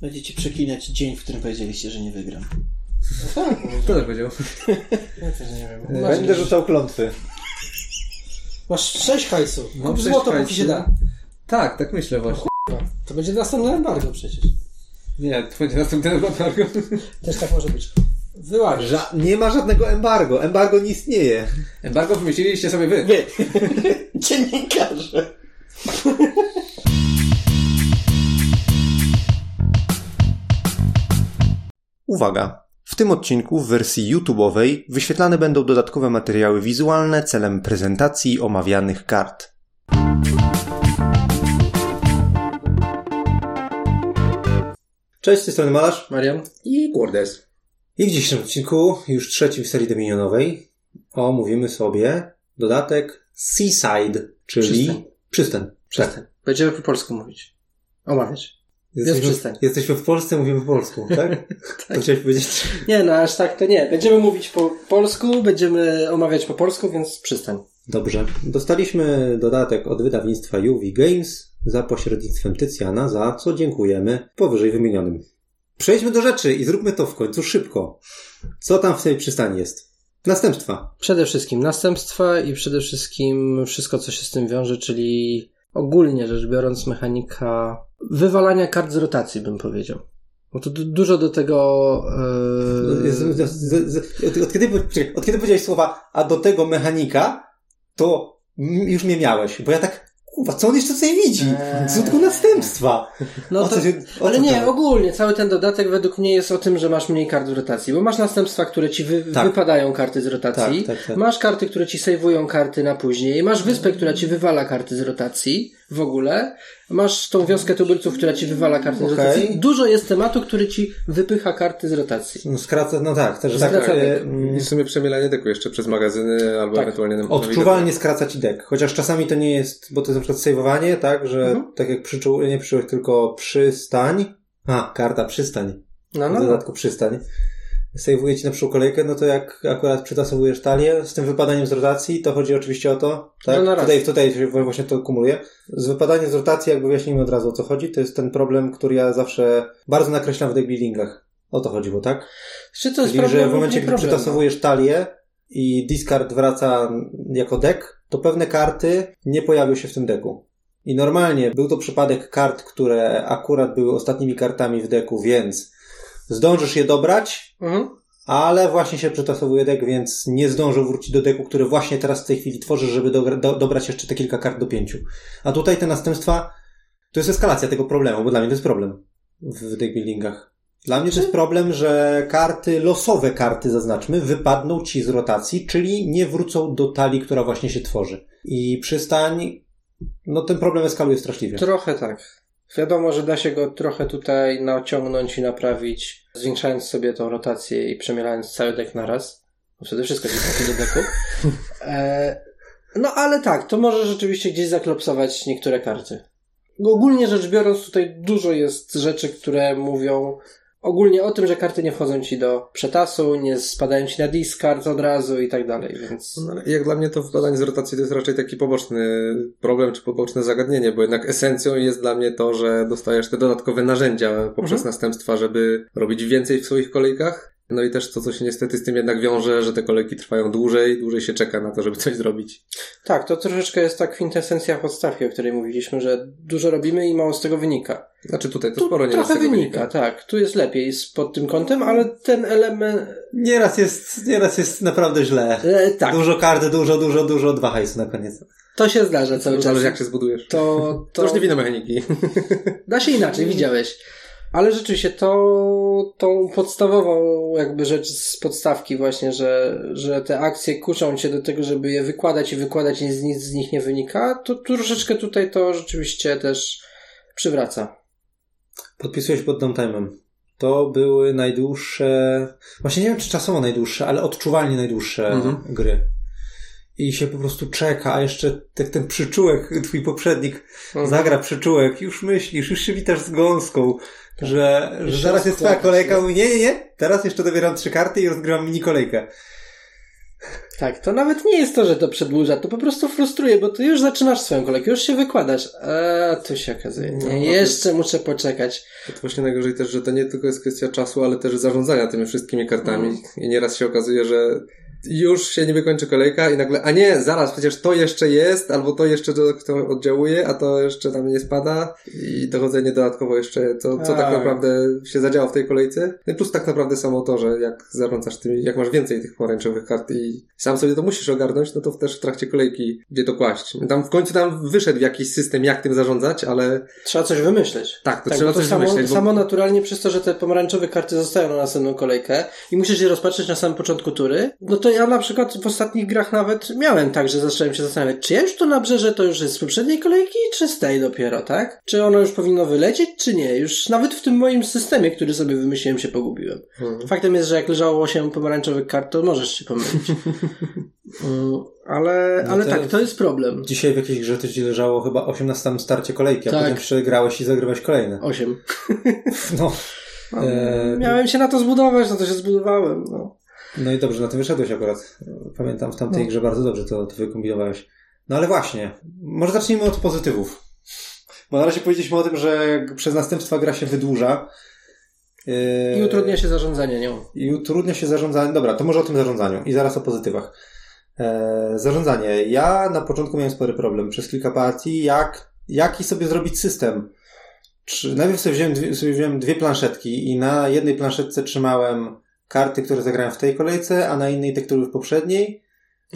Będziecie przeklinać dzień, w którym powiedzieliście, że nie wygram. No tak. Kto tak powiedział? Ja też nie wiem. Masz, Będę rzucał klątwy. masz sześć hajsu. Mam Kup sześć złoto, hajsu. póki się da. Tak, tak myślę właśnie. To będzie następne embargo przecież. Nie, to będzie następny embargo. Też tak może być. Wyłaź. Ża- nie ma żadnego embargo. Embargo nie istnieje. Embargo wymyśliliście sobie wy. Wy! Dziennikarze! Uwaga! W tym odcinku w wersji YouTube'owej wyświetlane będą dodatkowe materiały wizualne celem prezentacji omawianych kart. Cześć, z tej strony Malarz. Marian? I Gordes. I w dzisiejszym odcinku, już trzecim w serii Dominionowej, omówimy sobie dodatek Seaside, czyli Przystań. przystań. Przestań. Będziemy po polsku mówić. Omawiać. Jesteśmy, przystań. jesteśmy w Polsce, mówimy po polsku, tak? To chciałeś powiedzieć? Nie no, aż tak to nie. Będziemy mówić po polsku, będziemy omawiać po polsku, więc przystań. Dobrze. Dostaliśmy dodatek od wydawnictwa UV Games za pośrednictwem Tycjana, za co dziękujemy powyżej wymienionym. Przejdźmy do rzeczy i zróbmy to w końcu szybko. Co tam w tej przystani jest? Następstwa. Przede wszystkim następstwa i przede wszystkim wszystko, co się z tym wiąże, czyli ogólnie rzecz biorąc mechanika wywalania kart z rotacji, bym powiedział. Bo to du- dużo do tego... Yy... Z, od, kiedy, czekaj, od kiedy powiedziałeś słowa, a do tego mechanika, to już mnie miałeś, bo ja tak, kurwa, co on jeszcze tutaj widzi? Eee. Co tylko następstwa? No to, się- ale nie, to? ogólnie cały ten dodatek według mnie jest o tym, że masz mniej kart w rotacji, bo masz następstwa, które ci wy, Tak. wypadają karty z rotacji, Tak, tak, tak. masz karty, które ci sejwują karty na później, masz wyspę, która ci wywala karty z rotacji w ogóle, masz tą wioskę tubylców, która ci wywala karty z Okej. rotacji. Dużo jest tematu, który ci wypycha karty z rotacji. No, skraca, no tak, też tak. Skraca e, mm, I w sumie przemielanie deku jeszcze przez magazyny albo Tak. ewentualnie na Odczuwalnie skraca ci deck. Chociaż czasami to nie jest, bo to jest na przykład saveowanie, tak, że Mhm. tak jak przyczół, nie przyczółek, tylko przystań. A, karta przystań. No, W no, no. dodatku przystań. Sejwuje ci na przykład kolejkę, no to jak akurat przytasowujesz talię z tym wypadaniem z rotacji, to chodzi oczywiście o to, tak? Na raz. Tutaj, tutaj się właśnie to kumuluje. Z wypadaniem z rotacji, jakby wyjaśnijmy od razu o co chodzi, to jest ten problem, który ja zawsze bardzo nakreślam w deck buildingach. O to chodziło, tak? Czy to jest Czyli, problem że w momencie, gdy przytasowujesz talię i discard wraca jako deck, to pewne karty nie pojawią się w tym deku. I normalnie był to przypadek kart, które akurat były ostatnimi kartami w deku, więc zdążysz je dobrać, Mhm. ale właśnie się przytasowuje deck, więc nie zdążył wrócić do deku, który właśnie teraz w tej chwili tworzysz, żeby dogra- do, dobrać jeszcze te kilka kart do pięciu. A tutaj te następstwa, to jest eskalacja tego problemu, bo dla mnie to jest problem w deck buildingach. Dla mnie to jest problem, że karty, losowe karty zaznaczmy, wypadną ci z rotacji, czyli nie wrócą do talii, która właśnie się tworzy. I przystań, no ten problem eskaluje straszliwie. Trochę tak. Wiadomo, że da się go trochę tutaj naciągnąć i naprawić, zwiększając sobie tą rotację i przemielając cały deck na raz. Bo wtedy wszystko ci trafi do deku. E, no ale tak, to może rzeczywiście gdzieś zaklopsować niektóre karty. Ogólnie rzecz biorąc, tutaj dużo jest rzeczy, które mówią ogólnie o tym, że karty nie wchodzą ci do przetasu, nie spadają ci na discard od razu i tak dalej, więc... No, ale jak dla mnie to wpadanie z rotacji to jest raczej taki poboczny problem czy poboczne zagadnienie, bo jednak esencją jest dla mnie to, że dostajesz te dodatkowe narzędzia poprzez Mhm. następstwa, żeby robić więcej w swoich kolejkach. No i też to, co się niestety z tym jednak wiąże, że te kolejki trwają dłużej, dłużej się czeka na to, żeby coś zrobić. Tak, to troszeczkę jest ta kwintesencja podstawki, o której mówiliśmy, że dużo robimy i mało z tego wynika. Znaczy tutaj to Tu sporo nie trochę z tego wynika, tak. Tu jest lepiej z- pod tym kątem, ale ten element... Nieraz jest, nieraz jest naprawdę źle. E, tak, Dużo karty, dużo, dużo, dużo, dwa hajsy na koniec. to się zdarza cały czas. Zależy jak się zbudujesz. To, To to już nie wina mechaniki. da się inaczej, widziałeś. Ale rzeczywiście to tą podstawową jakby rzecz z podstawki właśnie, że, że te akcje kuszą cię do tego, żeby je wykładać i wykładać i nic z nich nie wynika, to troszeczkę tutaj to rzeczywiście też przywraca. Podpisujesz pod downtime'em. To były najdłuższe, właśnie nie wiem czy czasowo najdłuższe, ale odczuwalnie najdłuższe Mhm. gry. I się po prostu czeka, a jeszcze tak ten przyczółek, twój poprzednik Mhm. zagra przyczółek, już myślisz, już się witasz z gąską, że, że Jeszcze zaraz jest twoja kolejka, mówi, nie, nie, nie, teraz jeszcze dobieram trzy karty i rozgrywam mini kolejkę. Tak, to nawet nie jest to, że to przedłuża, to po prostu frustruje, bo ty już zaczynasz swoją kolejkę, już się wykładasz, a tu się okazuje, No, nie, jeszcze muszę poczekać. To właśnie najgorzej też, że to nie tylko jest kwestia czasu, ale też zarządzania tymi wszystkimi kartami. Mm. I nieraz się okazuje, że już się nie wykończy kolejka i nagle, a nie, zaraz, przecież to jeszcze jest, albo to jeszcze to, oddziałuje, a to jeszcze tam nie spada i dochodzenie dodatkowo jeszcze, to, co tak naprawdę się zadziało w tej kolejce. No plus tak naprawdę samo to, że jak zarządzasz tymi, jak masz więcej tych pomarańczowych kart i sam sobie to musisz ogarnąć, no to też w trakcie kolejki gdzie to kłaść. Tam w końcu tam wyszedł jakiś system, jak tym zarządzać, ale Trzeba coś wymyśleć. tak, to Tak, trzeba to coś samo, wymyśleć. Bo... samo naturalnie przez to, że te pomarańczowe karty zostają na następną kolejkę i musisz je rozpatrzeć na samym początku tury, no to ja na przykład w ostatnich grach nawet miałem tak, że zacząłem się zastanawiać, czy ja już to nabrzeżę, to już jest z poprzedniej kolejki, czy z tej dopiero, tak? Czy ono już powinno wylecieć, czy nie? Już nawet w tym moim systemie, który sobie wymyśliłem, się pogubiłem. Mhm. Faktem jest, że jak leżało 8 pomarańczowych kart, to możesz się pomylić. Mm, ale No ale tak, to jest problem. Dzisiaj w jakiejś grze to ci leżało chyba 8 na samym starcie kolejki, a Tak. potem przegrałeś i zagrywałeś kolejne. 8. No. E, Miałem się na to zbudować, no to się zbudowałem. No. No i dobrze, na tym wyszedłeś akurat. Pamiętam w tamtej No. grze bardzo dobrze to, to wykombinowałeś. No ale właśnie, może zacznijmy od pozytywów. Bo na razie powiedzieliśmy o tym, że przez następstwa gra się wydłuża. Yy, I utrudnia się zarządzanie nią. I utrudnia się zarządzanie. Dobra, to może o tym zarządzaniu i zaraz o pozytywach. E, zarządzanie. Ja na początku miałem spory problem przez kilka partii, jak, jaki sobie zrobić system. Czy, najpierw sobie wziąłem, dwie, sobie wziąłem dwie planszetki i na jednej planszetce trzymałem karty, które zagrałem w tej kolejce, a na innej te, które w poprzedniej.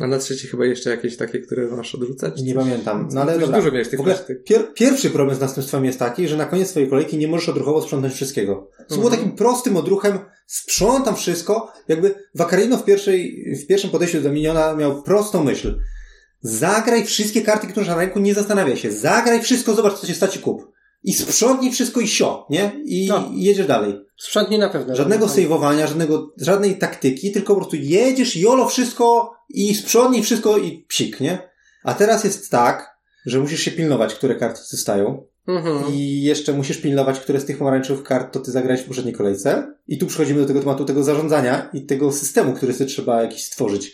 A na trzeci chyba jeszcze jakieś takie, które masz odrzucać? Nie pamiętam. No ale dobra. Dużo miałeś tych W ogóle pier, pierwszy problem z następstwami jest taki, że na koniec swojej kolejki nie możesz odruchowo sprzątnąć wszystkiego. Co było Mhm. takim prostym odruchem, sprzątam wszystko, jakby Wakarino w, pierwszej, w pierwszym podejściu do Miniona miał prostą myśl. Zagraj wszystkie karty, które masz na ręku, nie zastanawiaj się. Zagraj wszystko, zobacz co się stać i kup. I sprzątnij wszystko i sio, nie? I, No. jedziesz dalej. Sprzątnij na pewno. Żadnego saveowania, żadnego, żadnej taktyki, tylko po prostu jedziesz, jolo wszystko i sprzątnij wszystko i psik, nie? A teraz jest tak, że musisz się pilnować, które karty zostają. Mhm. I jeszcze musisz pilnować, które z tych pomarańczowych kart to ty zagrałeś w poprzedniej kolejce. I tu przechodzimy do tego tematu tego zarządzania i tego systemu, który sobie trzeba jakiś stworzyć.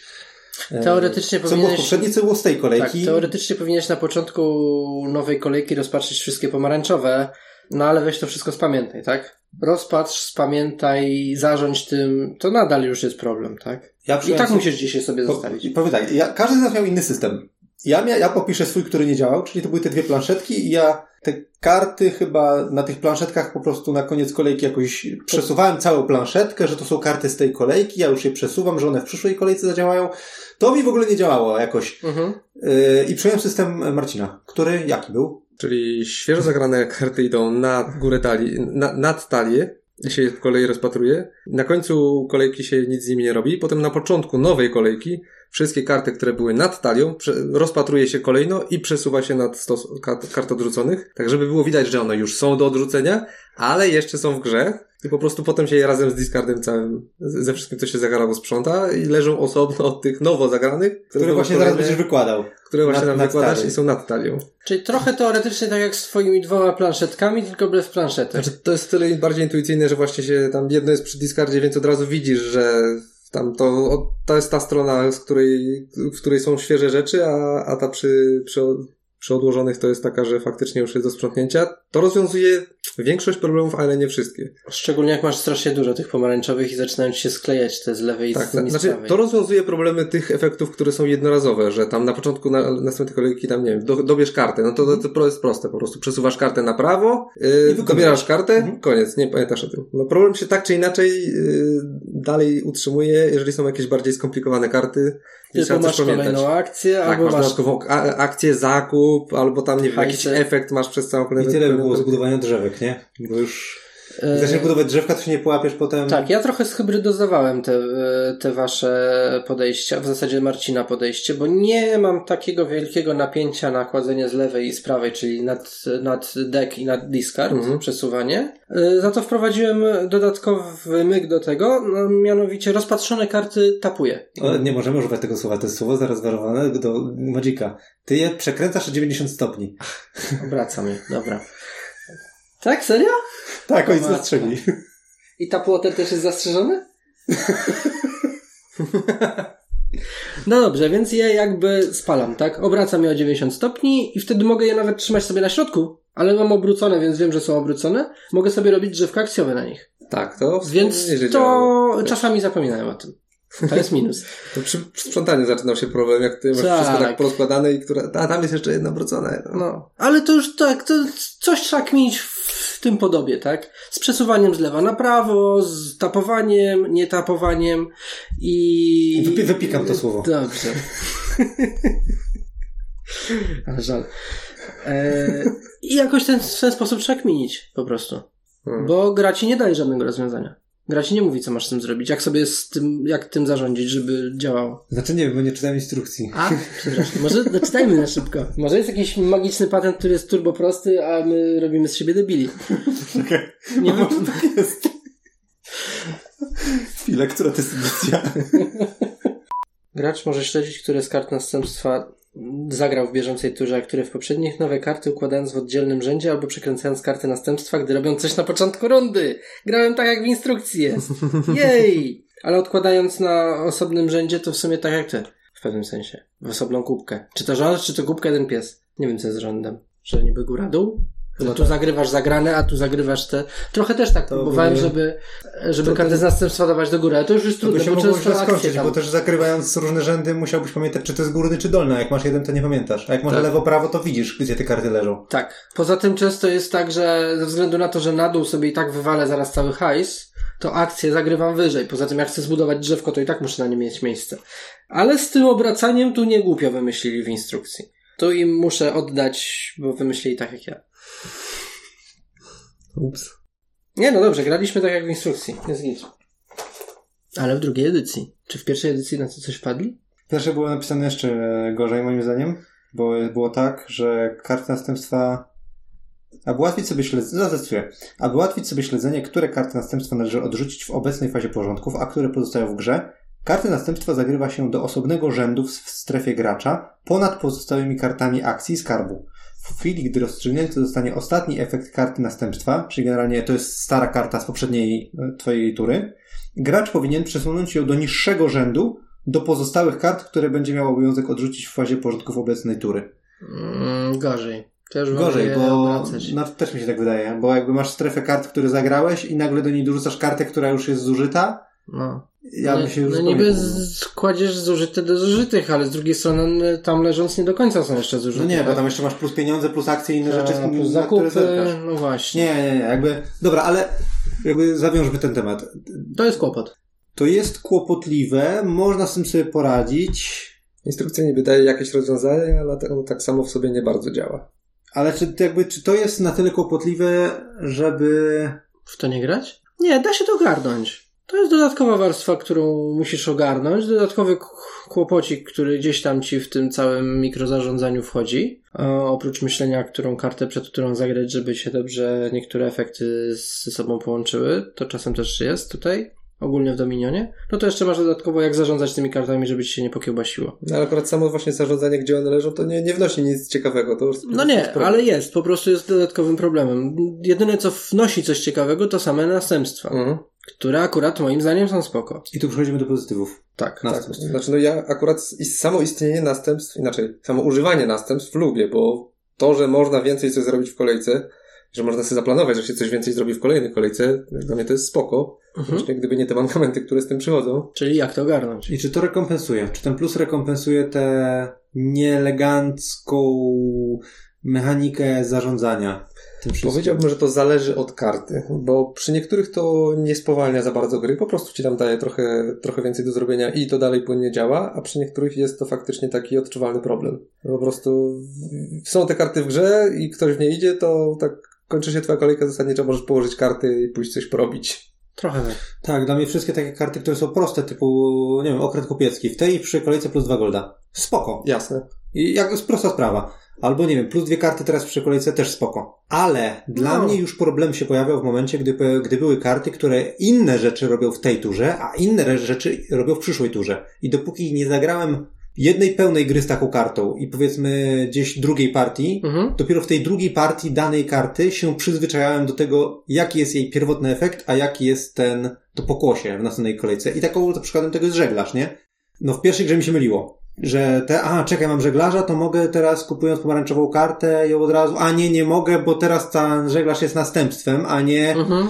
E, Teoretycznie Co było w powinieneś... poprzedniej, co było z tej Tak, kolejki. teoretycznie powinieneś na początku nowej kolejki rozpatrzyć wszystkie pomarańczowe, no ale weź to wszystko spamiętaj, tak? Rozpatrz, spamiętaj, zarządź tym, to nadal już jest problem, tak? ja I tak sobie- musisz dzisiaj sobie Po- zostawić. Powiem tak, ja, każdy z nas miał inny system. Ja, mia, ja popiszę swój, który nie działał, czyli to były te dwie planszetki i ja te karty chyba na tych planszetkach po prostu na koniec kolejki jakoś przesuwałem całą planszetkę, że to są karty z tej kolejki, ja już je przesuwam, że one w przyszłej kolejce zadziałają. To mi w ogóle nie działało jakoś. Mhm. Yy, I przyjąłem system Marcina, który jaki był? Czyli świeżo zagrane karty idą na górę talii, na, nad talię i się po kolei rozpatruje. Na końcu kolejki się nic z nimi nie robi. Potem na początku nowej kolejki wszystkie karty, które były nad talią, rozpatruje się kolejno i przesuwa się nad stos kart, kart odrzuconych. Tak, żeby było widać, że one już są do odrzucenia, ale jeszcze są w grze. I po prostu potem się je razem z discardem całym, ze wszystkim, co się zagrało, sprząta i leżą osobno od tych nowo zagranych. Który właśnie zaraz będziesz wykładał. Które właśnie nad- nam nad wykładasz talią. i są nad talią. Czyli trochę teoretycznie tak jak z twoimi dwoma planszetkami, tylko bez planszetek. Znaczy, to jest tyle bardziej intuicyjne, że właśnie się tam jedno jest przy discardzie, więc od razu widzisz, że tam to, to jest ta strona, z której, w której są świeże rzeczy, a, a ta przy, przy, przy odłożonych to jest taka, że faktycznie już jest do sprzątnięcia. To rozwiązuje większość problemów, ale nie wszystkie. Szczególnie jak masz strasznie dużo tych pomarańczowych i zaczynają ci się sklejać te z lewej Tak, i z, znaczy, z prawej. to rozwiązuje problemy tych efektów, które są jednorazowe, że tam na początku na, następnej kolejki tam, nie wiem, do, dobierz kartę, no to, to, to jest proste, po prostu przesuwasz kartę na prawo, yy, dobierasz kartę, Mhm. koniec, nie pamiętasz o tym. No problem się tak czy inaczej yy, dalej utrzymuje, jeżeli są jakieś bardziej skomplikowane karty, Tylko masz pamiętać. kolejną akcję, Tak, albo masz masz... dodatkową a- akcję, zakup, albo tam, nie wiem, jakiś efekt masz przez całą I kolejną tyle by było zbudowania drzewek, nie? Bo już e, zaczniesz budować drzewka, to się nie połapiesz potem. Tak, ja trochę zhybrydozowałem te, e, te wasze podejścia, w zasadzie Marcina podejście, bo nie mam takiego wielkiego napięcia na kładzenie z lewej i z prawej, czyli nad, nad deck i nad discard, Mhm. przesuwanie. E, Za to wprowadziłem dodatkowy myk do tego, no, mianowicie rozpatrzone karty tapuję. Ale nie możemy używać tego słowa. To jest słowo zarezerwowane do Magika. Ty je przekręcasz o 90 stopni. Obracam je, dobra. Tak, serio? Tak, ojciec matko. zastrzegli. I ta płoter też jest zastrzeżony? No dobrze, więc je jakby spalam, tak? Obracam je o 90 stopni i wtedy mogę je nawet trzymać sobie na środku, ale mam obrócone, więc wiem, że są obrócone. Mogę sobie robić drzewka akcjowe na nich. Tak, to Więc to czasami zapominałem o tym. To jest minus. To przy, przy sprzątaniu zaczynał się problem, jak ty masz Tak. wszystko tak porozkładane i które, a tam jest jeszcze jedno obrócone. No. No, ale to już tak, to coś trzeba kminić w tym podobie, tak? Z przesuwaniem z lewa na prawo, z tapowaniem, nietapowaniem i... Wypi- wypikam to słowo. Dobrze. żal. E, I jakoś ten, w ten sposób trzeba kminić, po prostu. Hmm. Bo gra ci nie daje żadnego rozwiązania. Gra ci nie mówi, co masz z tym zrobić, jak sobie z tym, jak tym zarządzić, żeby działało. Znaczy nie wiem, bo nie czytałem instrukcji. A, przepraszam. Może doczytajmy na szybko. Może jest jakiś magiczny patent, który jest turbo prosty, a my robimy z siebie debili. Nie wiem. tak jest. Chwilę, która to jest edycja? Gracz może śledzić, które z kart następstwa zagrał w bieżącej turze, a które w poprzednich nowe karty układając w oddzielnym rzędzie albo przekręcając karty następstwa, gdy robią coś na początku rundy. Grałem tak, jak w instrukcji jest. Jej! Ale odkładając na osobnym rzędzie, to w sumie tak jak ty. W pewnym sensie. W osobną kubkę. Czy to rząd, czy to kubka jeden pies? Nie wiem, co jest rządem. Że niby góra-dół? Chyba tu zagrywasz zagrane, a tu zagrywasz te... Trochę też tak To próbowałem, by- żeby, żeby to- karty z następstwa dawać do góry, ale to już jest trudne, bo często skończyć, tam... bo też zakrywając różne rzędy musiałbyś pamiętać, czy to jest górny, czy dolny. A jak masz jeden, to nie pamiętasz. A jak masz Tak. lewo, prawo, to widzisz, gdzie te karty leżą. Tak. Poza tym często jest tak, że ze względu na to, że na dół sobie i tak wywalę zaraz cały hajs, to akcję zagrywam wyżej. Poza tym jak chcę zbudować drzewko, to i tak muszę na nie mieć miejsce. Ale z tym obracaniem tu nie głupio wymyślili w instrukcji. Tu im muszę oddać, bo wymyślili tak jak ja. Ups. Nie, no dobrze, graliśmy tak jak w instrukcji. Jest git. Ale w drugiej edycji. Czy w pierwszej edycji na co coś wpadli? Pierwsze było napisane jeszcze gorzej, moim zdaniem, bo było tak, że karty następstwa. Aby ułatwić sobie śledzenie, zacytuję. Aby ułatwić sobie śledzenie, które karty następstwa należy odrzucić w obecnej fazie porządków, a które pozostają w grze, karty następstwa zagrywa się do osobnego rzędu w w strefie gracza ponad pozostałymi kartami akcji i skarbu. W chwili, gdy rozstrzygnięty zostanie ostatni efekt karty następstwa, czyli generalnie to jest stara karta z poprzedniej e, twojej tury, gracz powinien przesunąć ją do niższego rzędu do pozostałych kart, które będzie miał obowiązek odrzucić w fazie porządków obecnej tury. Mm, gorzej. Już Gorzej, bo no, też mi się tak wydaje, bo jakby masz strefę kart, które zagrałeś i nagle do niej dorzucasz kartę, która już jest zużyta, No. Ja bym się no, już no niby pogubił. z- kładziesz zużyte do zużytych, ale z drugiej strony no, tam leżąc nie do końca są jeszcze zużyte. No nie, bo tak? tam jeszcze masz plus pieniądze, plus akcje i inne rzeczy, A, plus zakupy, no właśnie. Nie, nie, nie, jakby, dobra, ale jakby zawiążmy ten temat. To jest kłopot. To jest kłopotliwe, można z tym sobie poradzić, Instrukcja niby daje jakieś rozwiązanie, ale to tak samo w sobie nie bardzo działa. ale czy, to jakby, czy to jest na tyle kłopotliwe, żeby... W to nie grać? Nie, da się to ogarnąć. To jest dodatkowa warstwa, którą musisz ogarnąć, dodatkowy kłopocik, który gdzieś tam ci w tym całym mikrozarządzaniu wchodzi. A oprócz myślenia, którą kartę przed którą zagrać, żeby się dobrze niektóre efekty ze sobą połączyły, to czasem też jest tutaj, ogólnie w Dominionie. No to jeszcze masz dodatkowo jak zarządzać tymi kartami, żeby ci się nie pokiełbasiło. No, ale akurat samo właśnie zarządzanie, gdzie one leżą, to nie, nie wnosi nic ciekawego. To już No nie, ale jest, po prostu jest dodatkowym problemem. Jedyne co wnosi coś ciekawego to same następstwa, Mhm. Które akurat moim zdaniem są spoko. I tu przechodzimy do pozytywów. Tak. Następstw. Znaczy, no ja akurat samo istnienie następstw, inaczej, samo używanie następstw lubię, bo to, że można więcej coś zrobić w kolejce, że można sobie zaplanować, że się coś więcej zrobi w kolejnej kolejce, dla mnie to jest spoko. Mhm. Właśnie gdyby nie te mankamenty, które z tym przychodzą. Czyli jak to ogarnąć? I czy to rekompensuje? Czy ten plus rekompensuje tę nieelegancką mechanikę zarządzania? Powiedziałbym, że to zależy od karty, bo przy niektórych to nie spowalnia za bardzo gry, po prostu ci tam daje trochę, trochę więcej do zrobienia i to dalej płynnie działa, a przy niektórych jest to faktycznie taki odczuwalny problem. Po prostu są te karty w grze i ktoś w nie idzie, to tak kończy się twoja kolejka zasadniczo, możesz położyć karty i pójść coś porobić. Trochę tak. Tak, dla mnie wszystkie takie karty, które są proste, typu, nie wiem, okręt kupiecki, w tej przy kolejce plus dwa golda. Spoko. Jasne. I jak jest prosta sprawa. Albo nie wiem, plus dwie karty teraz przy kolejce też spoko. Ale dla No. mnie już problem się pojawiał w momencie, gdy, gdy były karty, które inne rzeczy robią w tej turze, a inne rzeczy robią w przyszłej turze. I dopóki nie zagrałem jednej pełnej gry z taką kartą i powiedzmy gdzieś drugiej partii, Mhm. dopiero w tej drugiej partii danej karty się przyzwyczajałem do tego, jaki jest jej pierwotny efekt, a jaki jest ten, to pokłosie w następnej kolejce. I taką przykładem tego jest żeglarz, nie? No w pierwszej grze mi się myliło. Że te, a czekaj, mam żeglarza, to mogę teraz kupując pomarańczową kartę ją od razu, a nie, nie mogę, bo teraz ten żeglarz jest następstwem, a nie, Mhm.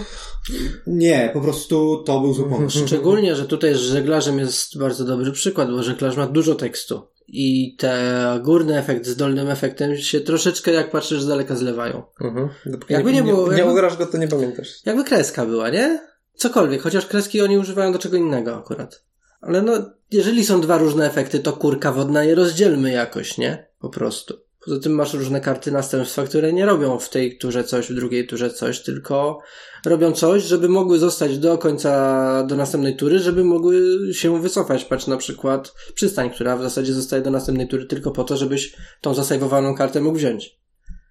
nie, po prostu to był zły pomysł. Szczególnie, że tutaj z żeglarzem jest bardzo dobry przykład, bo żeglarz ma dużo tekstu. I te górny efekt z dolnym efektem się troszeczkę, jak patrzysz z daleka, zlewają. Mhm. Dopóki Jakby nie było- Nie, jakby- ugrasz go, to nie pamiętasz. Jakby kreska była, nie? Cokolwiek, chociaż kreski oni używają do czego innego akurat. Ale no, jeżeli są dwa różne efekty, to kurka wodna je rozdzielmy jakoś, nie? Po prostu. Poza tym masz różne karty następstwa, które nie robią w tej turze coś, w drugiej turze coś, tylko robią coś, żeby mogły zostać do końca, do następnej tury, żeby mogły się wycofać. Patrz na przykład przystań, która w zasadzie zostaje do następnej tury tylko po to, żebyś tą zasejwowaną kartę mógł wziąć.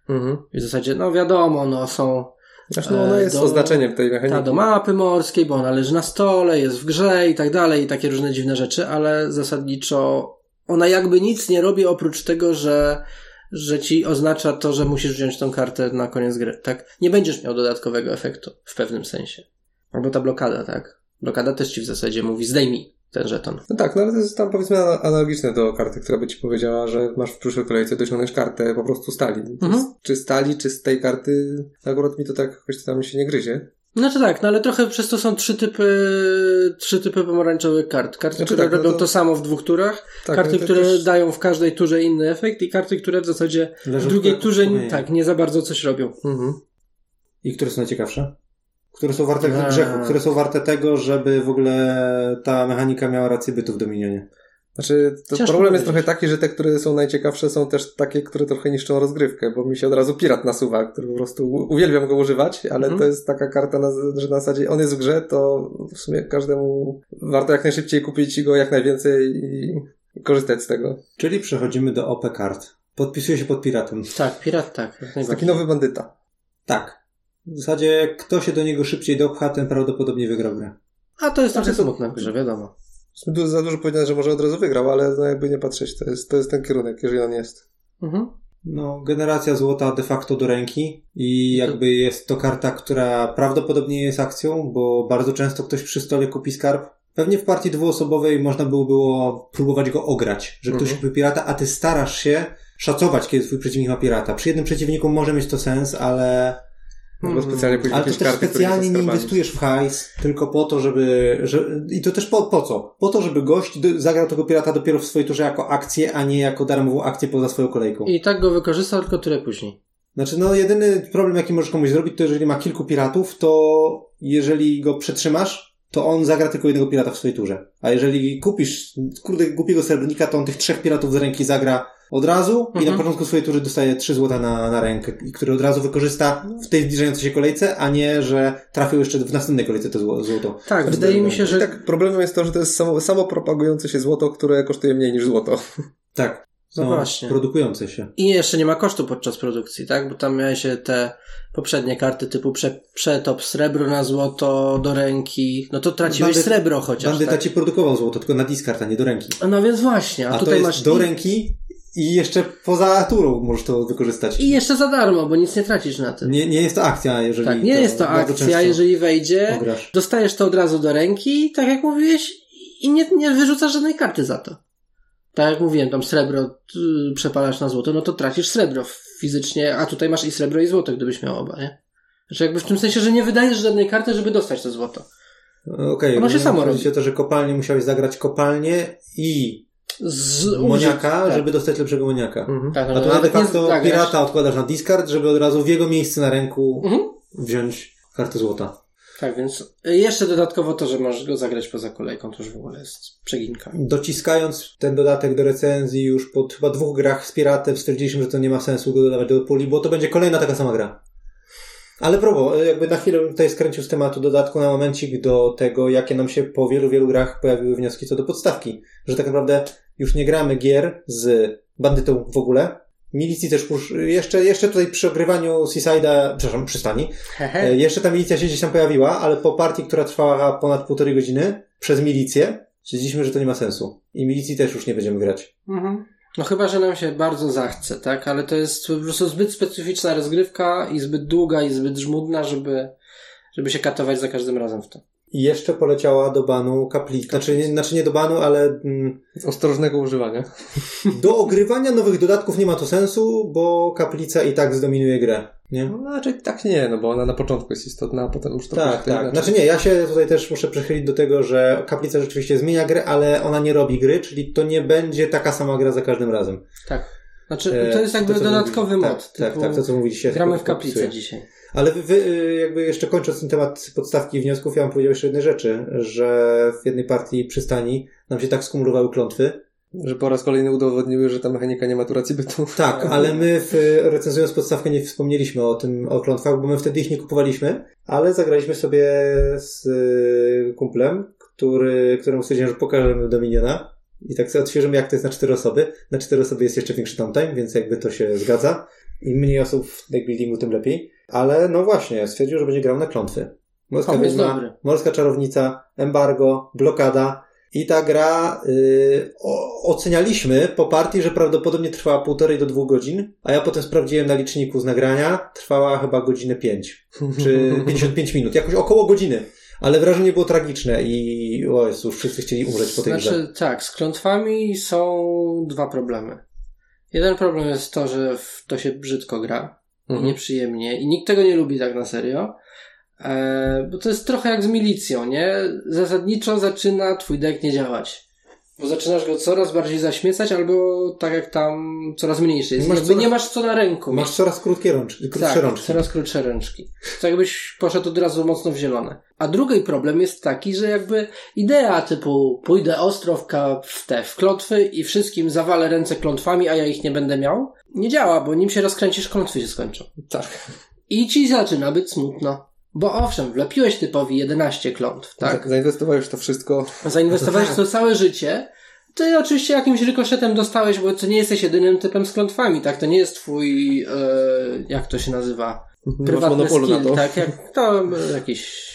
Mhm. I w zasadzie, no wiadomo, no są Znaczy, no, ona jest do- oznaczeniem tej mechaniki. ta do mapy morskiej, bo ona leży na stole, jest w grze i tak dalej, i takie różne dziwne rzeczy, ale zasadniczo ona jakby nic nie robi oprócz tego, że, że ci oznacza to, że musisz wziąć tą kartę na koniec gry, tak? Nie będziesz miał dodatkowego efektu w pewnym sensie. Albo ta blokada, tak? Blokada też ci w zasadzie mówi zdejmij ten żeton. No tak, no ale to jest tam powiedzmy ana- analogiczne do karty, która by ci powiedziała, że masz w przyszłej kolejce dociągnąć kartę po prostu stali. To Mhm. jest, czy stali, czy z tej karty, akurat mi to tak jakoś tam się nie gryzie. Znaczy tak, no ale trochę przez to są trzy typy, trzy typy pomarańczowych kart. Karty, Znaczy które tak, no robią to- to... samo w dwóch turach, Tak, karty, no które też- dają w każdej turze inny efekt i karty, które w zasadzie Leżą w drugiej w- turze w- tak, nie za bardzo coś robią. Mhm. I które są najciekawsze? Które są warte Eee. grzechu, które są warte tego, żeby w ogóle ta mechanika miała rację bytu w Dominionie. Znaczy, problem jest powiedzieć. trochę taki, że te, które są najciekawsze, są też takie, które trochę niszczą rozgrywkę, bo mi się od razu pirat nasuwa, który po prostu uwielbiam go używać, ale Mhm. to jest taka karta, na, że na zasadzie on jest w grze, to w sumie każdemu warto jak najszybciej kupić go jak najwięcej i, i korzystać z tego. Czyli przechodzimy do OP kart. Podpisuje się pod piratem. Tak, pirat tak, jak Jest najbardziej. taki nowy bandyta. Tak. W zasadzie, kto się do niego szybciej dopcha, ten prawdopodobnie wygrał grę. A to jest trochę Znaczy to- smutne w grze, wiadomo. Za dużo powiedziane, że może od razu wygrał, ale no jakby nie patrzeć, to jest, to jest ten kierunek, jeżeli on jest. Mhm. No, generacja złota de facto do ręki i jakby jest to karta, która prawdopodobnie jest akcją, bo bardzo często ktoś przy stole kupi skarb. Pewnie w partii dwuosobowej można było, było próbować go ograć, że ktoś Mhm. kupi pirata, a ty starasz się szacować, kiedy twój przeciwnik ma pirata. Przy jednym przeciwniku może mieć to sens, ale Albo specjalnie pójść Ale to też karty, specjalnie nie inwestujesz w hajs, tylko po to, żeby. Że, I to też po, po co? Po to, żeby gość do, zagrał tego pirata dopiero w swojej turze jako akcję, a nie jako darmową akcję poza swoją kolejką. I tak go wykorzysta tylko tyle później. Znaczy, no, jedyny problem, jaki możesz komuś zrobić, to jeżeli ma kilku piratów, to jeżeli go przetrzymasz, to on zagra tylko jednego pirata w swojej turze. A jeżeli kupisz, kurde, głupiego srebrnika, to on tych trzech piratów z ręki zagra od razu i na Mhm. początku swojej tury dostaje trzy złota na, na rękę, i który od razu wykorzysta w tej zbliżającej się kolejce, a nie, że trafił jeszcze w następnej kolejce to zło- złoto. Tak, To wydaje mi się, I że tak problemem jest to, że to jest samo, samo propagujące się złoto, które kosztuje mniej niż złoto. Tak. No Są właśnie. produkujące się. I jeszcze nie ma kosztu podczas produkcji, tak? Bo tam miałeś te poprzednie karty typu prze, przetop srebro na złoto do ręki. No to traciłeś Bandyt- srebro chociaż. Bandyta Tak? ci produkował złoto, tylko na discard, a nie do ręki. No więc właśnie, a, A, to tutaj masz. do i, ręki i jeszcze poza turą możesz to wykorzystać. I jeszcze za darmo, bo nic nie tracisz na tym. Nie, nie jest to akcja, jeżeli tak, nie jest to akcja, jeżeli wejdzie, ograsz. dostajesz to od razu do ręki, tak jak mówiłeś, i nie, nie wyrzucasz żadnej karty za to. Tak jak mówiłem, tam srebro y, przepalasz na złoto, no to tracisz srebro fizycznie, a tutaj masz i srebro i złoto, gdybyś miał oba, nie? Znaczy jakby w tym sensie, że nie wydajesz żadnej karty, żeby dostać to złoto. Okej, Ono się samo robi. to, że kopalnie musiałeś zagrać kopalnię i Z moniaka, tak. żeby dostać lepszego moniaka. Mhm. Tak, no, A tu nawet de nie facto zagrasz. pirata odkładasz na discard, żeby od razu w jego miejsce na ręku Mhm. wziąć kartę złota. Tak, więc jeszcze dodatkowo to, że możesz go zagrać poza kolejką, to już w ogóle jest przeginka. Dociskając ten dodatek do recenzji już po chyba dwóch grach z piratem stwierdziliśmy, że to nie ma sensu go dodawać do puli, bo to będzie kolejna taka sama gra. Ale probo, jakby na chwilę bym tutaj skręcił z tematu dodatku na momencik do tego, jakie nam się po wielu, wielu grach pojawiły wnioski co do podstawki. Że tak naprawdę już nie gramy gier z bandytą w ogóle. Milicji też już, jeszcze, jeszcze tutaj przy ogrywaniu Seaside'a, przepraszam, przystani, E, Jeszcze ta milicja się gdzieś tam pojawiła, ale po partii, która trwała ponad półtorej godziny przez milicję, stwierdziliśmy, że to nie ma sensu. I milicji też już nie będziemy grać. Mhm. No chyba, że nam się bardzo zachce, tak? Ale to jest po prostu zbyt specyficzna rozgrywka i zbyt długa i zbyt żmudna, żeby, żeby się katować za każdym razem w to. I jeszcze poleciała do banu kaplica. Znaczy, nie- znaczy nie do banu, ale mm, Ostrożnego używania. do ogrywania nowych dodatków nie ma to sensu, bo kaplica i tak zdominuje grę. Nie? No, znaczy tak nie, no bo ona na początku jest istotna, a potem już to Tak, tak. Znaczy nie, ja się tutaj też muszę przechylić do tego, że kaplica rzeczywiście zmienia grę, ale ona nie robi gry, czyli to nie będzie taka sama gra za każdym razem. Tak. Znaczy, E, to jest jakby co dodatkowy mówi- mod. Tak, typu tak, tak, to co mówiliście. Gramy to w kaplicę dzisiaj. Ale wy, wy, y, jakby jeszcze kończąc ten temat podstawki i wniosków, ja bym powiedział jeszcze jednej rzeczy, że w jednej partii przystani nam się tak skumulowały klątwy. Że po raz kolejny udowodniły, że ta mechanika nie ma tu racji bytu. Tak, ale my w, recenzując podstawkę nie wspomnieliśmy o tym, o klątwach, bo my wtedy ich nie kupowaliśmy, ale zagraliśmy sobie z y, kumplem, który, któremu stwierdziłem, że pokażemy Dominiona i tak sobie odświeżymy, jak to jest na cztery osoby. Na cztery osoby jest jeszcze większy downtime, więc jakby to się zgadza. Im mniej osób w deckbuildingu, tym lepiej. Ale no właśnie, stwierdził, że będzie grał na klątwy. Morska wiedźma, morska czarownica, embargo, blokada. I ta gra y, o, ocenialiśmy po partii, że prawdopodobnie trwała półtorej do dwóch godzin, a ja potem sprawdziłem na liczniku z nagrania, trwała chyba godzinę pięć, czy 55 minut, jakoś około godziny. Ale wrażenie było tragiczne i o Jezu, wszyscy chcieli umrzeć po tej grze. Znaczy, tak, z klątwami są dwa problemy. Jeden problem jest to, że w to się brzydko gra. Mhm. Nieprzyjemnie. I nikt tego nie lubi tak na serio. E, bo to jest trochę jak z milicją, nie? Zasadniczo zaczyna twój deck nie działać. Bo zaczynasz go coraz bardziej zaśmiecać, albo tak jak tam coraz mniejszy jest. Masz Jakby coraz- nie masz co na ręku. Masz coraz krótkie rączki, krótsze tak, rączki. coraz krótsze ręczki. To jakbyś poszedł od razu mocno w zielone. A drugi problem jest taki, że jakby idea typu pójdę ostro w, te, w klątwy i wszystkim zawalę ręce klątwami, a ja ich nie będę miał, nie działa, bo nim się rozkręcisz, klątwy się skończą. Tak. I ci zaczyna być smutno. Bo owszem, wlepiłeś typowi 11 klątw, tak? Za- Zainwestowałeś to wszystko. Zainwestowałeś w tak. to całe życie. Ty oczywiście jakimś rykoszetem dostałeś, bo to nie jesteś jedynym typem z klątwami, tak? To nie jest twój, e, jak to się nazywa? Masz prywatny skill, tak? Jak to e, jakiś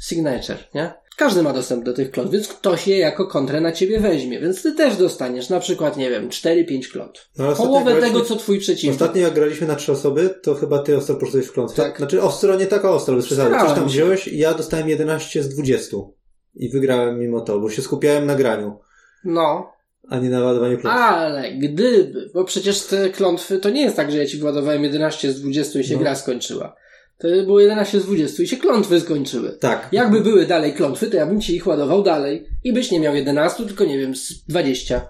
signature, nie? Każdy ma dostęp do tych klątw, więc ktoś je jako kontrę na ciebie weźmie, więc ty też dostaniesz na przykład, nie wiem, 4-5 klątw. No, Połowę tego, co twój przeciwnik. Ostatnio jak graliśmy na trzy osoby, to chyba ty ostro poszedłeś w klątwę. Tak. Znaczy ostro, nie taka ostro, bez przesady. Coś tam wziąłeś i ja dostałem 11 z 20. I wygrałem mimo to, bo się skupiałem na graniu, No, a nie na ładowaniu klątw. ale gdyby, bo przecież te klątwy to nie jest tak, że ja ci władowałem 11 z 20 i się No. gra skończyła. To było 11 z 20 i się klątwy skończyły. Tak. Jakby były dalej klątwy, to ja bym ci ich ładował dalej. I byś nie miał 11, tylko nie wiem, z 20.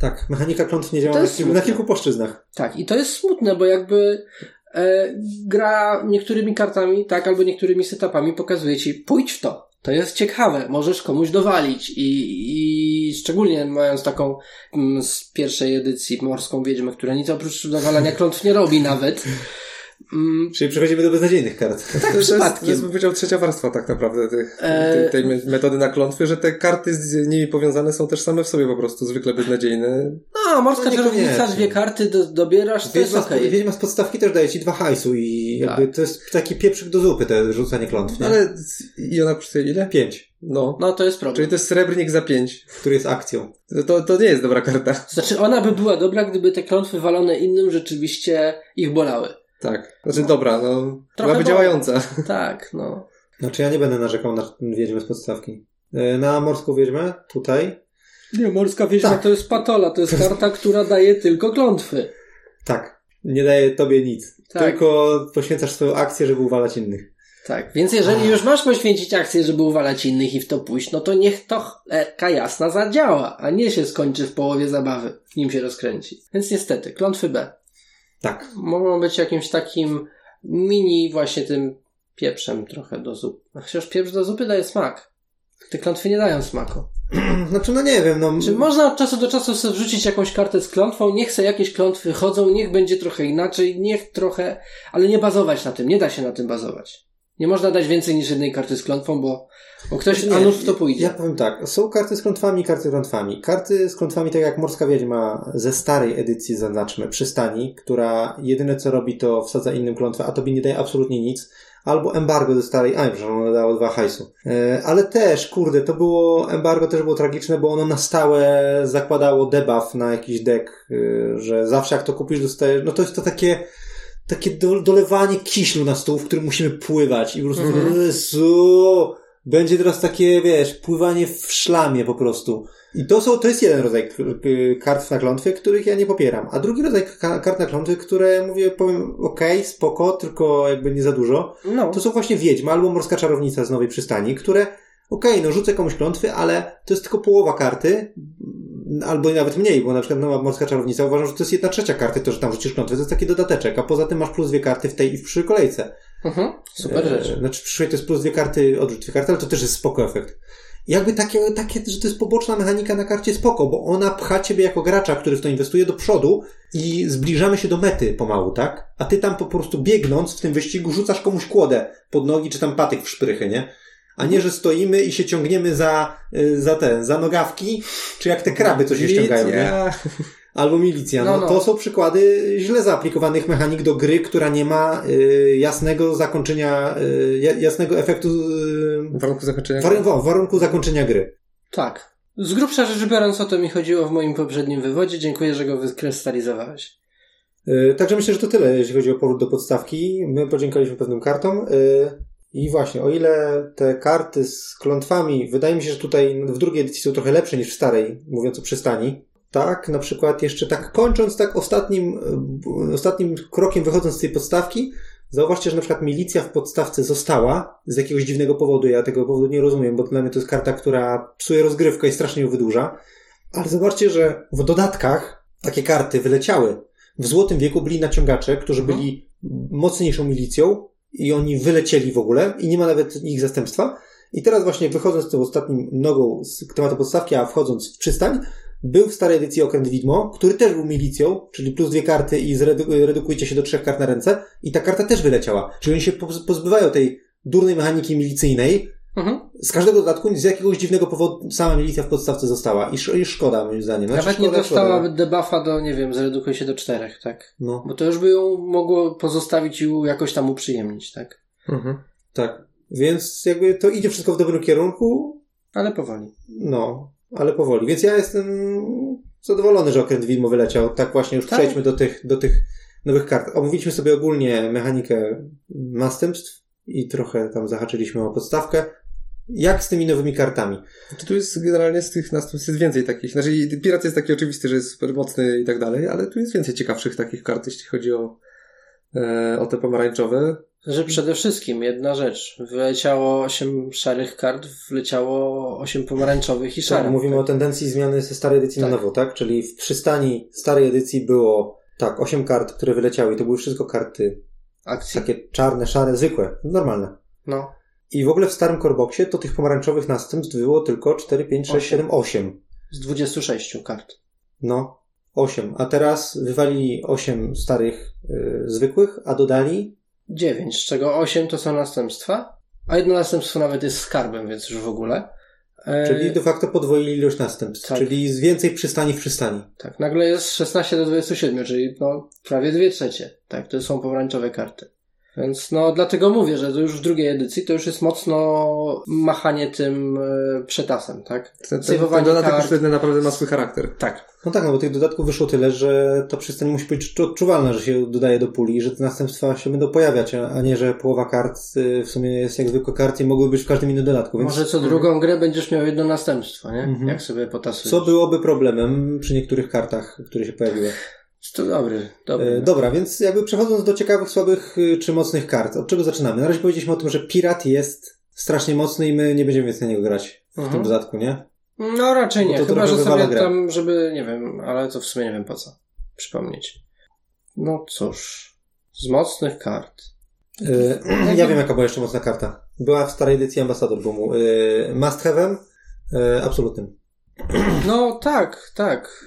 Tak, mechanika klątw nie działa na, na kilku płaszczyznach. Tak, i to jest smutne, bo jakby e, gra niektórymi kartami, tak, albo niektórymi setupami pokazuje ci, pójdź w to. To jest ciekawe, możesz komuś dowalić i, i szczególnie mając taką mm, z pierwszej edycji morską wiedźmę, która nic oprócz dowalania klątw nie robi nawet. Mm, Czyli przechodzimy do beznadziejnych kart. To jest, to jest bym powiedział trzecia warstwa tak naprawdę tych, E, tej, tej me- metody na klątwy, że te karty z nimi powiązane są też same w sobie po prostu zwykle beznadziejne. no, morska No, czarownica, dwie karty do, dobierasz, to jest okej. z, Wiedźma z podstawki też daje ci dwa hajsu i jakby Tak. to jest taki pieprzyk do zupy, te rzucanie klątw, nie? Ale i ona kosztuje ile? Pięć, No. No, to jest Czyli problem. to jest srebrnik za pięć. który jest akcją. To, to, to nie jest dobra karta. Znaczy, ona by była dobra, gdyby te klątwy walone innym rzeczywiście ich bolały. Tak. Znaczy dobra, no. Trochę Byłaby bo- działająca. Tak, no. Znaczy ja nie będę narzekał na wiedźmę z podstawki. E, Na morską wiedźmę, tutaj, Nie, morska wiedźma Tak. to jest patola, to jest karta, która daje tylko klątwy. tak, nie daje tobie nic. Tak. Tylko poświęcasz swoją akcję, żeby uwalać innych. Tak, więc jeżeli już masz poświęcić akcję, żeby uwalać innych i w to pójść, no to niech to cholera jasna zadziała, a nie się skończy w połowie zabawy, nim się rozkręci. Więc niestety, klątwy B. Tak. Mogą być jakimś takim mini właśnie tym pieprzem trochę do zup. A Chociaż pieprz do zupy daje smak. Te klątwy nie dają smaku. Znaczy, no nie wiem, no. Czy można od czasu do czasu sobie wrzucić jakąś kartę z klątwą, niech sobie jakieś klątwy chodzą, niech będzie trochę inaczej, niech trochę, ale nie bazować na tym, nie da się na tym bazować. Nie można dać więcej niż jednej karty z klątwą, bo, bo ktoś a nie, w to pójdzie. Ja powiem tak, są karty z klątwami, karty z klątwami. Karty z klątwami, tak jak Morska Wiedźma ze starej edycji, zaznaczmy, przystani, która jedyne co robi, to wsadza innym klątwę, a tobie nie daje absolutnie nic. Albo embargo ze starej, a że ono dało dwa hajsu. E, ale też, kurde, to było, embargo też było tragiczne, bo ono na stałe zakładało debuff na jakiś deck, e, że zawsze jak to kupisz, dostajesz, no to jest to takie, takie do, dolewanie kiślu na stół, w którym musimy pływać i po prostu, Mhm. Jezu, Będzie teraz takie, wiesz, pływanie w szlamie po prostu. I to są, to jest jeden rodzaj kart na klątwy, których ja nie popieram. A drugi rodzaj ka- kart na klątwy, które mówię, powiem, okej, spoko, tylko jakby nie za dużo. No, To są właśnie Wiedźma albo Morska Czarownica z Nowej Przystani, które, okej, no rzucę komuś klątwy, ale to jest tylko połowa karty, albo nawet mniej, bo na przykład Nowa Morska Czarownica uważam, że to jest jedna trzecia karty, to, że tam rzucisz klątwy, to jest taki dodateczek, a poza tym masz plus dwie karty w tej i w przyszłej kolejce. Mhm. super E, rzecz. Znaczy przyszłej to jest plus dwie karty, odrzut dwie karty, ale to też jest spoko efekt. Jakby takie, takie, że to jest poboczna mechanika na karcie spoko, bo ona pcha ciebie jako gracza, który w to inwestuje do przodu i zbliżamy się do mety pomału, tak? A ty tam po prostu biegnąc w tym wyścigu rzucasz komuś kłodę pod nogi czy tam patyk w szprychy, nie? A nie, że stoimy i się ciągniemy za, y, za te, za nogawki, czy jak te kraby co się ściągają, nie? Albo milicja. No, No, no. To są przykłady źle zaaplikowanych mechanik do gry, która nie ma y, jasnego zakończenia, y, ja- jasnego efektu, y, warunku zakończenia. warun- warunku zakończenia gry. Tak. Z grubsza rzecz biorąc, o to mi chodziło w moim poprzednim wywodzie. Dziękuję, że go wykrystalizowałeś. Y, Także myślę, że to tyle, jeśli chodzi o powrót do podstawki. My podziękowaliśmy pewnym kartom. I właśnie, o ile te karty z klątwami, wydaje mi się, że tutaj w drugiej edycji są trochę lepsze niż w starej, mówiąc o przystani. Tak, na przykład jeszcze tak kończąc tak ostatnim, y, ostatnim krokiem wychodząc z tej podstawki, zauważcie, że na przykład milicja w podstawce została z jakiegoś dziwnego powodu. Ja tego powodu nie rozumiem, bo dla mnie to jest karta, która psuje rozgrywkę i strasznie ją wydłuża. Ale zobaczcie, że w dodatkach takie karty wyleciały. W Złotym Wieku byli naciągacze, którzy Mhm. byli mocniejszą milicją i oni wylecieli w ogóle i nie ma nawet ich zastępstwa. I teraz właśnie wychodząc tą ostatnim nogą z tematu podstawki, a wchodząc w przystań, był w starej edycji okręt Widmo, który też był milicją, czyli plus dwie karty i zredu- się do trzech kart na ręce i ta karta też wyleciała. Czyli oni się poz- pozbywają tej durnej mechaniki milicyjnej, Mhm. z każdego dodatku z jakiegoś dziwnego powodu sama milicja w podstawce została. I, sz- i szkoda, moim zdaniem. Znaczy, Nawet nie szkoda, dostała szkoda. debuffa do, nie wiem, zredukuj się do czterech, tak? No, Bo to już by ją mogło pozostawić i jakoś tam uprzyjemnić, tak? Mhm. tak. Więc jakby to idzie wszystko w dobrym kierunku, Ale powoli. no, ale powoli. Więc ja jestem zadowolony, że okręt widmo wyleciał. Tak właśnie już Tak. przejdźmy do tych, do tych nowych kart. Omówiliśmy sobie ogólnie mechanikę następstw i trochę tam zahaczyliśmy o podstawkę. Jak z tymi nowymi kartami? Czy tu jest generalnie z tych następstw jest więcej takich. Znaczy, Pirat jest taki oczywisty, że jest super mocny i tak dalej, ale tu jest więcej ciekawszych takich kart, jeśli chodzi o, e, o te pomarańczowe. Że przede wszystkim jedna rzecz. Wleciało 8 szarych kart, wleciało 8 pomarańczowych i Tak, szarych. mówimy o tendencji zmiany ze starej edycji na Tak. nowo, tak? Czyli w przystani starej edycji było tak, 8 kart, które wyleciały i to były wszystko karty akcji. takie czarne, szare, zwykłe, normalne. No. I w ogóle w starym korboksie to tych pomarańczowych następstw było tylko 4, 5, 6, 7, 8. Z 26 kart. No, 8. A teraz wywalili 8 starych y, zwykłych, a dodali 9, z czego 8 to są następstwa, a jedno następstwo nawet jest skarbem, więc już w ogóle. E, Czyli de facto podwoili ilość następstw. tak. Czyli z więcej przystani w przystani. Tak, nagle jest 16 do 27, czyli no, prawie 2 trzecie. Tak, to są pomarańczowe karty. Więc no, dlatego mówię, że to już w drugiej edycji to już jest mocno machanie tym e, przetasem, tak? Ten, ten, ten dodatek kart. już naprawdę ma swój charakter. Tak. No tak, no bo tych dodatków wyszło tyle, że ta przystań musi być czu- odczuwalna, że się dodaje do puli, że te następstwa się będą pojawiać, a a nie, że połowa kart y, w sumie jest jak zwykłe karty i mogły być w każdym innym dodatku. Więc Może co drugą grę będziesz miał jedno następstwo, nie? Mhm. Jak sobie potasujesz. co byłoby problemem przy niektórych kartach, które się pojawiły. To dobry, dobry. E, Dobra, więc jakby przechodząc do ciekawych, słabych y, czy mocnych kart, od czego zaczynamy? Na razie powiedzieliśmy o tym, że pirat jest strasznie mocny i my nie będziemy więcej na niego grać w Mhm. tym dodatku, nie? No raczej Bo nie, chyba że sobie grę. tam, żeby, nie wiem, ale to w sumie nie wiem po co. Przypomnieć. No cóż, z mocnych kart. Y, ja wiem, jaka była jeszcze mocna karta. Była w starej edycji Ambassador Boomu. Y, Must have'em y, absolutnym. No tak, tak.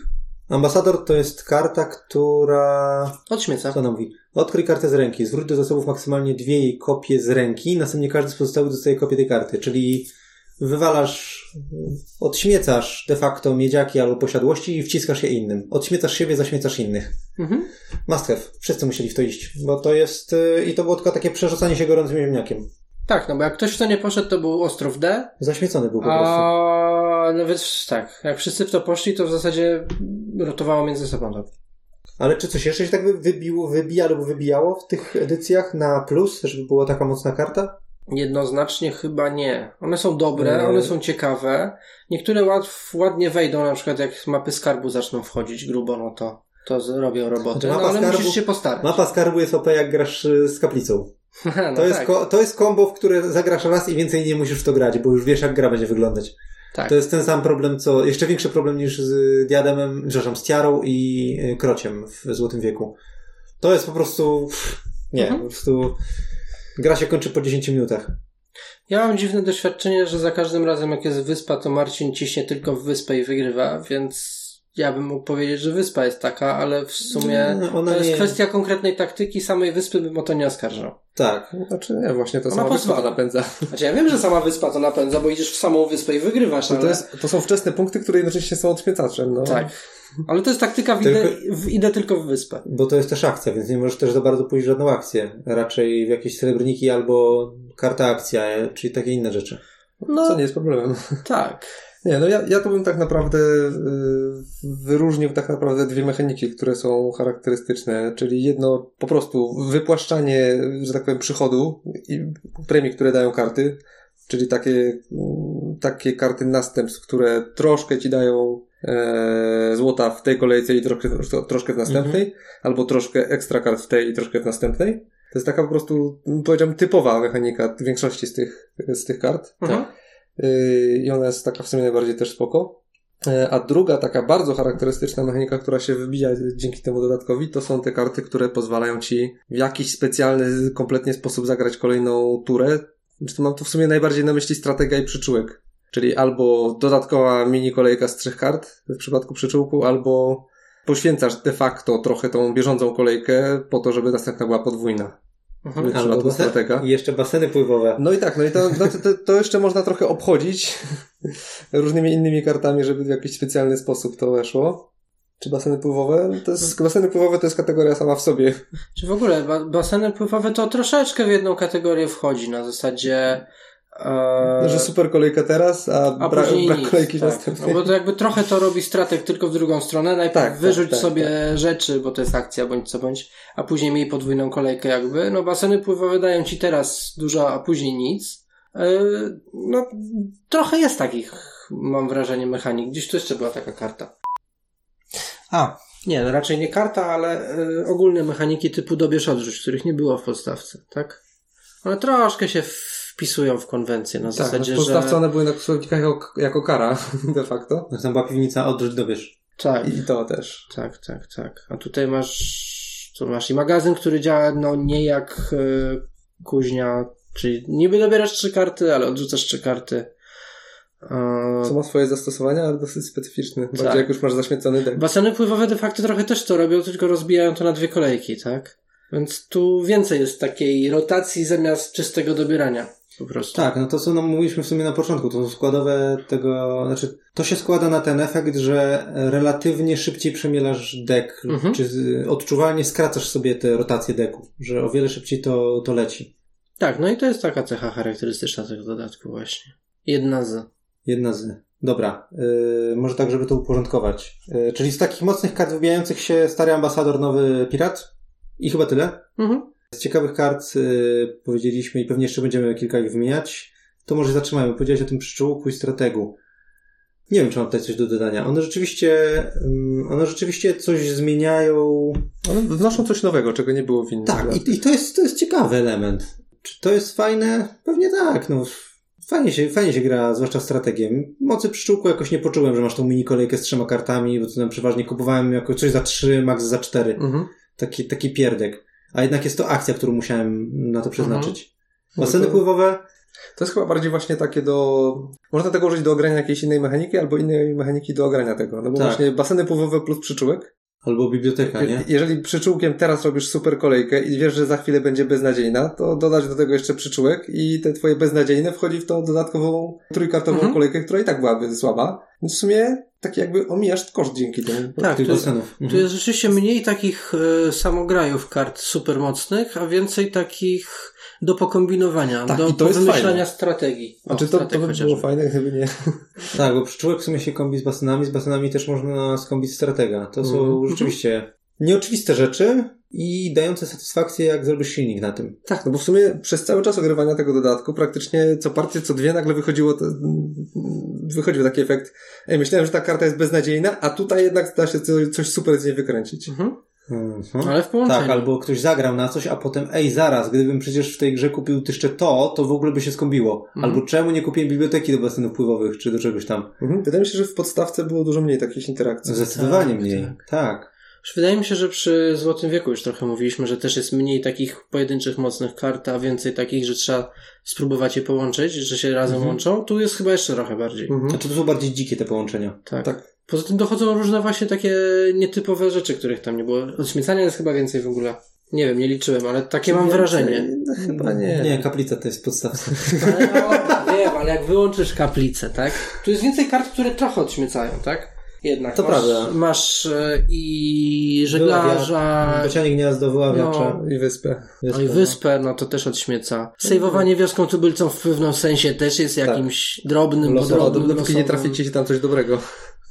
Ambasador to jest karta, która... Od śmieca. Co ona mówi? Odkryj kartę z ręki. Zwróć do zasobów maksymalnie dwie jej kopie z ręki. Następnie każdy z pozostałych dostaje kopię tej karty. Czyli wywalasz, odśmiecasz de facto miedziaki albo posiadłości i wciskasz je innym. Odśmiecasz siebie, zaśmiecasz innych. Mhm. Must have. Wszyscy musieli w to iść. Bo to jest... y, I to było tylko takie przerzucanie się gorącym ziemniakiem. Tak, no bo jak ktoś w to nie poszedł, to był Ostrów D, Zaśmiecony był po prostu. a no więc tak, jak wszyscy w to poszli, to w zasadzie rotowało między sobą to. Ale czy coś jeszcze się tak wy- wybiło, wybija lub wybijało w tych edycjach na plus, żeby była taka mocna karta? Jednoznacznie chyba nie. One są dobre, one są ciekawe. Niektóre ład, ładnie wejdą, na przykład jak mapy skarbu zaczną wchodzić grubo, no to, to zrobią robotę. No, ale skarbu- musisz się postarać. Mapa skarbu jest OP jak grasz y, z kaplicą. no To, jest tak, ko- to jest kombo, w które zagrasz raz i więcej nie musisz w to grać, bo już wiesz jak gra będzie wyglądać. Tak. To jest ten sam problem, co, jeszcze większy problem niż z Diademem, przepraszam, z Tiarą i y, Krociem w Złotym Wieku. To jest po prostu, pff, nie, Mhm. po prostu gra się kończy po 10 minutach. Ja mam dziwne doświadczenie, że za każdym razem jak jest wyspa, to Marcin ciśnie tylko w wyspę i wygrywa, więc ja bym mógł powiedzieć, że wyspa jest taka, ale w sumie ona to jest nie- kwestia konkretnej taktyki, samej wyspy bym o to nie oskarżał. Tak. Znaczy nie, właśnie to Ona sama wyspa pozwala. napędza. Znaczy ja wiem, że sama wyspa to napędza, bo idziesz w samą wyspę i wygrywasz, To, ale... to, jest, to są wczesne punkty, które jednocześnie są odśmietaczem. No. Tak. Ale to jest taktyka, w idę, w idę tylko w wyspę. Bo to jest też akcja, więc nie możesz też za bardzo pójść w żadną akcję. Raczej w jakieś srebrniki albo karta akcja, czyli takie inne rzeczy. No, Co nie jest problemem. tak. Nie, no ja, ja to bym tak naprawdę y, wyróżnił tak naprawdę dwie mechaniki, które są charakterystyczne, czyli jedno po prostu wypłaszczanie, że tak powiem, przychodu i premii, które dają karty, czyli takie, mm, takie karty następstw, które troszkę ci dają e, złota w tej kolejce i troszkę, troszkę w następnej, albo troszkę ekstra kart w tej i troszkę w następnej. To jest taka po prostu, powiedziałbym, typowa mechanika większości z tych, z tych kart. Mhm. Yy, i ona jest taka w sumie najbardziej też spoko. Yy, A druga taka bardzo charakterystyczna mechanika, która się wybija dzięki temu dodatkowi, to są te karty, które pozwalają ci w jakiś specjalny, kompletnie sposób zagrać kolejną turę. Zresztą mam tu w sumie najbardziej na myśli strategia i przyczółek. Czyli albo dodatkowa mini kolejka z trzech kart w przypadku przyczółku, albo poświęcasz de facto trochę tą bieżącą kolejkę po to, żeby następna była podwójna. Mhm. Stratega. I jeszcze baseny pływowe. No i tak, no i to, no to, to jeszcze można trochę obchodzić różnymi innymi kartami, żeby w jakiś specjalny sposób to weszło. Czy baseny pływowe? To jest, baseny pływowe to jest kategoria sama w sobie. Czy w ogóle ba- baseny pływowe to troszeczkę w jedną kategorię wchodzi, na zasadzie... E, Że super kolejka teraz, a, a brak kolejki tak. następnej. No bo to jakby trochę to robi stratek tylko w drugą stronę. Najpierw Tak, tak, wyrzuć tak, sobie rzeczy, bo to jest akcja bądź co bądź, a później miej podwójną kolejkę jakby. No baseny pływowe dają ci teraz dużo, a później nic. E, no trochę jest takich, mam wrażenie, mechanik. Gdzieś tu jeszcze była taka karta. A, nie, no raczej nie karta, ale e, ogólne mechaniki typu dobierz odrzuć, których nie było w podstawce, tak? One troszkę się wpisują w konwencję na tak, no zasadzie, podstawce że... one były na słownikach jako, jako kara, de facto. Tam była piwnica, odrzuć dowiesz. Tak. I to też. Tak, tak, tak. A tutaj masz, tu masz i magazyn, który działa no nie jak y, kuźnia, czyli niby dobierasz trzy karty, ale odrzucasz trzy karty. Co ma swoje zastosowania, ale dosyć specyficzne. Bardziej Tak. jak już masz zaśmiecony dek. baseny pływowe de facto trochę też to robią, tylko rozbijają to na dwie kolejki, tak? Więc tu więcej jest takiej rotacji zamiast czystego dobierania. Po prostu. Tak, no to co no, mówiliśmy w sumie na początku, to składowe tego, znaczy to się składa na ten efekt, że relatywnie szybciej przemielasz dek, Mhm. czy odczuwalnie skracasz sobie te rotacje deku, że o wiele szybciej to, to leci. Tak, no i to jest taka cecha charakterystyczna tego dodatku właśnie. Jedna z. Jedna z. Dobra, yy, może tak, żeby to uporządkować. Yy, czyli z takich mocnych kart wybijających się stary ambasador, nowy pirat i chyba tyle. Mhm. Z ciekawych kart yy, powiedzieliśmy i pewnie jeszcze będziemy kilka ich wymieniać. To może zatrzymajmy. Powiedziałeś o tym przyczółku i strategu. Nie wiem, czy mam tutaj coś do dodania. One rzeczywiście, ym, one rzeczywiście coś zmieniają. One wnoszą coś nowego, czego nie było w innych Tak, i, i to, jest, to jest ciekawy element. Czy to jest fajne? Pewnie tak. No, fajnie, się, fajnie się gra, zwłaszcza strategiem. Mocy pszczółku jakoś nie poczułem, że masz tą mini kolejkę z trzema kartami, bo to tam przeważnie kupowałem jako coś za trzy, max za cztery. Mhm. Taki, taki pierdek. A jednak jest to akcja, którą musiałem na to przeznaczyć. No Baseny to- pływowe? To jest chyba bardziej właśnie takie do... Można tego użyć do ogrania jakiejś innej mechaniki, albo innej mechaniki do ogrania tego. No bo Tak. właśnie baseny pływowe plus przyczółek. Albo biblioteka, nie? Je- Jeżeli przyczółkiem teraz robisz super kolejkę i wiesz, że za chwilę będzie beznadziejna, to dodać do tego jeszcze przyczółek i te twoje beznadziejne wchodzi w tą dodatkową trójkartową Mhm. kolejkę, która i tak byłaby słaba. Więc w sumie tak jakby omijasz koszt dzięki temu. Tak, Tych to jest, basenów. Tu Mhm. jest rzeczywiście mniej takich e, samograjów kart super mocnych, a więcej takich do pokombinowania, Tak, do jest wymyślania strategii. O, Znaczy to, to by chociażby. było fajne, gdyby nie. Tak, bo przyczółek w sumie się kombi z basenami, z basenami też można skombić stratega. To są Mhm. rzeczywiście nieoczywiste rzeczy, i dające satysfakcję, jak zrobisz silnik na tym. Tak, no bo w sumie przez cały czas ogrywania tego dodatku praktycznie co partię, co dwie nagle wychodziło to, wychodził taki efekt. Ej, myślałem, że ta karta jest beznadziejna, a tutaj jednak da się coś, coś super z niej wykręcić. Mhm. Mhm. Ale w połączeniu. Tak, albo ktoś zagrał na coś, a potem, ej, zaraz, gdybym przecież w tej grze kupił jeszcze to, to w ogóle by się skąbiło. Mhm. Albo czemu nie kupiłem biblioteki do basynów pływowych, czy do czegoś tam. Mhm. Wydaje mi się, że w podstawce było dużo mniej takich interakcji. Zdecydowanie tak, mniej. tak. Tak. Wydaje mi się, że przy Złotym Wieku już trochę mówiliśmy, że też jest mniej takich pojedynczych mocnych kart, a więcej takich, że trzeba spróbować je połączyć, że się razem Mhm. łączą. Tu jest chyba jeszcze trochę bardziej. Mhm. Znaczy to są bardziej dzikie te połączenia. Tak. Tak. Poza tym dochodzą różne właśnie takie nietypowe rzeczy, których tam nie było. Odśmiecania jest chyba więcej w ogóle. Nie wiem, nie liczyłem, ale takie mam wrażenie. No, chyba nie. Nie, kaplica to jest podstawka. Ale, no, wiem, ale jak wyłączysz kaplicę, tak? Tu jest więcej kart, które trochę odśmiecają, tak? Jednak. To masz, prawda. Masz e, i żeglarza, Bocianie gniazdo, wyławiacza. I wyspę. no i wyspę, no to też odśmieca. Sejwowanie wioską tubylcą w pewnym sensie też jest jakimś drobnym, Losowo, No, podrobnym, dopóki nie traficie się tam coś dobrego.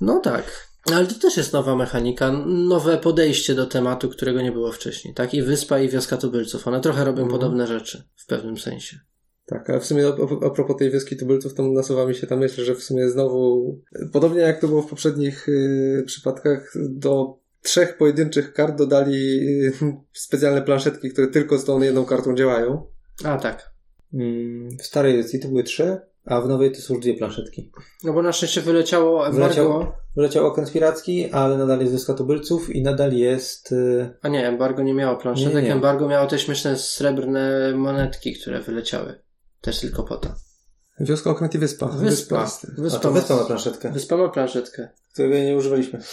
No tak. Ale to też jest nowa mechanika, nowe podejście do tematu, którego nie było wcześniej. Tak? I wyspa, i wioska tubylców. One trochę robią Mhm. podobne rzeczy w pewnym sensie. Tak, a w sumie a, a propos tej wioski tubylców, to nasuwa mi się ta myśl, że w sumie znowu, podobnie jak to było w poprzednich y, przypadkach, do trzech pojedynczych kart dodali y, specjalne planszetki, które tylko z tą jedną kartą działają. A tak. Mm, W starej edycji to były trzy, a w nowej to są już dwie planszetki. No bo na szczęście wyleciało embargo. Wyleciał, wyleciał okręt piracki, ale nadal jest Wioska Tubylców i nadal jest... y, A nie, embargo nie miało planszetek. Nie, nie. Embargo miało te śmieszne srebrne monetki, które wyleciały. Też tylko po to. Wioska, okręt i wyspa. Wyspa. jest- A Wyspa, to ma, Wyspa ma planszetkę, wyspa ma planszetkę. którego nie używaliśmy.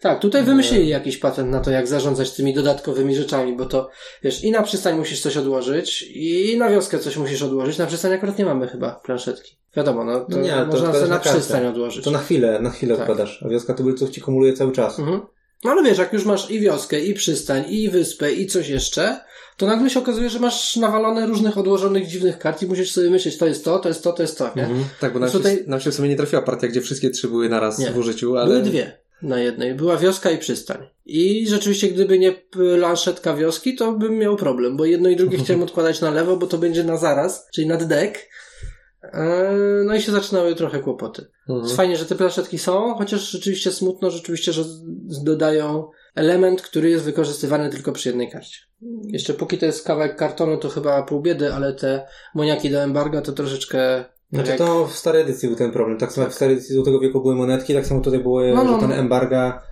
Tak, tutaj wymyślili jakiś patent na to, jak zarządzać tymi dodatkowymi rzeczami, bo to, wiesz, i na przystań musisz coś odłożyć, i na wioskę coś musisz odłożyć. Na przystań akurat nie mamy chyba planszetki. Wiadomo, no to nie, to można odkładasz sobie na kartę. przystań odłożyć. To na chwilę, na chwilę Tak. odkładasz, a Wioska Tubylców ci kumuluje cały czas. Mhm. No ale wiesz, jak już masz i wioskę, i przystań, i wyspę, i coś jeszcze, to nagle się okazuje, że masz nawalone różnych odłożonych dziwnych kart i musisz sobie myśleć, to jest to, to jest to, to jest to, nie? Mhm. Tak, bo nam, Tutaj- się, nam się w sumie nie trafiła partia, gdzie wszystkie trzy były naraz Nie. w użyciu, ale... Były dwie na jednej. Była wioska i przystań. I rzeczywiście, gdyby nie planszetka wioski, to bym miał problem, bo jedno i drugie chciałem odkładać na lewo, bo to będzie na zaraz, czyli nad dek. Eee, No i się zaczynały trochę kłopoty. Mhm. Fajnie, że te planszetki są, chociaż rzeczywiście smutno, rzeczywiście, że dodają element, który jest wykorzystywany tylko przy jednej karcie. Jeszcze póki to jest kawałek kartonu, to chyba pół biedy, ale te moniaki do embarga to troszeczkę... Znaczy jak- to w starej edycji był ten problem. Tak samo jak w starej edycji Złotego Wieku były monetki, tak samo tutaj było, No, no, że ten no. embarga,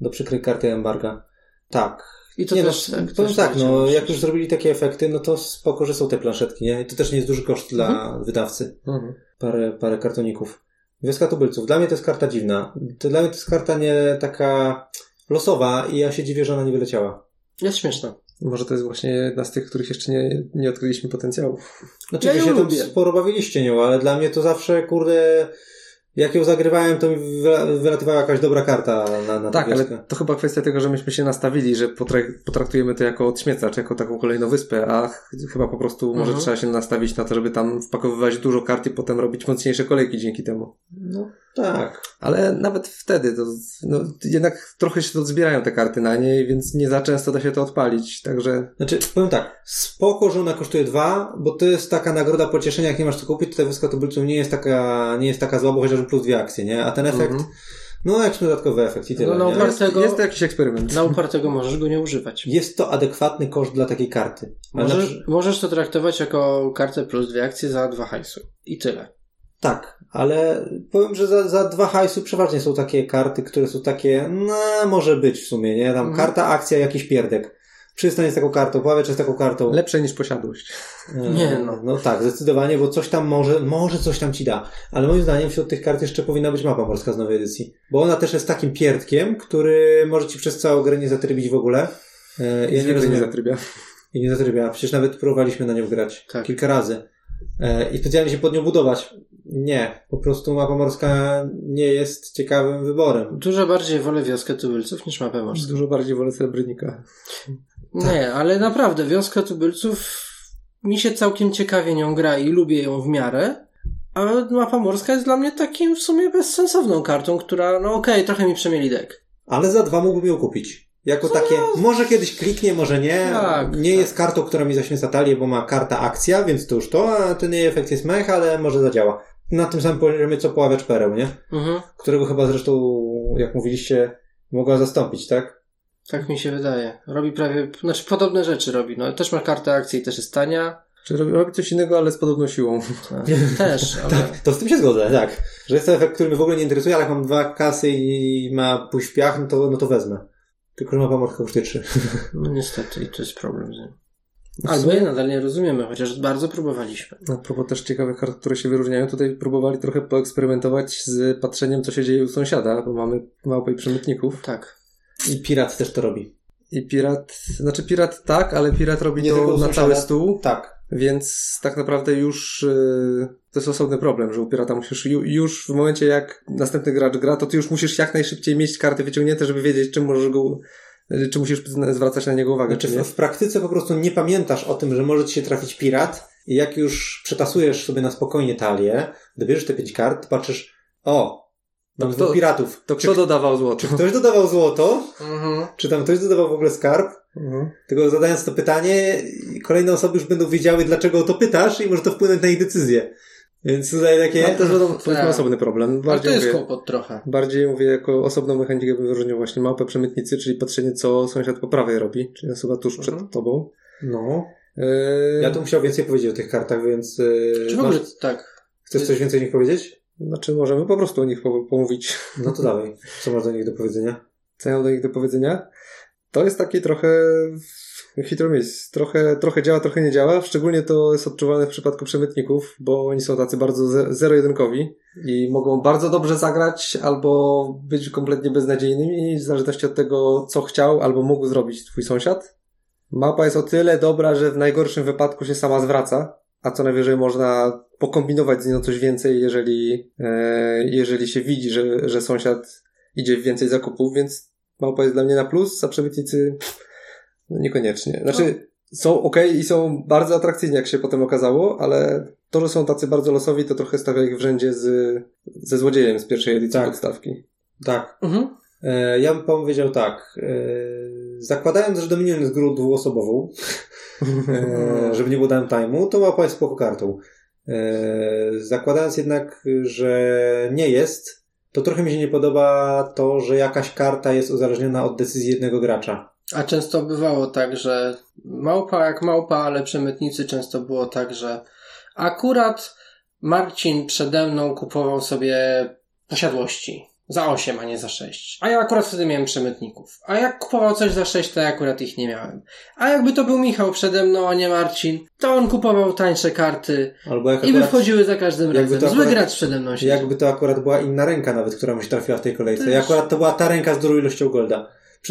do przykrej karty embarga. Tak. I to nie, też... no, tak, powiem też tak, no, jak już zrobili takie efekty, no to spoko, że są te planszetki, nie? I to też nie jest duży koszt dla Mhm. wydawcy. Mhm. Parę, parę kartoników. Wioska Tubylców. Dla mnie to jest karta dziwna. To dla mnie to jest karta nie taka losowa i ja się dziwię, że ona nie wyleciała. Jest śmieszna. Może to jest właśnie jedna z tych, których jeszcze nie, nie odkryliśmy potencjału. Znaczy, Ja wy się tam lubię. sporo bawiliście nią, ale dla mnie to zawsze, kurde, jak ją zagrywałem, to mi wyla- wylatywała jakaś dobra karta na, na Tak, ale to chyba kwestia tego, że myśmy się nastawili, że potrak- potraktujemy to jako odśmiecacz, jako taką kolejną wyspę, a ch- chyba po prostu może Mhm. trzeba się nastawić na to, żeby tam wpakowywać dużo kart i potem robić mocniejsze kolejki dzięki temu. No tak. Ale nawet wtedy to, no, jednak trochę się to zbierają te karty na niej, więc nie za często da się to odpalić, także Znaczy, powiem tak, spoko, że ona kosztuje dwa, bo to jest taka nagroda pocieszenia, jak nie masz co kupić, to ta wioska tubylców nie jest taka, nie jest taka zła, bo chociażby plus dwie akcje, nie? A ten efekt, Mhm. no jakiś dodatkowy efekt i tyle, No, nie? bardzo- jest, to jakiś eksperyment. Dla upartego możesz go nie używać. Jest to adekwatny koszt dla takiej karty. Na Możesz, przy- możesz to traktować jako kartę plus dwie akcje za dwa hajsu. I tyle. Tak, ale powiem, że za, za dwa hajsu przeważnie są takie karty, które są takie, no może być w sumie, nie? Tam Mhm. karta, akcja, jakiś pierdek. Przystań jest taką kartą, pławiacz jest taką kartą. Lepsze niż posiadłość. E, Nie, no. No tak, zdecydowanie, bo coś tam może, może coś tam ci da. Ale moim zdaniem wśród tych kart jeszcze powinna być mapa morska z nowej edycji. Bo ona też jest takim pierdkiem, który może ci przez całą grę nie zatrybić w ogóle. E, Ja nie Zwykle nie rozumiem. zatrybia. I nie zatrybia. Przecież nawet próbowaliśmy na nią grać. Tak. Kilka razy. E, I specjalnie się pod nią budować. Nie. Po prostu mapa morska nie jest ciekawym wyborem. Dużo bardziej wolę wioskę tubylców niż mapę morską. Dużo bardziej wolę srebrnika. Nie, ale naprawdę wioskę tubylców mi się całkiem ciekawie nią gra i lubię ją w miarę. A mapa morska jest dla mnie takim w sumie bezsensowną kartą, która, no okej, trochę mi przemieli dek. Ale za dwa mógłbym ją kupić. Jako takie, może kiedyś kliknie, może nie. Tak, nie tak. jest kartą, która mi zaśmieca talię, bo ma karta akcja, więc to już to, a ten jej efekt jest mech, ale może zadziała. Na tym samym poziomie co poławacz pereł, nie? Mhm. Którego chyba zresztą, jak mówiliście, mogła zastąpić, tak? Tak mi się wydaje. Robi prawie, znaczy podobne rzeczy robi. No też ma kartę akcji, też jest tania. Czy robi, robi coś innego, ale z podobną siłą. Tak. Też, ale... To z tym się zgodzę, tak. Że jest to efekt, który mnie w ogóle nie interesuje, ale jak mam dwa kasy i ma pójść w piach, no to, no to wezmę. Tylko, że ma pomockę kosztuje trzy. No niestety i to jest problem z nim. Albo je nadal nie rozumiemy, chociaż bardzo próbowaliśmy. A propos też ciekawych kart, które się wyróżniają, tutaj próbowali trochę poeksperymentować z patrzeniem, co się dzieje u sąsiada, bo mamy małpę i przemytników. Tak. I pirat też to robi. I pirat, znaczy pirat tak, ale pirat robi Nie tylko to na sąsiada. cały stół, Tak. więc tak naprawdę już yy, to jest osobny problem, że u pirata musisz ju, już w momencie jak następny gracz gra, to ty już musisz jak najszybciej mieć karty wyciągnięte, żeby wiedzieć, czym możesz go, czy musisz zwracać na niego uwagę, Znaczy czy w, w praktyce po prostu nie pamiętasz o tym, że może ci się trafić pirat i jak już przetasujesz sobie na spokojnie talię, dobierzesz te pięć kart, patrzysz, o, mam To kto- piratów. To czy, kto dodawał złoto? czy ktoś dodawał złoto? Mhm. Czy tam ktoś dodawał w ogóle skarb? Mhm. Tylko zadając to pytanie, kolejne osoby już będą wiedziały, dlaczego o to pytasz i może to wpłynąć na ich decyzję. Więc tutaj takie... Wiadomo, to jest Tak. osobny problem. Ale to Bardziej jest mówię, kłopot trochę. Bardziej mówię jako osobną mechanikę bym wyróżnił właśnie małpę przemytnicy, czyli patrzenie co sąsiad po prawej robi, czyli osoba tuż przed Mhm. tobą. No. Eee, Ja tu musiał więcej powiedzieć o tych kartach, więc... Yy, Czy w ogóle masz- tak. Chcesz coś więcej o nich powiedzieć? Znaczy możemy po prostu o nich po- pomówić. No to dawaj. Co masz do nich do powiedzenia? Co ja mam do nich do powiedzenia? To jest taki trochę hit or miss. Trochę, trochę działa, trochę nie działa. Szczególnie to jest odczuwalne w przypadku przemytników, bo oni są tacy bardzo ze- zero-jedynkowi i mogą bardzo dobrze zagrać albo być kompletnie beznadziejnymi w zależności od tego, co chciał albo mógł zrobić twój sąsiad. Mapa jest o tyle dobra, że w najgorszym wypadku się sama zwraca, a co najwyżej można pokombinować z nią coś więcej, jeżeli, e, jeżeli się widzi, że, że sąsiad idzie w więcej zakupów, więc małpa jest dla mnie na plus, a przemytnicy no niekoniecznie. Znaczy, są ok i są bardzo atrakcyjni, jak się potem okazało, ale to, że są tacy bardzo losowi, to trochę stawia ich w rzędzie z, ze złodziejem z pierwszej edycji Tak. podstawki. Tak. Mhm. E, ja bym powiedział tak. E, zakładając, że Dominion jest grą dwuosobową, e, żeby nie było downtime'u, to mapa jest spoko kartą. E, zakładając jednak, że nie jest, to trochę mi się nie podoba to, że jakaś karta jest uzależniona od decyzji jednego gracza. A często bywało tak, że małpa jak małpa, ale przemytnicy często było tak, że akurat Marcin przede mną kupował sobie posiadłości za 8, a nie za 6. A ja akurat wtedy miałem przemytników. A jak kupował coś za 6, to ja akurat ich nie miałem. A jakby to był Michał przede mną, a nie Marcin, to on kupował tańsze karty Albo jak i by akurat, wchodziły za każdym razem. to Zły akurat- gracz przede mną siedział. jakby to akurat była inna ręka nawet, która mu się trafiła w tej kolejce. I akurat to była ta ręka z dużą ilością golda.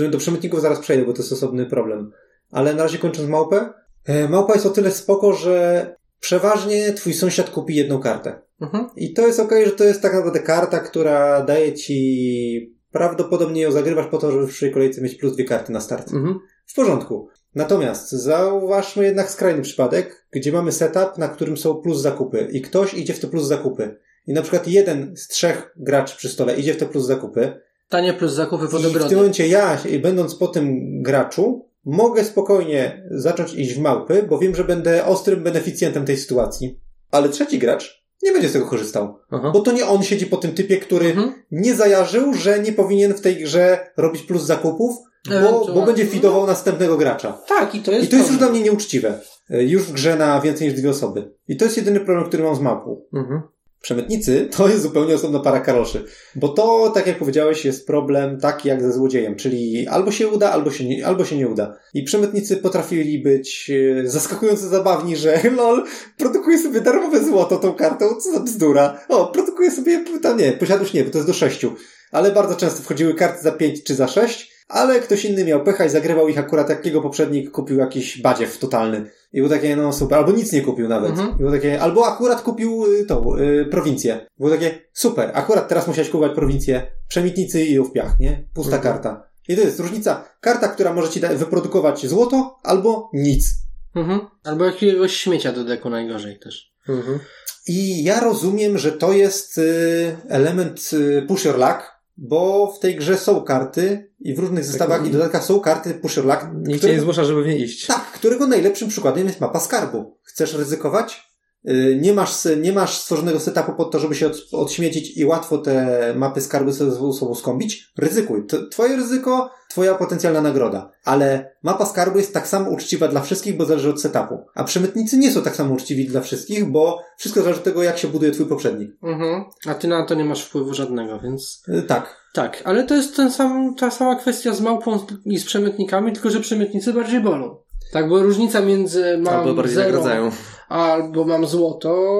Do przemytników zaraz przejdę, bo to jest osobny problem. Ale na razie kończąc małpę. E, małpa jest o tyle spoko, że przeważnie twój sąsiad kupi jedną kartę. Mhm. I to jest okej, że to jest tak naprawdę karta, która daje ci prawdopodobnie ją zagrywasz po to, żeby w przyszłej kolejce mieć plus dwie karty na start. Mhm. W porządku. Natomiast zauważmy jednak skrajny przypadek, gdzie mamy setup, na którym są plus zakupy i ktoś idzie w te plus zakupy. I na przykład jeden z trzech graczy przy stole idzie w te plus zakupy. Tanie plus zakupy pod I w tym momencie ja, będąc po tym graczu, mogę spokojnie zacząć iść w małpy, bo wiem, że będę ostrym beneficjentem tej sytuacji. Ale trzeci gracz nie będzie z tego korzystał. Aha. Bo to nie on siedzi po tym typie, który Mhm. nie zajarzył, że nie powinien w tej grze robić plus zakupów, bo, bo będzie fidował następnego gracza. Tak, i to jest I to jest już dla mnie nieuczciwe. E, Już w grze na więcej niż dwie osoby. I to jest jedyny problem, który mam z mapą. Mhm. Przemytnicy to jest zupełnie osobna para karoszy. Bo to, tak jak powiedziałeś, jest problem taki jak ze złodziejem, czyli albo się uda, albo się nie, albo się nie uda. I przemytnicy potrafili być e, zaskakująco zabawni, że lol, produkuje sobie darmowe złoto tą kartą, co za bzdura. O, produkuje sobie, tam nie, posiadłość nie, bo to jest do sześciu. Ale bardzo często wchodziły karty za pięć czy za sześć, ale ktoś inny miał pecha i zagrywał ich akurat jak jego poprzednik kupił jakiś badziew totalny. I było takie, no super, albo nic nie kupił nawet. Mhm. I było takie, albo akurat kupił y, tą, y, prowincję. Było takie, super, akurat teraz musiałeś kupować prowincję, przemytnicy i ją w piach, nie? Pusta Mhm. karta. I to jest różnica. Karta, która może ci da- wyprodukować złoto, albo nic. Mhm. Albo jakiegoś śmiecia do deku najgorzej też. Mhm. I ja rozumiem, że to jest y, element y, push your luck, bo w tej grze są karty i w różnych zestawach i dodatkach są karty Pusher Luck, Nikt cię które, nie zmusza, żeby w nie iść. tak, którego najlepszym przykładem jest mapa skarbu. Chcesz ryzykować? Y, Nie masz, nie masz stworzonego setupu pod to, żeby się od, odśmiecić i łatwo te mapy skarby sobie ze sobą skąbić? Ryzykuj. To twoje ryzyko, twoja potencjalna nagroda. Ale mapa skarbu jest tak samo uczciwa dla wszystkich, bo zależy od setupu. A przemytnicy nie są tak samo uczciwi dla wszystkich, bo wszystko zależy od tego, jak się buduje twój poprzednik. Mhm. A ty na to nie masz wpływu żadnego, więc... Y, Tak. Tak, ale to jest ten sam, ta sama kwestia z małpą i z przemytnikami, tylko że przemytnicy bardziej bolą. Tak, bo różnica między mam Albo bardziej zero, nagradzają. albo mam złoto,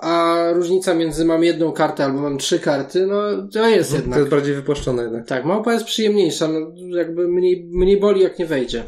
a różnica między mam jedną kartę albo mam trzy karty, no to jest To jednak. jest bardziej wypłaszczone jednak. Tak, małpa jest przyjemniejsza, no, jakby mniej, mniej boli jak nie wejdzie.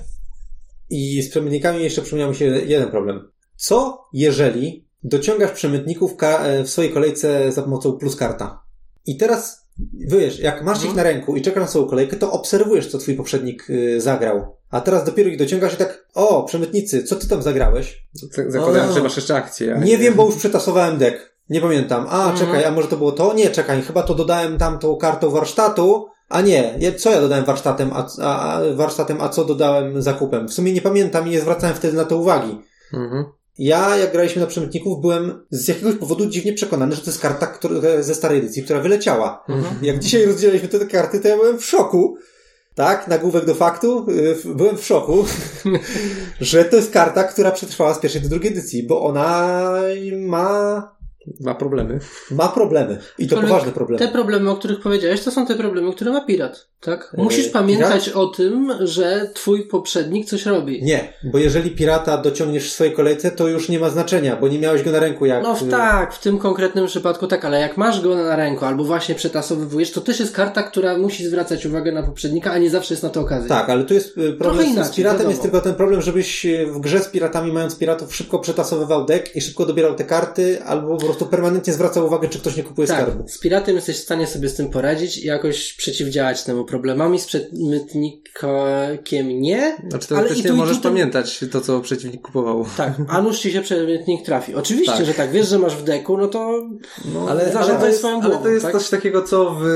I z przemytnikami jeszcze przypomniał mi się jeden problem. Co jeżeli dociągasz przemytników e, w swojej kolejce za pomocą plus karta? I teraz, wiesz, jak masz ich na ręku i czekasz na swoją kolejkę, to obserwujesz, co twój poprzednik y, zagrał. A teraz dopiero ich dociągasz i tak, o, przemytnicy, co ty tam zagrałeś? Z- Zakładając, O. że masz jeszcze akcję. Nie wiem, bo już przetasowałem deck. Nie pamiętam. A, Mhm. czekaj, a może to było to? Nie, czekaj, chyba to dodałem tamtą kartą warsztatu. A nie, co ja dodałem warsztatem, a, a, warsztatem, a co dodałem zakupem? W sumie nie pamiętam i nie zwracałem wtedy na to uwagi. Mhm. Ja, jak graliśmy na przemytników, byłem z jakiegoś powodu dziwnie przekonany, że to jest karta która, ze starej edycji, która wyleciała. Mhm. Jak dzisiaj rozdzielaliśmy te karty, to ja byłem w szoku. Tak, nagłówek do faktu. y, Byłem w szoku, że to jest karta, która przetrwała z pierwszej do drugiej edycji, bo ona ma, Ma problemy. ma problemy. I to Ale poważne problemy. Te problemy, o których powiedziałeś, to są te problemy, które ma pirat, tak? Yy, Musisz pirat? pamiętać o tym, że twój poprzednik coś robi. Nie, bo jeżeli pirata dociągniesz w swojej kolejce, to już nie ma znaczenia, bo nie miałeś go na ręku jak... No w, y, tak, w tym konkretnym przypadku tak, ale jak masz go na ręku albo właśnie przetasowywujesz, to też jest karta, która musi zwracać uwagę na poprzednika, a nie zawsze jest na to okazja. Tak, ale tu jest y, Trochę problem z, inaczej, z piratem, wiadomo. jest tylko ten problem, żebyś y, w grze z piratami, mając piratów, szybko przetasowywał deck i szybko dobierał te karty, albo po prostu permanentnie zwracał uwagę, czy ktoś nie kupuje Tak, skarbu. z piratem jesteś w stanie sobie z tym poradzić i jakoś przeciwdziałać temu problemami, z przemytnikiem nie. Znaczy Ale i tu- i możesz tutaj- pamiętać to, co przeciwnik kupował. Tak, a nuż ci się przemytnik trafi. Oczywiście, Tak. że tak, wiesz, że masz w deku, no to No, Ale, ale, to jest, swoją ale głową, to jest tak? coś takiego, co w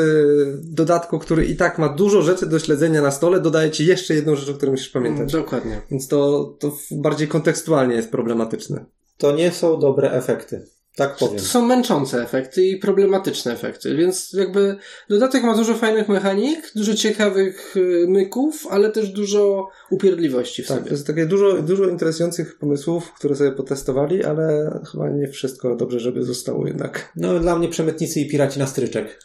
dodatku, który i tak ma dużo rzeczy do śledzenia na stole, dodaje ci jeszcze jedną rzecz, o której musisz pamiętać. Dokładnie. Więc to, to bardziej kontekstualnie jest problematyczne. To nie są dobre efekty. Tak powiem. To są męczące efekty i problematyczne efekty, więc jakby dodatek ma dużo fajnych mechanik, dużo ciekawych y, myków, ale też dużo upierdliwości w Tak, to sobie. jest takie dużo, dużo interesujących pomysłów, które sobie potestowali, ale chyba nie wszystko dobrze, żeby zostało jednak. No, dla mnie przemytnicy i piraci na stryczek.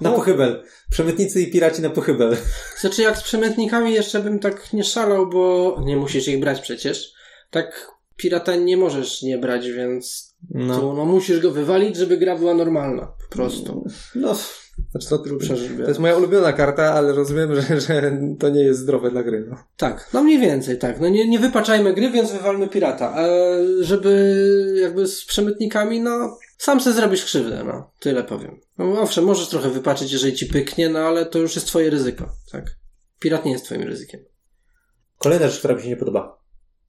Na pochybel. Przemytnicy i piraci na pochybel. Znaczy jak z przemytnikami jeszcze bym tak nie szalał, bo nie musisz ich brać przecież. Tak pirata nie możesz nie brać, więc No. tu, no musisz go wywalić, żeby gra była normalna. Po prostu. No, Znaczy, to, to jest moja ulubiona karta, ale rozumiem, że, że to nie jest zdrowe dla gry. No. Tak, no mniej więcej, tak. No nie, nie wypaczajmy gry, więc wywalmy pirata. A żeby jakby z przemytnikami, no sam sobie zrobisz krzywdę, no. Tyle powiem. No owszem, możesz trochę wypaczyć, jeżeli ci pyknie, no ale to już jest twoje ryzyko, tak. Pirat nie jest twoim ryzykiem. Kolejna rzecz, która mi się nie podoba.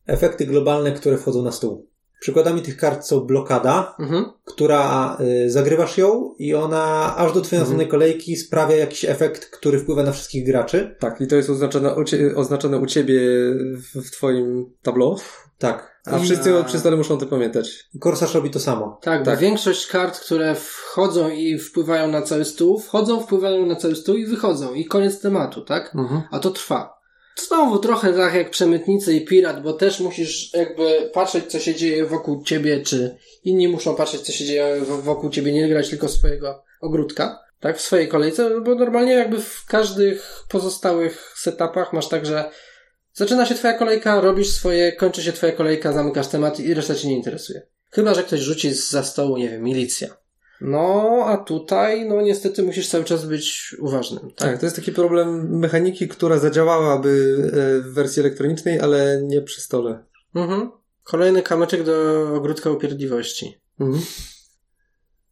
Efekty globalne, które wchodzą na stół. Przykładami tych kart są blokada, Mhm. która y, zagrywasz ją i ona aż do twojej następnej kolejki sprawia jakiś efekt, który wpływa na wszystkich graczy. Tak, i to jest oznaczone u, cie, oznaczone u ciebie w, w twoim tableau, Tak. a I wszyscy przy stole muszą to pamiętać. Korsarz robi to samo. Tak, Tak. większość kart, które wchodzą i wpływają na cały stół, wchodzą, wpływają na cały stół i wychodzą. I koniec tematu, tak? Mhm. A to trwa. Znowu trochę tak jak przemytnicy i pirat, bo też musisz jakby patrzeć, co się dzieje wokół ciebie, czy inni muszą patrzeć, co się dzieje wokół ciebie, nie grać tylko swojego ogródka, tak, w swojej kolejce, bo normalnie jakby w każdych pozostałych setupach masz tak, że zaczyna się twoja kolejka, robisz swoje, kończy się twoja kolejka, zamykasz temat i reszta cię nie interesuje. Chyba, że ktoś rzuci za stołu, nie wiem, milicja. No, a tutaj, no niestety musisz cały czas być uważnym, tak? Tak, to jest taki problem mechaniki, która zadziałałaby e, w wersji elektronicznej, ale nie przy stole. Mhm. Kolejny kamyczek do ogródka upierdliwości. Mhm.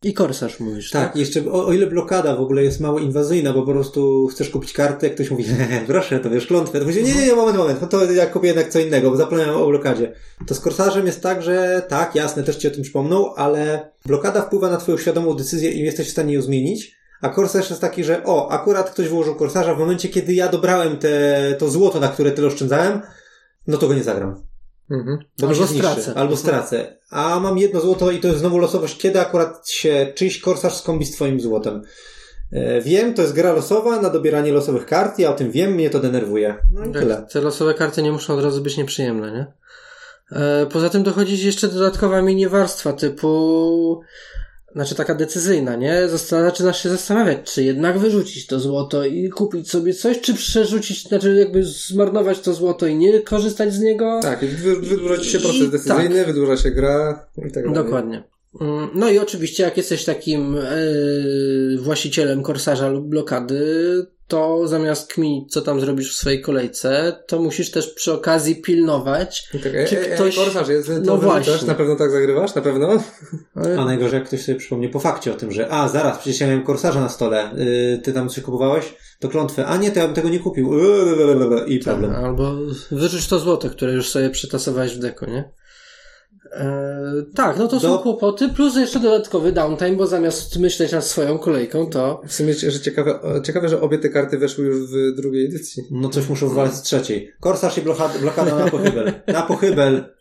I korsarz mówisz, tak? Tak, jeszcze o, o ile blokada w ogóle jest mało inwazyjna, bo po prostu chcesz kupić kartę, jak ktoś mówi, proszę, to wiesz, klątwę, to mówi, nie, nie, nie, moment, moment, no to ja kupię jednak co innego, bo zapomniałem o blokadzie. To z korsarzem jest tak, że tak, jasne, też ci o tym przypomną, ale blokada wpływa na twoją świadomą decyzję i jesteś w stanie ją zmienić, A korsarz jest taki, że o, akurat ktoś wyłożył korsarza w momencie, kiedy ja dobrałem te, to złoto, na które tyle oszczędzałem, no to go nie zagram. Mhm. Albo stracę. Albo stracę. A mam jedno złoto i to jest znowu losowość, kiedy akurat się czyjś korsarz skombi z twoim złotem. E, Wiem, to jest gra losowa na dobieranie losowych kart, ja o tym wiem, mnie to denerwuje. No i tyle. Te losowe karty nie muszą od razu być nieprzyjemne, nie? E, poza tym dochodzi jeszcze dodatkowa mini warstwa typu, znaczy taka decyzyjna, nie? Zaczynasz się zastanawiać, czy jednak wyrzucić to złoto i kupić sobie coś, czy przerzucić, znaczy jakby zmarnować to złoto i nie korzystać z niego. Tak, wydłuża ci się I proces decyzyjny, wydłuża się gra i tak dalej. Dokładnie. Mm, No i oczywiście, jak jesteś takim e, właścicielem korsarza lub blokady, to zamiast kminić, co tam zrobisz w swojej kolejce, to musisz też przy okazji pilnować. Tak, e, Czy e, ktoś- e, korsarz jest, No właśnie. Na pewno tak zagrywasz? Na pewno? A najgorzej, jak ktoś sobie przypomnie po fakcie o tym, że a, zaraz, przecież ja miałem korsarza na stole, yy, ty tam coś kupowałeś, to klątwę, a nie, to ja bym tego nie kupił. Yy, I problem. Albo wyrzuć to złoto, które już sobie przetasowałeś w deku, nie? E, tak, no to są Do- kłopoty, plus jeszcze dodatkowy downtime, bo zamiast myśleć nad swoją kolejką, to W sumie, że ciekawe, e, ciekawe, że obie te karty weszły już w drugiej edycji. No coś muszę wywalić z trzeciej. Korsarz i blokada, blokada na pochybel. Na pochybel.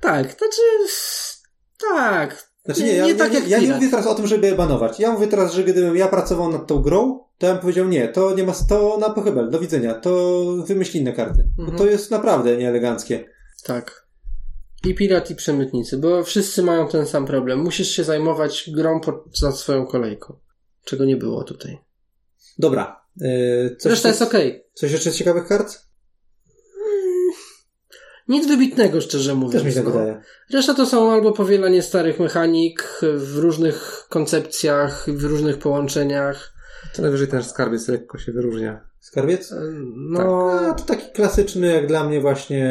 tak, znaczy tak. Znaczy nie, ja, nie ja, tak nie, jak ja nie mówię teraz o tym, żeby je banować. Ja mówię teraz, że gdybym ja pracował nad tą grą, to ja bym powiedział nie, to nie ma, to na pochybel, do widzenia, to wymyśl inne karty. Mhm. Bo to jest naprawdę nieeleganckie. Tak. I pirat, i przemytnicy, bo wszyscy mają ten sam problem. Musisz się zajmować grą za swoją kolejką. Czego nie było tutaj. Dobra. Yy, coś, Reszta jest okej. coś jeszcze z ciekawych kart? Nic wybitnego, szczerze mówiąc. Też mi się tak no. wydaje. Reszta to są albo powielanie starych mechanik w różnych koncepcjach, w różnych połączeniach. To najwyżej ten skarbiec lekko się wyróżnia. Skarbiec? No, A, to taki klasyczny, jak dla mnie właśnie...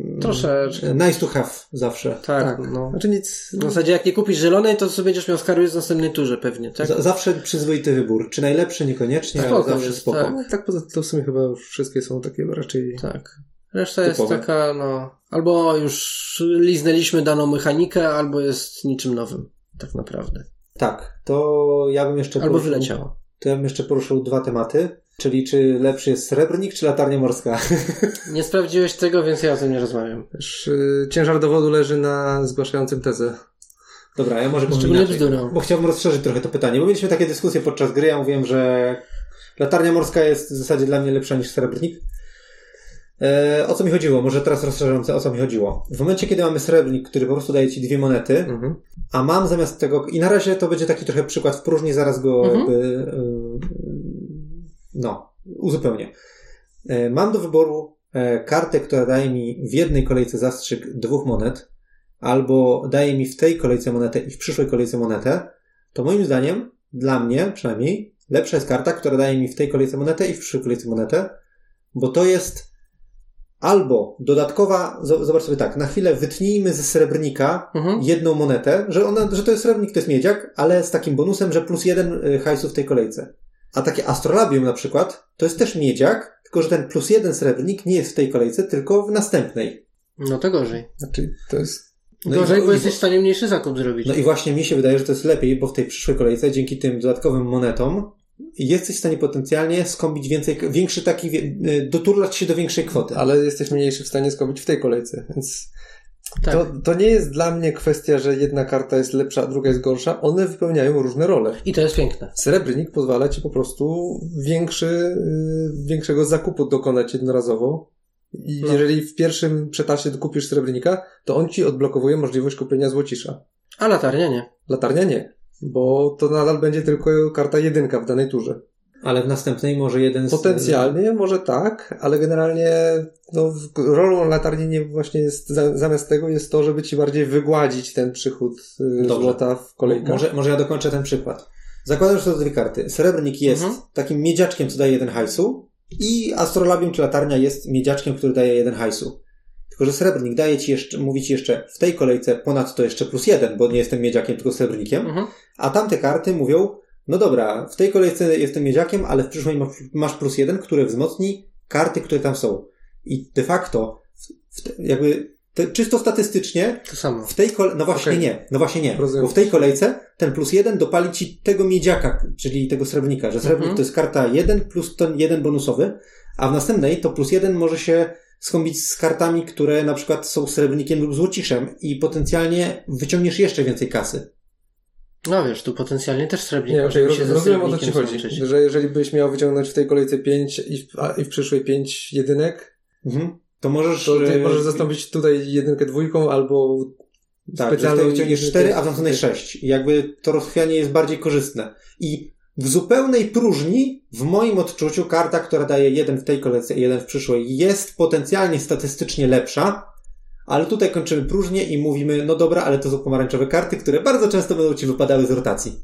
mm, Troszeczkę. Nice to have, zawsze. tak, no. Znaczy nic... W zasadzie jak nie kupisz zielonej, to sobie będziesz miał skarbiec w następnej turze pewnie, tak? Z- zawsze przyzwoity wybór. Czy najlepszy, niekoniecznie, ale Spoko zawsze jest, spoko. tak. No, tak poza tym to w sumie chyba już wszystkie są takie raczej... Tak. Reszta jest Typowe. taka, no, albo już liznęliśmy daną mechanikę, albo jest niczym nowym, tak naprawdę. Tak, to ja bym jeszcze Albo poruszył- wyleciało. To ja bym jeszcze poruszył dwa tematy, czyli czy lepszy jest srebrnik, czy latarnia morska. Nie sprawdziłeś tego, więc ja o tym nie rozmawiam. Też, y, ciężar dowodu leży na zgłaszającym tezę. Dobra, ja może powiem Szczególnie inaczej, bzdurą. bo chciałbym rozszerzyć trochę to pytanie, bo mieliśmy takie dyskusje podczas gry, ja mówiłem, że latarnia morska jest w zasadzie dla mnie lepsza niż srebrnik. E, o co mi chodziło? Może teraz rozszerzam, o co mi chodziło. W momencie, kiedy mamy srebrnik, który po prostu daje ci dwie monety, Mhm. a mam zamiast tego, i na razie to będzie taki trochę przykład w próżni, zaraz go Mhm. jakby, y, no, uzupełnię. E, Mam do wyboru e, kartę, która daje mi w jednej kolejce zastrzyk dwóch monet, albo daje mi w tej kolejce monetę i w przyszłej kolejce monetę, to moim zdaniem, dla mnie przynajmniej, lepsza jest karta, która daje mi w tej kolejce monetę i w przyszłej kolejce monetę, bo to jest albo dodatkowa, zo- zobacz sobie tak, na chwilę wytnijmy ze srebrnika Mhm. jedną monetę, że, ona, że to jest srebrnik, to jest miedziak, ale z takim bonusem, że plus jeden y, hajsu w tej kolejce. A takie astrolabium na przykład, to jest też miedziak, tylko że ten plus jeden srebrnik nie jest w tej kolejce, tylko w następnej. No to gorzej. Znaczy, to jest... No i- gorzej, bo i- jesteś w stanie mniejszy zakup zrobić. No i właśnie mi się wydaje, że to jest lepiej, bo w tej przyszłej kolejce, dzięki tym dodatkowym monetom, jesteś w stanie potencjalnie skąpić więcej, większy taki, y, doturlać się do większej kwoty. Ale jesteś mniejszy w stanie skobić w tej kolejce, więc... tak. To, to nie jest dla mnie kwestia, że jedna karta jest lepsza, a druga jest gorsza. One wypełniają różne role. I to jest piękne. Srebrnik pozwala ci po prostu większy, y, większego zakupu dokonać jednorazowo. I No. jeżeli w pierwszym przetasie kupisz srebrnika, to on ci odblokowuje możliwość kupienia złocisza. A latarnia nie. Latarnia nie, bo to nadal będzie tylko karta jedynka w danej turze. Ale w następnej może jeden z... Potencjalnie może tak, ale generalnie no, rolą latarni nie właśnie jest, za, zamiast tego jest to, żeby ci bardziej wygładzić ten przychód y, Dobrze. złota w kolejkach. Może, może ja dokończę ten przykład. Zakładam, że to dwie karty. Srebrnik jest Mhm. takim miedziaczkiem, co daje jeden hajsu i astrolabium czy latarnia jest miedziaczkiem, który daje jeden hajsu. Tylko, że srebrnik daje ci jeszcze, mówi ci jeszcze w tej kolejce ponadto jeszcze plus jeden, bo nie jestem miedziakiem, tylko srebrnikiem. Mhm. A tamte karty mówią, no dobra, w tej kolejce jestem miedziakiem, ale w przyszłej ma- masz plus jeden, który wzmocni karty, które tam są. I de facto, w, w, te- jakby to czysto statystycznie To samo. w tej kole... No właśnie Okej. nie, no właśnie nie. Rozumiem. Bo w tej kolejce ten plus jeden dopali ci tego miedziaka, czyli tego srebrnika, że srebrnik Mhm. to jest karta jeden plus ten jeden bonusowy, a w następnej to plus jeden może się skąpić z kartami, które na przykład są srebrnikiem lub złociszem i potencjalnie wyciągniesz jeszcze więcej kasy. No wiesz, tu potencjalnie też srebrnik Nie, może mi się rozumiem o co ci chodzi. złączyć. Że jeżeli byś miał wyciągnąć w tej kolejce 5 i w, a, i w przyszłej 5 jedynek, Mhm. To możesz... to ty e, możesz zastąpić tutaj jedynkę dwójką albo Tak, tutaj wyciągniesz jedynkę- 4, a w następnej 6. I jakby to rozchwianie jest bardziej korzystne. I w zupełnej próżni, w moim odczuciu, karta, która daje jeden w tej kolejce i jeden w przyszłej, jest potencjalnie statystycznie lepsza, ale tutaj kończymy próżnię i mówimy, no dobra, ale to są pomarańczowe karty, które bardzo często będą ci wypadały z rotacji.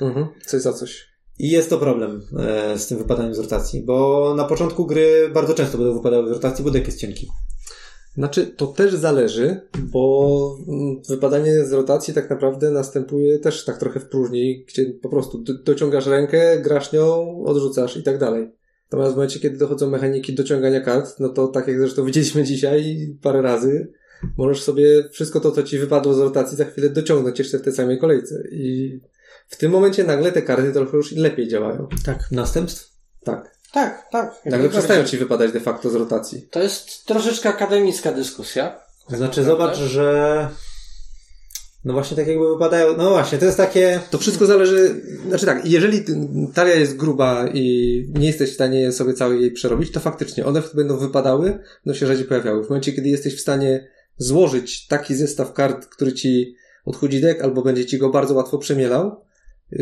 Mhm, coś za coś. I jest to problem e, z tym wypadaniem z rotacji, bo na początku gry bardzo często będą wypadały z rotacji, bo dek jest cienki. Znaczy, to też zależy, bo mm, wypadanie z rotacji tak naprawdę następuje też tak trochę w próżni, gdzie po prostu do, dociągasz rękę, grasz nią, odrzucasz i tak dalej. Natomiast w momencie, kiedy dochodzą mechaniki dociągania kart, no to tak jak zresztą widzieliśmy dzisiaj parę razy, możesz sobie wszystko to, co ci wypadło z rotacji, za chwilę dociągnąć jeszcze w tej samej kolejce. I w tym momencie nagle te karty trochę już lepiej działają. Tak. Następstw? Tak. Tak, tak. Nagle przestają ci wypadać de facto z rotacji. To jest troszeczkę akademicka dyskusja. To znaczy, zobacz, że no właśnie tak jakby wypadają, no właśnie, to jest takie, To wszystko zależy, znaczy tak, jeżeli talia jest gruba i nie jesteś w stanie sobie całej jej przerobić, to faktycznie one wtedy będą wypadały, będą się rzadziej pojawiały. W momencie, kiedy jesteś w stanie złożyć taki zestaw kart, który ci odchudzi dek, albo będzie ci go bardzo łatwo przemielał,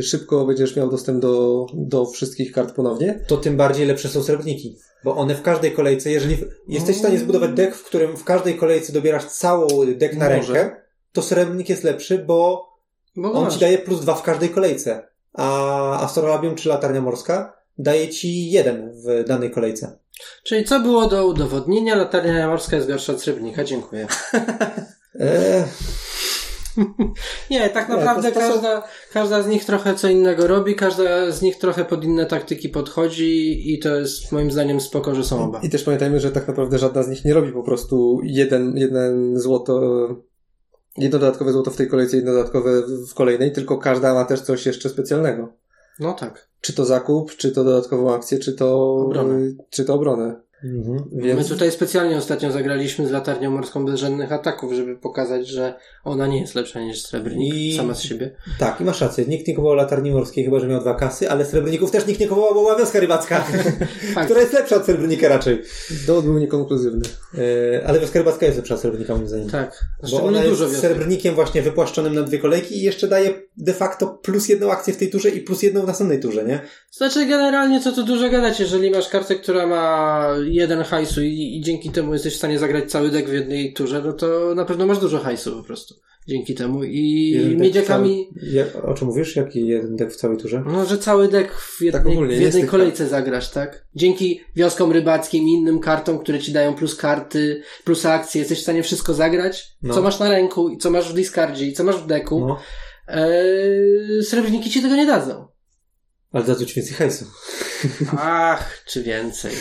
szybko będziesz miał dostęp do, do wszystkich kart ponownie. to tym bardziej lepsze są srebrniki. Bo one w każdej kolejce, jeżeli w- jesteś w stanie zbudować dek, w którym w każdej kolejce dobierasz całą dek na Może. rękę, to srebrnik jest lepszy, bo Bo on masz. ci daje plus dwa w każdej kolejce. A Astrolabium czy Latarnia Morska daje ci jeden w danej kolejce. Czyli co było do udowodnienia? Latarnia morska jest gorsza od srebrnika. Dziękuję. Eee, Nie, tak Nie, naprawdę to- to są- każda, każda z nich trochę co innego robi, każda z nich trochę pod inne taktyki podchodzi i to jest moim zdaniem spoko, że są oba. I też pamiętajmy, że tak naprawdę żadna z nich nie robi po prostu jeden, jeden złoto, jedno dodatkowe złoto w tej kolejce, jedno dodatkowe w kolejnej, tylko każda ma też coś jeszcze specjalnego. No tak. Czy to zakup, czy to dodatkową akcję, czy to Obronę. Czy to obronę. Mhm. My Więc tutaj specjalnie ostatnio zagraliśmy z latarnią morską bez żadnych ataków, żeby pokazać, że ona nie jest lepsza niż srebrnik I- sama z siebie. Tak, i masz rację. Nikt nie kupował Latarni Morskiej, chyba że miał dwa kasy, ale srebrników też nikt nie kupował, bo była wioska rybacka, Fakt. która jest lepsza od srebrnika raczej. dowód był niekonkluzywny. Eee, ale wioska rybacka jest lepsza od srebrnika, moim zdaniem. Tak. Bo Szczególnie ona dużo jest wiosek. srebrnikiem właśnie wypłaszczonym na dwie kolejki i jeszcze daje de facto plus jedną akcję w tej turze i plus jedną w następnej turze, nie? Znaczy generalnie co tu dużo gadać, jeżeli masz kartę, która ma jeden hajsu i, i dzięki temu jesteś w stanie zagrać cały deck w jednej turze, no to na pewno masz dużo hajsu po prostu. Dzięki temu i Jeden dek miedziakami, Cały... O czym mówisz? Jaki jeden dek w całej turze? no że cały deck w jednej, Tak ogólnie, w jednej kolejce zagrasz, tak? Dzięki wioskom rybackim i innym kartom, które ci dają plus karty, plus akcje, jesteś w stanie wszystko zagrać, No. co masz na ręku i co masz w discardzie i co masz w deku. No, Eee, srebrniki ci tego nie dadzą. ale dadzą ci więcej hajsu. Ach, czy więcej.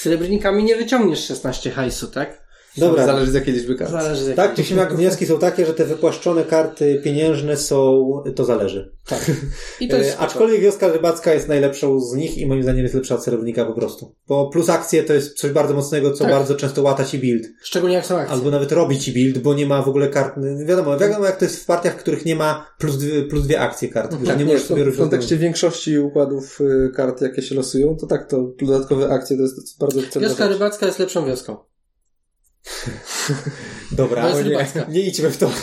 Srebrnikami nie wyciągniesz 16 hajsu, tak? Dobra, Zależy z jakiej liczby kart. Zależy z jakiej- tak czy siak wnioski są takie, że te wypłaszczone karty pieniężne są, to zależy. Tak. I to jest E, aczkolwiek wioska rybacka jest najlepszą z nich i moim zdaniem jest lepsza od srebrnika po prostu. Bo plus akcje to jest coś bardzo mocnego, co Tak. bardzo często łata ci build. Szczególnie jak są akcje. Albo nawet robi ci build, bo nie ma w ogóle kart. Wiadomo, wiadomo jak to jest w partiach, w których nie ma plus dwie, plus dwie akcje kart. że Tak, nie nie, możesz w, sobie w kontekście większości układów y, kart, jakie się losują, to tak, to dodatkowe akcje to jest bardzo cenna Wioska rybacka jest lepszą wioską. Dobra, nie, nie idźmy w to.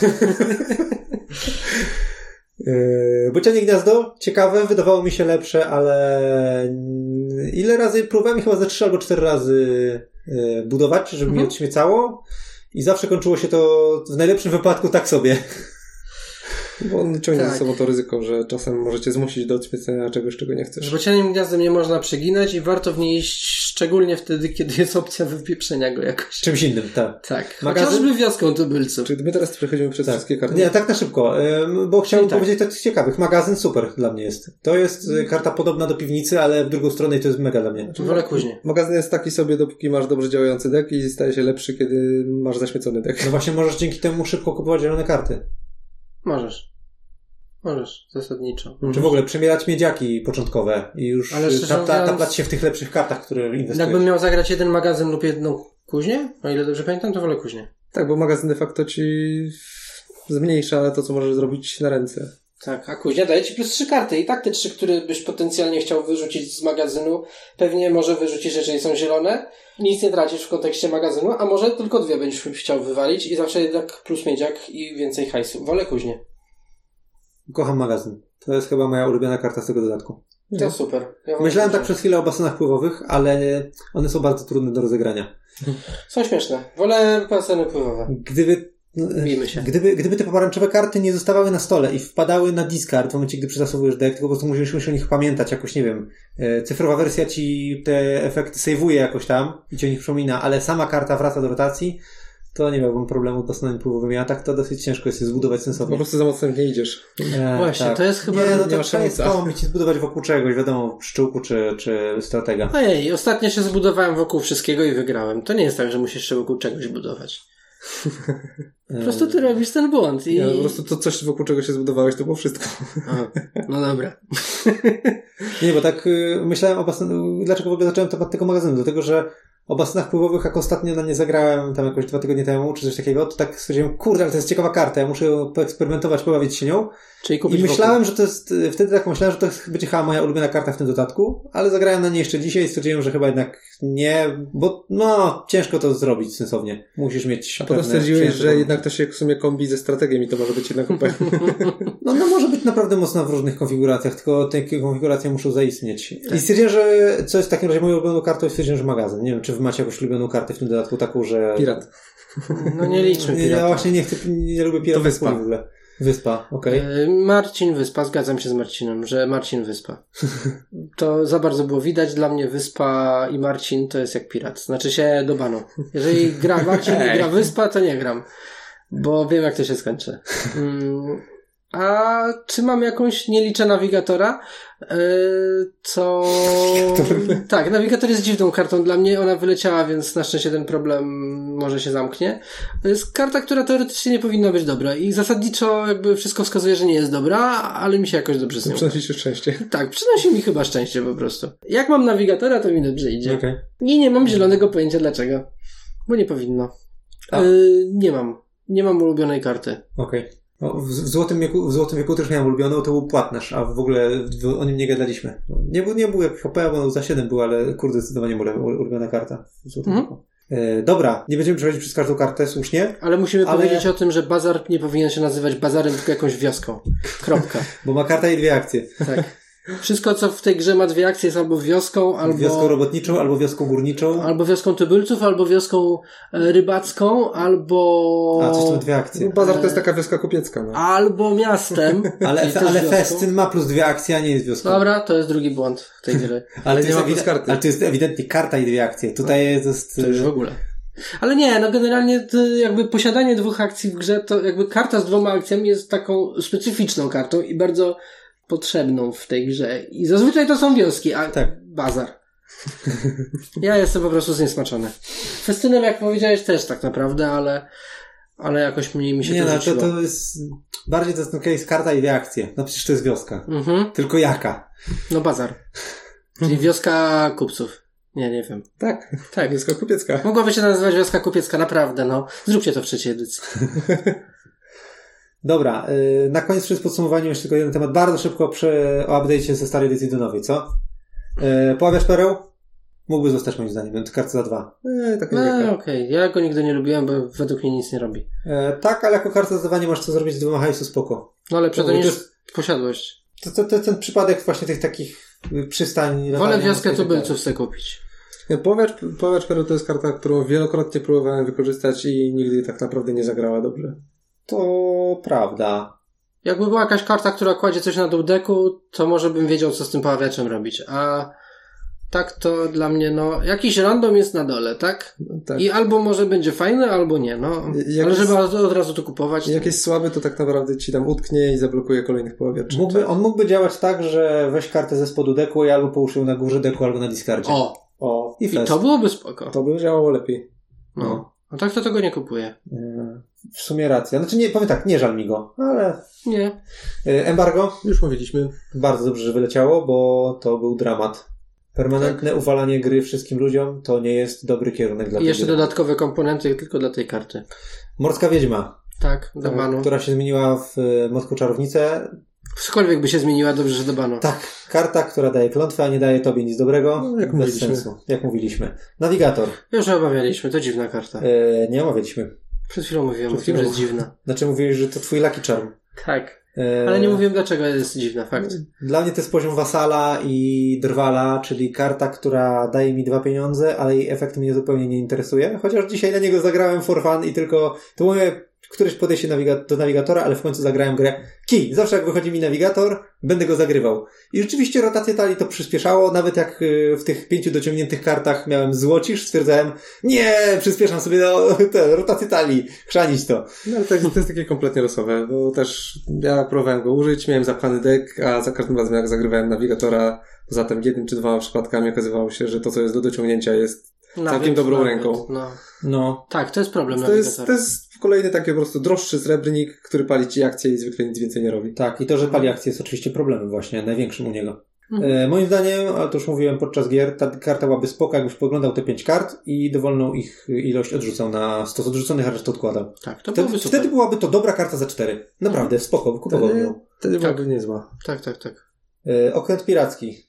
Yy, Bocianie Gniazdo, ciekawe, wydawało mi się lepsze, ale ile razy próbowałem chyba ze trzy albo cztery razy yy, budować, żeby mi Mhm. odśmiecało i zawsze kończyło się to w najlepszym wypadku tak sobie. Bo on ciągnie Tak. ze sobą to ryzyko, że czasem możecie zmusić do odświecenia czegoś, czego nie chcesz. Z bocianym gniazdem nie można przeginać i warto w niej iść szczególnie wtedy, kiedy jest opcja wypieprzenia go jakoś. Czymś innym, tak. Tak. Magazyn- Chociażby wioską tubylców. Czy my teraz przechodzimy przez Tak. wszystkie karty? Nie, tak na szybko, bo chciałem tak. powiedzieć coś ciekawych. Magazyn super dla mnie jest. To jest y, karta podobna do piwnicy, ale w drugą stronę i to jest mega dla mnie. Wolę kuźnie. Magazyn jest taki sobie, dopóki masz dobrze działający deck i staje się lepszy, kiedy masz zaśmiecony deck. No właśnie możesz dzięki temu szybko kupować zielone karty. Możesz. Możesz, zasadniczo. Czy w ogóle przemierać miedziaki początkowe i już Ale ta, ta, taplać się w tych lepszych kartach, które inwestujesz. Jakbym miał zagrać jeden magazyn lub jedną kuźnię, o ile dobrze pamiętam, to wolę kuźnię. Tak, bo magazyn de facto ci zmniejsza to, co możesz zrobić na ręce. Tak, a kuźnia daje ci plus trzy karty. I tak te trzy, które byś potencjalnie chciał wyrzucić z magazynu, pewnie może wyrzucisz, jeżeli są zielone. Nic nie tracisz w kontekście magazynu, a może tylko dwie będziesz chciał wywalić i zawsze jednak plus miedziak i więcej hajsu. Wolę kuźnię. Kocham magazyn. To jest chyba moja ulubiona karta z tego dodatku. To super. Ja Myślałem tak przez chwilę o basenach pływowych, ale one są bardzo trudne do rozegrania. Są śmieszne. Wolę baseny pływowe. Gdyby Bijmy się. Gdyby, gdyby te pomarańczowe karty nie zostawały na stole i wpadały na discard w momencie, gdy przetasowujesz deck, tylko po prostu musisz, musisz o nich pamiętać jakoś, nie wiem, e, cyfrowa wersja ci te efekty save'uje jakoś tam i ci o nich przypomina, ale sama karta wraca do rotacji, to nie miałbym problemu z basenami pływowymi, a tak to dosyć ciężko jest je zbudować Po sensownie. prostu za mocno nie idziesz. E, Właśnie, to jest chyba- Nie, no nie to ma trzeba jest szans. pomóc i zbudować wokół czegoś, wiadomo, pszczółku czy, czy stratega. Ojej, ostatnio się zbudowałem wokół wszystkiego i wygrałem. To nie jest tak, że musisz jeszcze wokół czegoś budować. Po prostu ty robisz ten błąd i... Nie, no, po prostu to coś wokół czego się zbudowałeś, to było wszystko. Aha, no dobra. Nie, bo tak y, myślałem o. Dlaczego w ogóle zacząłem temat tego magazynu? Dlatego, że o basenach pływowych, jak ostatnio na nie zagrałem tam jakoś dwa tygodnie temu, czy coś takiego, to tak stwierdziłem, kurde, ale to jest ciekawa karta, ja muszę ją poeksperymentować, pobawić się nią. Czyli kupić I myślałem, że to jest, y, wtedy tak myślałem, że to jest- będzie chyba moja ulubiona karta w tym dodatku, ale zagrałem na niej jeszcze dzisiaj i stwierdziłem, że chyba jednak nie, bo no, ciężko to zrobić sensownie. Musisz mieć A potem stwierdziłeś, że jednak to się w sumie kombi ze strategiem i to może być jednak. No, no może być naprawdę mocna w różnych konfiguracjach, tylko te konfiguracje muszą zaistnieć. I stwierdziłem, że co jest w takim razie moją ulubioną kartą stwierdziłem, że magazyn. Nie wiem, czy wy macie jakąś ulubioną kartę w tym dodatku taką, że... Pirat. No nie liczmy Nie, ja pirata. właśnie nie chcę, nie lubię piratów To wyspa. w ogóle. Wyspa, okej. E, Marcin Wyspa, zgadzam się z Marcinem, że Marcin Wyspa. To za bardzo było widać. Dla mnie Wyspa i Marcin to jest jak pirat. Znaczy się do banu. Jeżeli gra Marcin i gra Wyspa, to nie gram. Bo wiem, jak to się skończy. A czy mam jakąś, nie liczę nawigatora, e, co... Tak, nawigator jest dziwną kartą dla mnie, ona wyleciała, więc na szczęście ten problem może się zamknie. To jest karta, która teoretycznie nie powinna być dobra i zasadniczo jakby wszystko wskazuje, że nie jest dobra, ale mi się jakoś dobrze z nią. Przynosi się szczęście. Tak, przynosi mi chyba szczęście po prostu. Jak mam nawigatora, to mi dobrze idzie. Okej. I nie mam zielonego pojęcia dlaczego. Bo nie powinno. Yy, nie mam. Nie mam ulubionej karty. Okej. O, W, w, złotym wieku, w Złotym wieku też miałem ulubioną, to był płatnerz, a w ogóle o nim nie gadaliśmy. Nie był, nie był jak HP, bo za 7 był, ale kurde, zdecydowanie ule- ulubiona karta w Złotym Mhm. wieku. E, dobra, nie będziemy przechodzić przez każdą kartę, słusznie, Ale musimy Ale- powiedzieć o tym, że bazar nie powinien się nazywać bazarem, tylko jakąś wioską. Kropka. bo ma karta i dwie akcje. Tak. Wszystko, co w tej grze ma dwie akcje, jest albo wioską, albo... Wioską robotniczą albo wioską górniczą. Albo wioską tubylców, albo wioską e, rybacką, albo... A, coś to ma dwie akcje. No, bazar to jest taka wioska kupiecka. No. Albo miastem. Ale, ale. Festyn ma plus dwie akcje, a nie jest wioską. Dobra, to jest drugi błąd w tej gry. ale, nie to jest ma plus karty. ale to jest ewidentnie karta i dwie akcje. Tutaj to jest... To już w ogóle. Ale nie, no generalnie to jakby posiadanie dwóch akcji w grze, to jakby karta z dwoma akcjami jest taką specyficzną kartą i bardzo potrzebną w tej grze. I zazwyczaj to są wioski, a Tak. bazar. Ja jestem po prostu zniesmaczony. Festynem, jak powiedziałeś, też tak naprawdę, ale, ale jakoś mniej mi się Nie, to no to, to jest... Bardziej to jest jest karta i dwie akcje. No przecież to jest wioska. Mhm. Tylko jaka? No bazar. Czyli wioska kupców. Nie, nie wiem. Tak, Tak, wioska kupiecka. Mogłaby się nazywać wioska kupiecka, naprawdę, no. Zróbcie to w trzeciej edycji. Dobra, yy, na koniec przed podsumowaniem jeszcze tylko jeden temat. Bardzo szybko przy, o update'cie ze starej edycji do nowej, co? Yy, Poławiasz pereł? Mógłby zostać moim zdaniem, to karta za dwa. Nie, tak nie No, okej. Ja go nigdy nie lubiłem, bo według mnie nic nie robi. Yy, tak, ale jako karta za dwa nie masz co zrobić z dwoma hajsu, spoko. No No, to niż jest- posiadłość. To, to, to ten przypadek właśnie tych takich y, przystań... Wolę wioskę i tak tubylców sobie kupić. Powiacz, Powiacz Peru to jest karta, którą wielokrotnie próbowałem wykorzystać i nigdy tak naprawdę nie zagrała dobrze. To prawda. Jakby była jakaś karta, która kładzie coś na dół deku, to może bym wiedział, co z tym poławiaczem robić. A tak to dla mnie, no, jakiś random jest na dole, tak? Tak. I albo może będzie fajny, albo nie, no. Jak Ale jest- żeby od, od razu to kupować. to- Jak jest słaby, to tak naprawdę ci tam utknie i zablokuje kolejnych poławiaczy. Mógłby, on mógłby działać tak, że weź kartę ze spodu deku i albo połóż ją na górze deku, albo na discardzie. O, o i i to byłoby spoko. To by działało lepiej. No. A tak to tego nie kupuję. E, W sumie racja. Znaczy nie, powiem tak, nie żal mi go, ale... Nie. E, Embargo Już mówiliśmy. bardzo dobrze, że wyleciało, bo to był dramat. Permanentne Tak. uwalanie gry wszystkim ludziom to nie jest dobry kierunek dla I jeszcze gry. dodatkowe komponenty tylko dla tej karty. Morska Wiedźma, Tak, do banu. która się zmieniła w e, Morską Czarownicę. Cokolwiek by się zmieniła, dobrze, że do banu. Tak, karta, która daje klątwę, a nie daje tobie nic dobrego. No, jak bez mówiliśmy. sensu. Jak mówiliśmy. Nawigator. Już omawialiśmy, to dziwna karta. Nie omawialiśmy. Przed chwilą mówiłem Przed o tym, że chwilą. jest dziwna. Znaczy mówiłeś, że to twój lucky charm. Tak. E, Ale nie mówiłem dlaczego jest dziwna, fakt. Dla mnie to jest poziom wasala i drwala, czyli karta, która daje mi dwa pieniądze, ale jej efekt mnie zupełnie nie interesuje. Chociaż dzisiaj na niego zagrałem for fun i tylko to moje któreś podejście do nawigatora, ale w końcu zagrałem grę kij. Zawsze jak wychodzi mi nawigator, będę go zagrywał. I rzeczywiście rotację talii to przyspieszało, nawet jak y, w tych pięciu dociągniętych kartach miałem złocisz, stwierdzałem, nie, przyspieszam sobie no, tę rotację talii, chrzanić to. No to, to jest takie kompletnie losowe, bo też ja próbowałem go użyć, miałem zapchany deck, a za każdym razem jak zagrywałem nawigatora, zatem jednym czy dwoma przypadkami okazywało się, że to, co jest do dociągnięcia jest Nawet, Całkiem dobrą nawet, ręką. No. No, Tak, to jest problem To jest, to jest kolejny taki po prostu droższy srebrnik, który pali ci akcje i zwykle nic więcej nie robi. Tak, i to, że pali akcje jest oczywiście problemem właśnie, największym u niego. Mhm. E, moim zdaniem, ale to już mówiłem podczas gier, ta karta byłaby spoko, jakbyś poglądał te pięć kart i dowolną ich ilość odrzucał na stos odrzuconych, a resztę odkładał. Tak, to Wtedy, byłoby super. wtedy byłaby to dobra karta za cztery. Naprawdę, spoko, wykupowałbym Wtedy, ją. wtedy Tak. byłaby niezła. Tak, tak, tak. E, okręt piracki.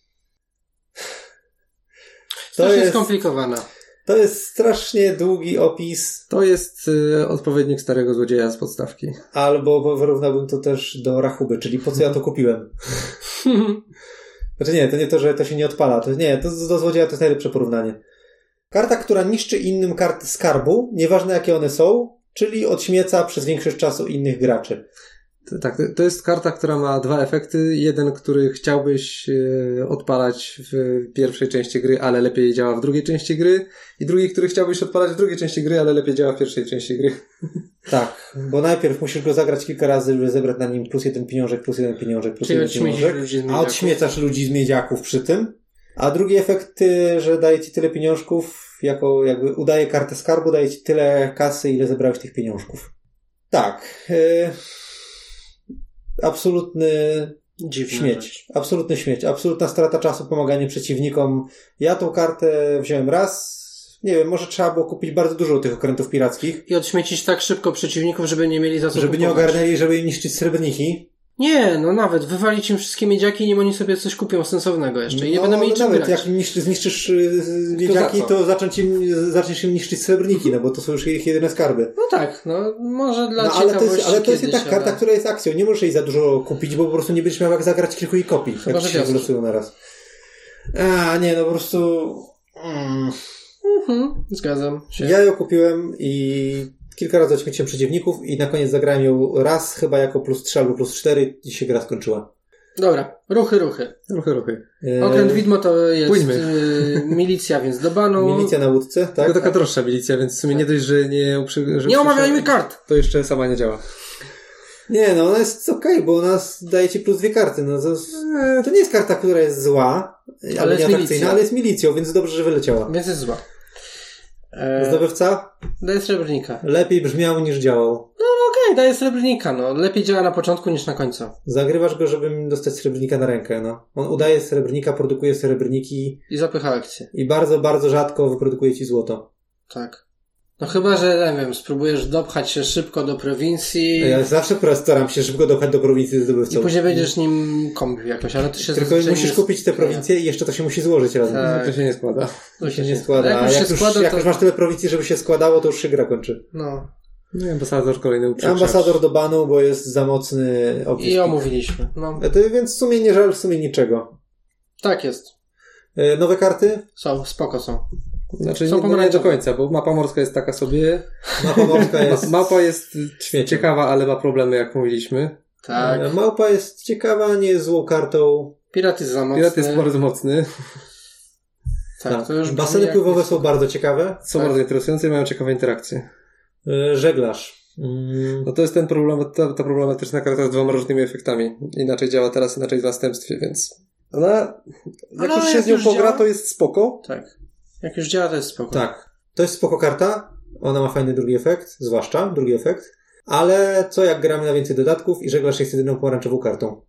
To jest, skomplikowana. to jest strasznie długi opis, To jest y, odpowiednik starego złodzieja z podstawki. albo wyrównałbym to też do rachuby, czyli po co ja to kupiłem. Znaczy nie, to nie to, że to się nie odpala. To nie, to do złodzieja to jest najlepsze porównanie. Karta, która niszczy innym karty skarbu, nieważne jakie one są, czyli odśmieca przez większość czasu innych graczy. Tak, to- jest karta, która ma dwa efekty. Jeden, który chciałbyś e, odpalać w pierwszej części gry, ale lepiej działa w drugiej części gry. I drugi, który chciałbyś odpalać w drugiej części gry, ale lepiej działa w pierwszej części gry. Tak, bo najpierw musisz go zagrać kilka razy, żeby zebrać na nim plus jeden pieniążek, plus jeden pieniążek, plus Czyli jeden pieniążek. ludzi A odśmiecasz ludzi z miedziaków przy tym. A drugi efekt, y, że daje ci tyle pieniążków, jako jakby udaje kartę skarbu, daje ci tyle kasy, ile zebrałeś tych pieniążków. Tak. Y, absolutny Dziwna śmieć. rzecz. Absolutny śmieć. Absolutna strata czasu, pomaganie przeciwnikom. Ja tą kartę wziąłem raz. Nie wiem, może trzeba było kupić bardzo dużo tych okrętów pirackich, I odśmiecić tak szybko przeciwników, żeby nie mieli za co żeby nie kupować. ogarnęli, żeby im niszczyć srebrniki. Nie, no nawet. Wywalić im wszystkie miedziaki, nim oni sobie coś kupią sensownego jeszcze. I nie No, będą mieli czym nawet grać. jak niszczy, zniszczysz y, miedziaki, to zacząć im, zaczniesz im niszczyć srebrniki, no bo to są już ich jedyne skarby. No tak, no może dla No ale to jest, ale to jest kiedyś, jednak karta, ale- która jest akcją. Nie możesz jej za dużo kupić, bo po prostu nie będziesz miał jak zagrać kilku jej kopii, Chyba, jak się wylosują na raz. A, nie, no po prostu... Mm. Mhm, zgadzam się. Ja ją kupiłem i kilka razy odśmieciłem przeciwników i na koniec zagrałem ją raz chyba jako plus 3 albo plus 4 i się gra skończyła. Dobra, ruchy, ruchy. Ruchy, ruchy. E, Okręt widmo to jest y, milicja, więc do banu. Milicja na łódce, tak? Tylko taka droższa milicja, więc w sumie nie dość, że nie uprzy... że Nie omawiajmy kart! To jeszcze sama nie działa. Nie, no ona jest okej, bo ona daje ci plus dwie karty. No to, to nie jest karta, która jest zła, ale jest milicja. ale jest milicją, więc dobrze, że wyleciała. Więc jest zła. E, Zdobywca daje srebrnika. lepiej brzmiał niż działał. Okej, daje srebrnika, no. Lepiej działa na początku niż na końcu. Zagrywasz go, żeby dostać srebrnika na rękę, no. On udaje srebrnika, produkuje srebrniki I zapycha akcję. i bardzo, bardzo rzadko wyprodukuje ci złoto. Tak. No chyba, że, nie wiem, spróbujesz dopchać się szybko do prowincji Ja zawsze staram się szybko dopchać do prowincji i zdobywcą. później będziesz nim kombił jakoś, ale to się Tylko musisz nie- kupić te prowincje i jeszcze to się musi złożyć razem. Tak. To się nie składa. To się nie składa. Jak A już się jak, już, składa, jak to... już masz tyle prowincji, żeby się składało, to już się gra kończy. No. No i ambasador kolejny uprzedł. Ambasador do banu, bo jest za mocny opis. I omówiliśmy. No. E, To, więc w sumie nie żal w sumie niczego. Tak jest. E, Nowe karty? Są, spoko są. Znaczy Są nie, nie do końca, bo mapa morska jest taka sobie. Mapa morska jest... Ma, mapa jest Śmiecie. ciekawa, ale ma problemy, jak mówiliśmy. Tak. E, Małpa jest ciekawa, nie jest złą kartą. Pirat jest za mocny. Pirat jest bardzo mocny, Tak, to już Baseny pływowe są bardzo ciekawe. są Tak. bardzo interesujące i mają ciekawe interakcje. E, Żeglarz. Mm, No to jest ten problem, ta, ta problematyczna karta z dwoma różnymi efektami. Inaczej działa teraz, inaczej w następstwie, więc ona, jak Ale już się z nią pogra, działa- to jest spoko. Tak. Jak już działa, to jest spoko. Tak. To jest spoko karta. Ona ma fajny drugi efekt, zwłaszcza drugi efekt. Ale co jak gramy na więcej dodatków i żeglarz jest jedyną pomarańczową kartą?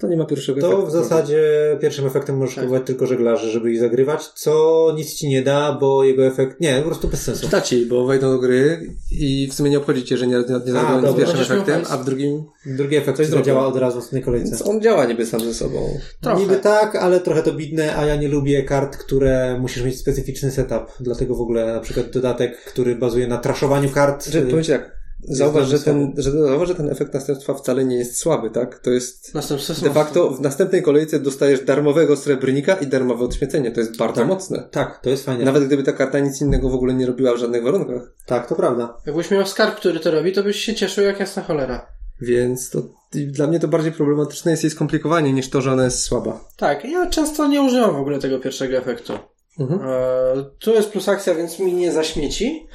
To nie ma pierwszego To efektu. w zasadzie pierwszym efektem możesz Tak. próbować tylko żeglarzy, żeby ich zagrywać, co nic ci nie da, bo jego efekt... Nie, po prostu bez sensu. Da ci, bo wejdą do gry i w sumie nie obchodzi cię, że nie, nie, nie zagrają dobra, z pierwszym efektem, a w drugim Drugi efekt Coś działa od razu w następnej kolejce. więc on działa niby sam ze sobą. Trochę. Niby tak, ale trochę to bidne, a ja nie lubię kart, które musisz mieć specyficzny setup. Dlatego w ogóle na przykład dodatek, który bazuje na traszowaniu kart. Że, y, powiem ci tak, zauważ, że ten, że, zauważ, że ten efekt następstwa wcale nie jest słaby, tak? To jest Następstwo de facto w następnej kolejce dostajesz darmowego srebrnika i darmowe odświecenie. To jest bardzo Tak. mocne. Tak, to jest fajne. Nawet gdyby ta karta nic innego w ogóle nie robiła w żadnych warunkach. Tak, to prawda. Jakbyś miał skarb, który to robi, to byś się cieszył jak jasna cholera. Więc to dla mnie to bardziej problematyczne jest jej skomplikowanie niż to, że ona jest słaba. Tak, ja często nie używam w ogóle tego pierwszego efektu. Mhm. E, tu jest plus akcja, więc mi nie zaśmieci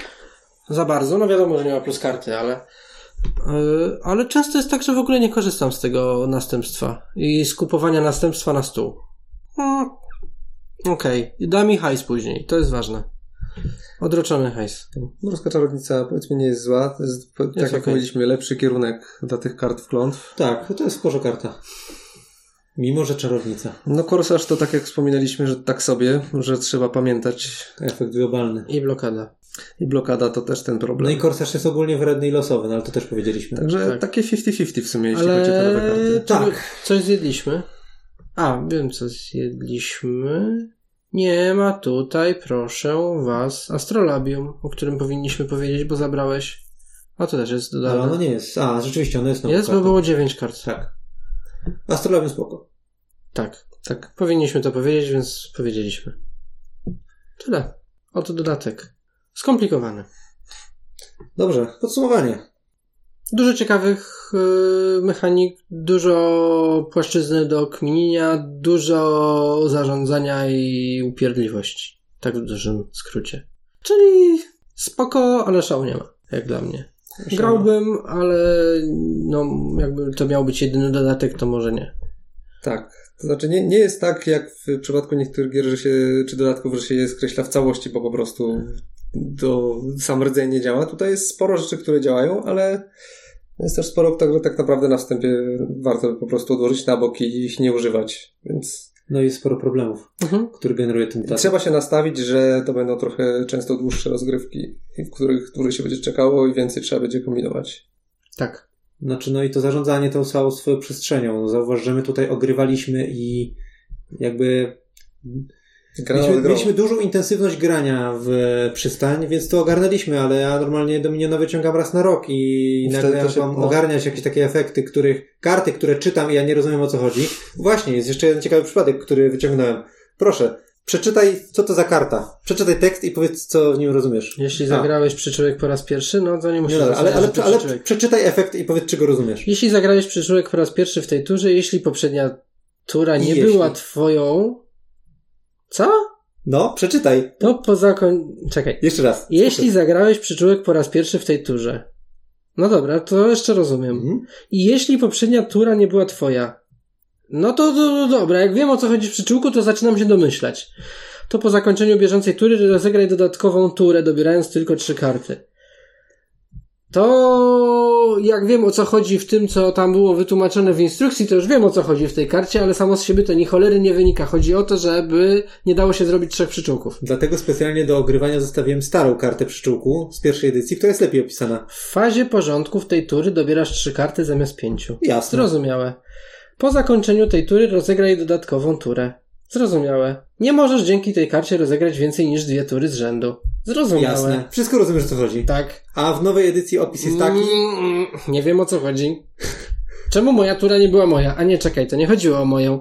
za bardzo. No wiadomo, że nie ma plus karty, ale e, ale często jest tak, że w ogóle nie korzystam z tego następstwa i z kupowania następstwa na stół. No, Okej, da mi hajs później, to jest ważne. Odroczony hajs. Morska czarownica powiedzmy nie jest zła. To jest, tak Jest jak mówiliśmy, lepszy kierunek dla tych kart w klątw. Tak, to jest sporo karta. Mimo, że czarownica. No korsarz to tak jak wspominaliśmy, że tak sobie, że trzeba pamiętać. Efekt globalny. I blokada. I blokada to też ten No problem. i korsarz jest ogólnie wredny i losowy, no ale to też powiedzieliśmy. Także Tak. takie 50-50 w sumie, jeśli chodzi o te nowe Ale karty. to Tak. coś zjedliśmy. A, wiem co zjedliśmy. Nie ma tutaj, proszę was, astrolabium, o którym powinniśmy powiedzieć, bo zabrałeś. A to też jest Ale dodane. ono nie jest. A, rzeczywiście, ono jest nową jest, bo kartą. było 9 kart. Tak. Astrolabium spoko. Tak, tak. Powinniśmy to powiedzieć, więc powiedzieliśmy. Tyle. Oto dodatek. Skomplikowany. Dobrze, podsumowanie. Dużo ciekawych yy, mechanik, dużo płaszczyzny do kminienia, dużo zarządzania i upierdliwości. Tak w dużym skrócie. Czyli spoko, ale szału nie ma, jak dla mnie. Grałbym, ale no, jakby to miał być jedyny dodatek, to może nie. Tak. To znaczy nie, nie jest tak jak w przypadku niektórych gier, że się, czy dodatków, że się je skreśla w całości, bo po prostu to sam rdzeń nie działa. Tutaj jest sporo rzeczy, które działają, ale jest też sporo, które tak naprawdę na wstępie warto po prostu odłożyć na bok i ich nie używać. Więc No i jest sporo problemów, Mhm. który generuje ten dodatek. trzeba się nastawić, że to będą trochę często dłuższe rozgrywki, w których dłużej się będzie czekało i więcej trzeba będzie kombinować. Tak. Znaczy, no i to zarządzanie tą całą swoją przestrzenią. Zauważ, że my tutaj ogrywaliśmy i jakby mieliśmy, mieliśmy dużą intensywność grania w przystań, więc to ogarnęliśmy, ale ja normalnie Dominiona wyciągam raz na rok i nagle to się- mam no. ogarniać jakieś takie efekty, których, karty, które czytam i ja nie rozumiem o co chodzi. Właśnie, jest jeszcze jeden ciekawy przypadek, który wyciągnąłem. Proszę, przeczytaj, co to za karta. Przeczytaj tekst i powiedz, co w nim rozumiesz. Jeśli A. zagrałeś przyczółek po raz pierwszy, no to nie musisz Nie, ale, ale, ale przyczółek. przeczytaj efekt i powiedz, czy go rozumiesz. Jeśli zagrałeś przyczółek po raz pierwszy w tej turze, jeśli poprzednia tura nie jeśli. była twoją... Co? No, przeczytaj. To po zakon... Czekaj. Jeszcze raz. Jeśli zagrałeś przyczółek po raz pierwszy w tej turze. No dobra, to jeszcze rozumiem. Mhm. I jeśli poprzednia tura nie była twoja. No to, to, to dobra, jak wiem o co chodzi w przyczółku, to zaczynam się domyślać. To po zakończeniu bieżącej tury rozegraj dodatkową turę, dobierając tylko trzy karty. To jak wiem o co chodzi w tym, co tam było wytłumaczone w instrukcji, to już wiem o co chodzi w tej karcie, ale samo z siebie to ni cholery nie wynika. Chodzi o to, żeby nie dało się zrobić trzech przyczółków. Dlatego specjalnie do ogrywania zostawiłem starą kartę przyczółku z pierwszej edycji, która jest lepiej opisana. W fazie porządków tej tury dobierasz trzy karty zamiast pięciu. Jasne. Zrozumiałe. Po zakończeniu tej tury rozegraj dodatkową turę. Zrozumiałe. Nie możesz dzięki tej karcie rozegrać więcej niż dwie tury z rzędu. Zrozumiałe. Jasne. Wszystko rozumiesz, o co chodzi. Tak. A w nowej edycji opis jest taki... Mm, nie wiem o co chodzi. Czemu moja tura nie była moja? A nie, czekaj, to nie chodziło o moją.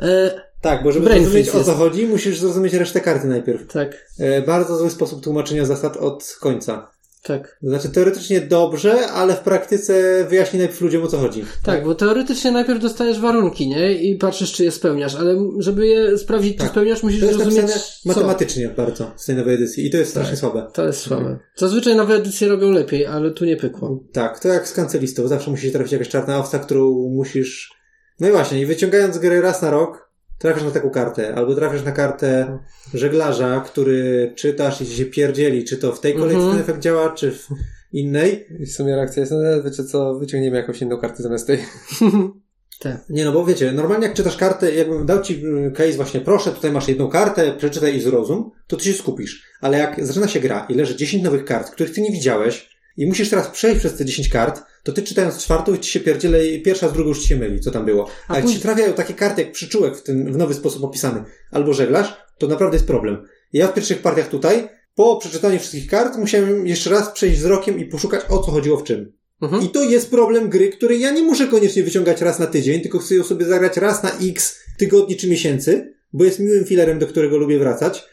E, Tak, bo żeby Brain zrozumieć o co chodzi, musisz zrozumieć resztę karty najpierw. tak. E, bardzo zły sposób tłumaczenia zasad od końca. Tak. Znaczy teoretycznie dobrze, ale w praktyce wyjaśnij najpierw ludziom o co chodzi. Tak, bo teoretycznie najpierw dostajesz warunki, nie? I patrzysz, czy je spełniasz, ale żeby je sprawdzić, czy Tak. spełniasz, musisz To jest zrozumieć, matematycznie bardzo z tej nowej edycji i to jest strasznie słabe. To jest słabe. Zazwyczaj nowe edycje robią lepiej, ale tu nie pykło. Tak, to jak z kancelistą. Zawsze musi się trafić jakaś czarna owca, którą musisz... No i właśnie, i wyciągając gry raz na rok, trafisz na taką kartę. Albo trafisz na kartę żeglarza, który czytasz i ci się pierdzieli, czy to w tej kolejce Mhm. ten efekt działa, czy w innej. I w sumie reakcja jest, no wiecie co, wyciągniemy jakąś inną kartę zamiast tej. Tak. Nie no, bo wiecie, normalnie jak czytasz kartę, jakbym dał ci y, case właśnie, proszę, tutaj masz jedną kartę, przeczytaj i zrozum, to ty się skupisz. Ale jak zaczyna się gra i leży 10 nowych kart, których ty nie widziałeś i musisz teraz przejść przez te 10 kart, to ty czytając czwartą ci się pierdziele i pierwsza z drugą już ci się myli, co tam było. A, A jak później- ci trafiają takie karty jak przyczółek w ten w nowy sposób opisany, albo żeglarz, to naprawdę jest problem. Ja w pierwszych partiach tutaj, po przeczytaniu wszystkich kart, musiałem jeszcze raz przejść wzrokiem i poszukać o co chodziło w czym. Mhm. I to jest problem gry, której ja nie muszę koniecznie wyciągać raz na tydzień, tylko chcę ją sobie zagrać raz na x tygodni czy miesięcy, bo jest miłym filerem, do którego lubię wracać.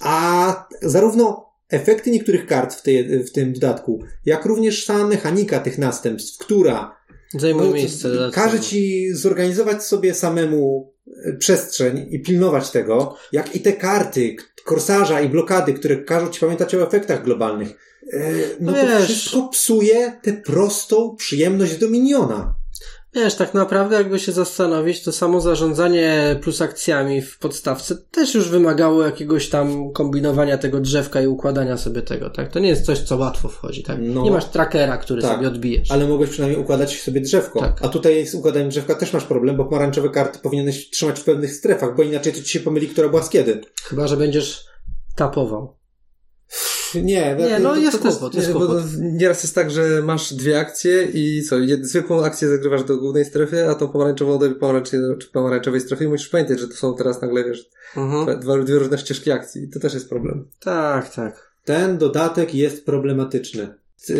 A zarówno efekty niektórych kart w, tej, w tym dodatku, jak również sama mechanika tych następstw, która Zajmuje no, miejsce. każe ci zorganizować sobie samemu e, przestrzeń i pilnować tego, jak i te karty, korsarza i blokady, które każą ci pamiętać o efektach globalnych. E, No No to wszystko psuje tę prostą przyjemność Dominiona. Wiesz, tak naprawdę jakby się zastanowić, to samo zarządzanie plus akcjami w podstawce też już wymagało jakiegoś tam kombinowania tego drzewka i układania sobie tego, tak? To nie jest coś, co łatwo wchodzi, tak? No. nie masz trackera, który Tak. sobie odbijesz. Ale mogłeś przynajmniej układać sobie drzewko. Tak. A tutaj z układaniem drzewka też masz problem, bo pomarańczowe karty powinieneś trzymać w pewnych strefach, bo inaczej to ci się pomyli, która była z kiedy. Chyba, że będziesz tapował. Nie, Nie, no jest kłopot, jest kłopot. nieraz jest tak, że masz dwie akcje i co, zwykłą akcję zagrywasz do głównej strefy, a tą pomarańczową do pomarańczowej, pomarańczowej strefy i musisz pamiętać, że to są teraz nagle, wiesz, Mhm. dwa, dwie różne ścieżki akcji. I to też jest problem. Tak, tak. Ten dodatek jest problematyczny.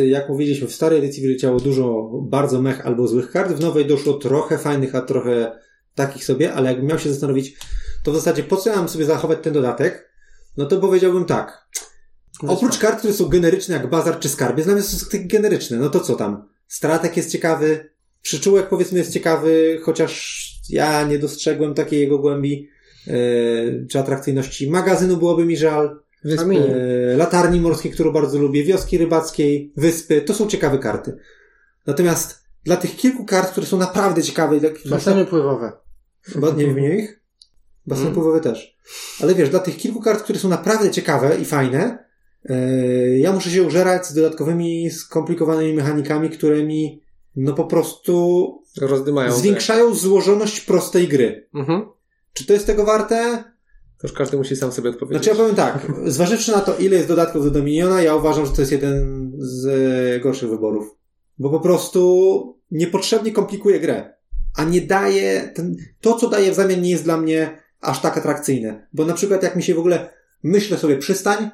Jak mówiliśmy, w starej edycji wyleciało dużo bardzo mech albo złych kart, w nowej doszło trochę fajnych, a trochę takich sobie, ale jakbym miał się zastanowić, to w zasadzie po co ja mam sobie zachować ten dodatek, no to powiedziałbym tak. Oprócz kart, które są generyczne jak bazar czy skarbiec, nawet są takie generyczne, no to co tam? Stratek jest ciekawy, przyczółek powiedzmy jest ciekawy, chociaż ja nie dostrzegłem takiej jego głębi yy, czy atrakcyjności. Magazynu byłoby mi żal. Wyspy. E, latarni morskiej, którą bardzo lubię, wioski rybackiej, wyspy, to są ciekawe karty. Natomiast dla tych kilku kart, które są naprawdę ciekawe, dla- Baseny pływowe. Ba- nie wymienię ich? Basen Mm. pływowy też. Ale wiesz, dla tych kilku kart, które są naprawdę ciekawe i fajne, ja muszę się użerać z dodatkowymi, skomplikowanymi mechanikami, które mi no po prostu Rozdymają. zwiększają złożoność prostej gry. Mhm. Czy to jest tego warte? To już każdy musi sam sobie odpowiedzieć. Znaczy ja powiem tak, zważywszy na to, ile jest dodatków do Dominiona, ja uważam, że to jest jeden z e, gorszych wyborów. Bo po prostu niepotrzebnie komplikuje grę. A nie daje, ten, to co daje w zamian nie jest dla mnie aż tak atrakcyjne. Bo na przykład jak mi się w ogóle, myślę sobie przystań,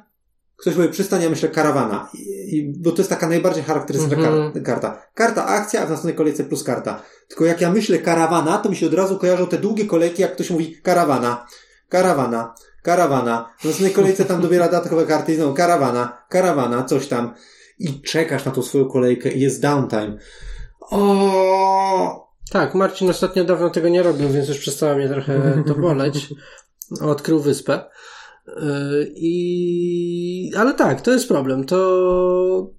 ktoś powie przystań, ja myślę karawana. I, i, bo to jest taka najbardziej charakterystyczna Mhm. kar, karta. Karta akcja, a w następnej kolejce plus karta. Tylko jak ja myślę karawana, to mi się od razu kojarzą te długie kolejki, jak ktoś mówi karawana, karawana, karawana. W następnej kolejce tam dobiera dodatkowe karty i znowu karawana, karawana, coś tam. I czekasz na tą swoją kolejkę i jest downtime. O, Tak, Marcin ostatnio dawno tego nie robił, więc już przestało mnie trochę to boleć. Odkrył wyspę. Yy, I... Ale tak, to jest problem. To...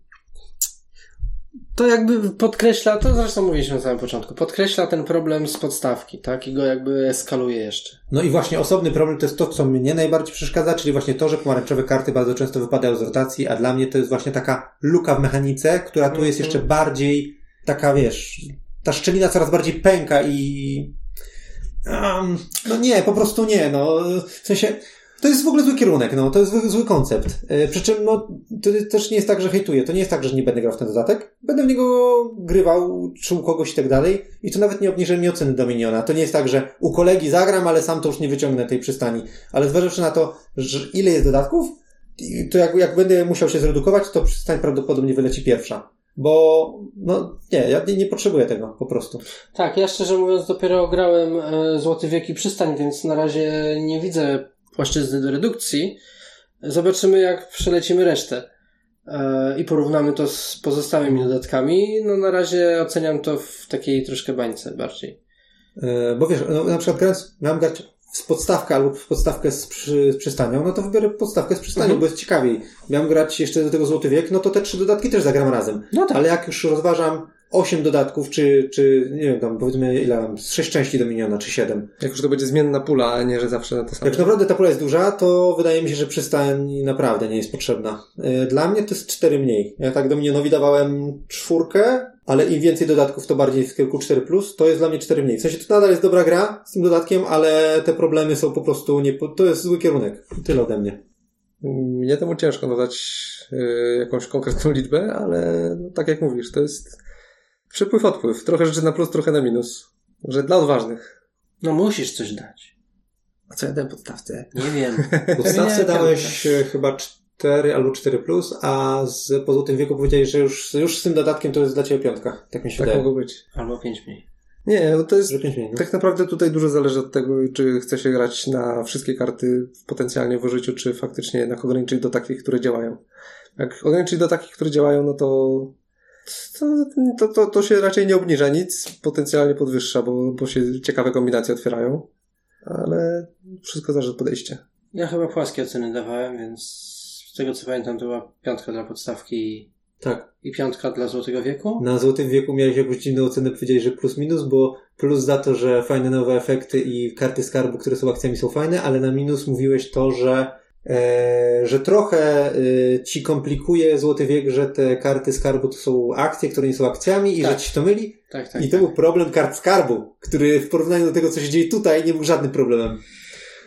To jakby podkreśla, to zresztą mówiliśmy na samym początku, podkreśla ten problem z podstawki, tak? I go jakby eskaluje jeszcze. No i właśnie osobny problem to jest to, co mnie najbardziej przeszkadza, czyli właśnie to, że pomarańczowe karty bardzo często wypadają z rotacji, a dla mnie to jest właśnie taka luka w mechanice, która tu jest Mhm. jeszcze bardziej taka, wiesz, ta szczelina coraz bardziej pęka i... Um, no nie, po prostu nie, no. W sensie, to jest w ogóle zły kierunek, no. To jest zły, zły koncept. E, Przy czym, no, to też nie jest tak, że hejtuję. To nie jest tak, że nie będę grał w ten dodatek. Będę w niego grywał, czuł kogoś i tak dalej. I to nawet nie obniży mi oceny Dominiona. To nie jest tak, że u kolegi zagram, ale sam to już nie wyciągnę tej przystani. Ale zważywszy na to, że ile jest dodatków, to jak, jak będę musiał się zredukować, to przystań prawdopodobnie wyleci pierwsza. Bo, no, nie, ja nie, nie potrzebuję tego, po prostu. Tak, ja szczerze mówiąc dopiero grałem e, Złoty Wiek i Przystań, więc na razie nie widzę płaszczyzny do redukcji. Zobaczymy jak przelecimy resztę. e, i porównamy to z pozostałymi dodatkami, no na razie oceniam to w takiej troszkę bańce bardziej. E, Bo wiesz, no, na przykład grając, miałem grać w podstawkę albo w podstawkę z, przy, z przystanią, no to wybiorę podstawkę z przystanią, Mhm. bo jest ciekawiej. Miałem grać jeszcze do tego Złoty Wiek, no to te trzy dodatki też zagram razem. No tak. Ale jak już rozważam osiem dodatków, czy, czy nie wiem, tam powiedzmy ile mam, sześć części do miniona, czy siedem. Jak już to będzie zmienna pula, a nie, że zawsze na to samo. Jak naprawdę ta pula jest duża, to wydaje mi się, że przystań naprawdę nie jest potrzebna. E, Dla mnie to jest cztery mniej. Ja tak do minionowi dawałem czwórkę, ale im więcej dodatków, to bardziej w kierunku 4+, plus, to jest dla mnie cztery mniej. W sensie to nadal jest dobra gra z tym dodatkiem, ale te problemy są po prostu nie... To jest zły kierunek. Tyle ode mnie. Mnie temu ciężko nadać y, jakąś konkretną liczbę, ale no, tak jak mówisz, to jest przypływ, odpływ. Trochę rzeczy na plus, trochę na minus. Że dla odważnych. No musisz coś dać. A co ja dałem podstawce? Nie wiem. Podstawce Nie, dałeś chyba 4 albo 4+, plus, a z, po Złotym Wieku powiedziałeś, że już, już z tym dodatkiem to jest dla Ciebie piątka. Tak mi się Tak wydaje. mogło być. Albo pięć mniej. Nie, no to jest 5 mniej. No. Tak naprawdę tutaj dużo zależy od tego, czy chce się grać na wszystkie karty potencjalnie w użyciu, czy faktycznie jednak ograniczyć do takich, które działają. Jak ograniczyć do takich, które działają, no to to, to, to, się raczej nie obniża nic, potencjalnie podwyższa, bo, bo się ciekawe kombinacje otwierają. Ale wszystko zależy od podejścia. Ja chyba płaskie oceny dawałem, więc z tego co pamiętam to była piątka dla podstawki i, Tak. i piątka dla Złotego Wieku. Na Złotym Wieku miałeś jakąś dziwną ocenę, powiedziałeś, że plus minus, bo plus za to, że fajne nowe efekty i karty skarbu, które są akcjami są fajne, ale na minus mówiłeś to, że że trochę e, ci komplikuje Złoty Wiek, że te karty skarbu to są akcje, które nie są akcjami i Tak. że ci to myli. Tak, tak. I to był problem kart skarbu, który w porównaniu do tego, co się dzieje tutaj, nie był żadnym problemem.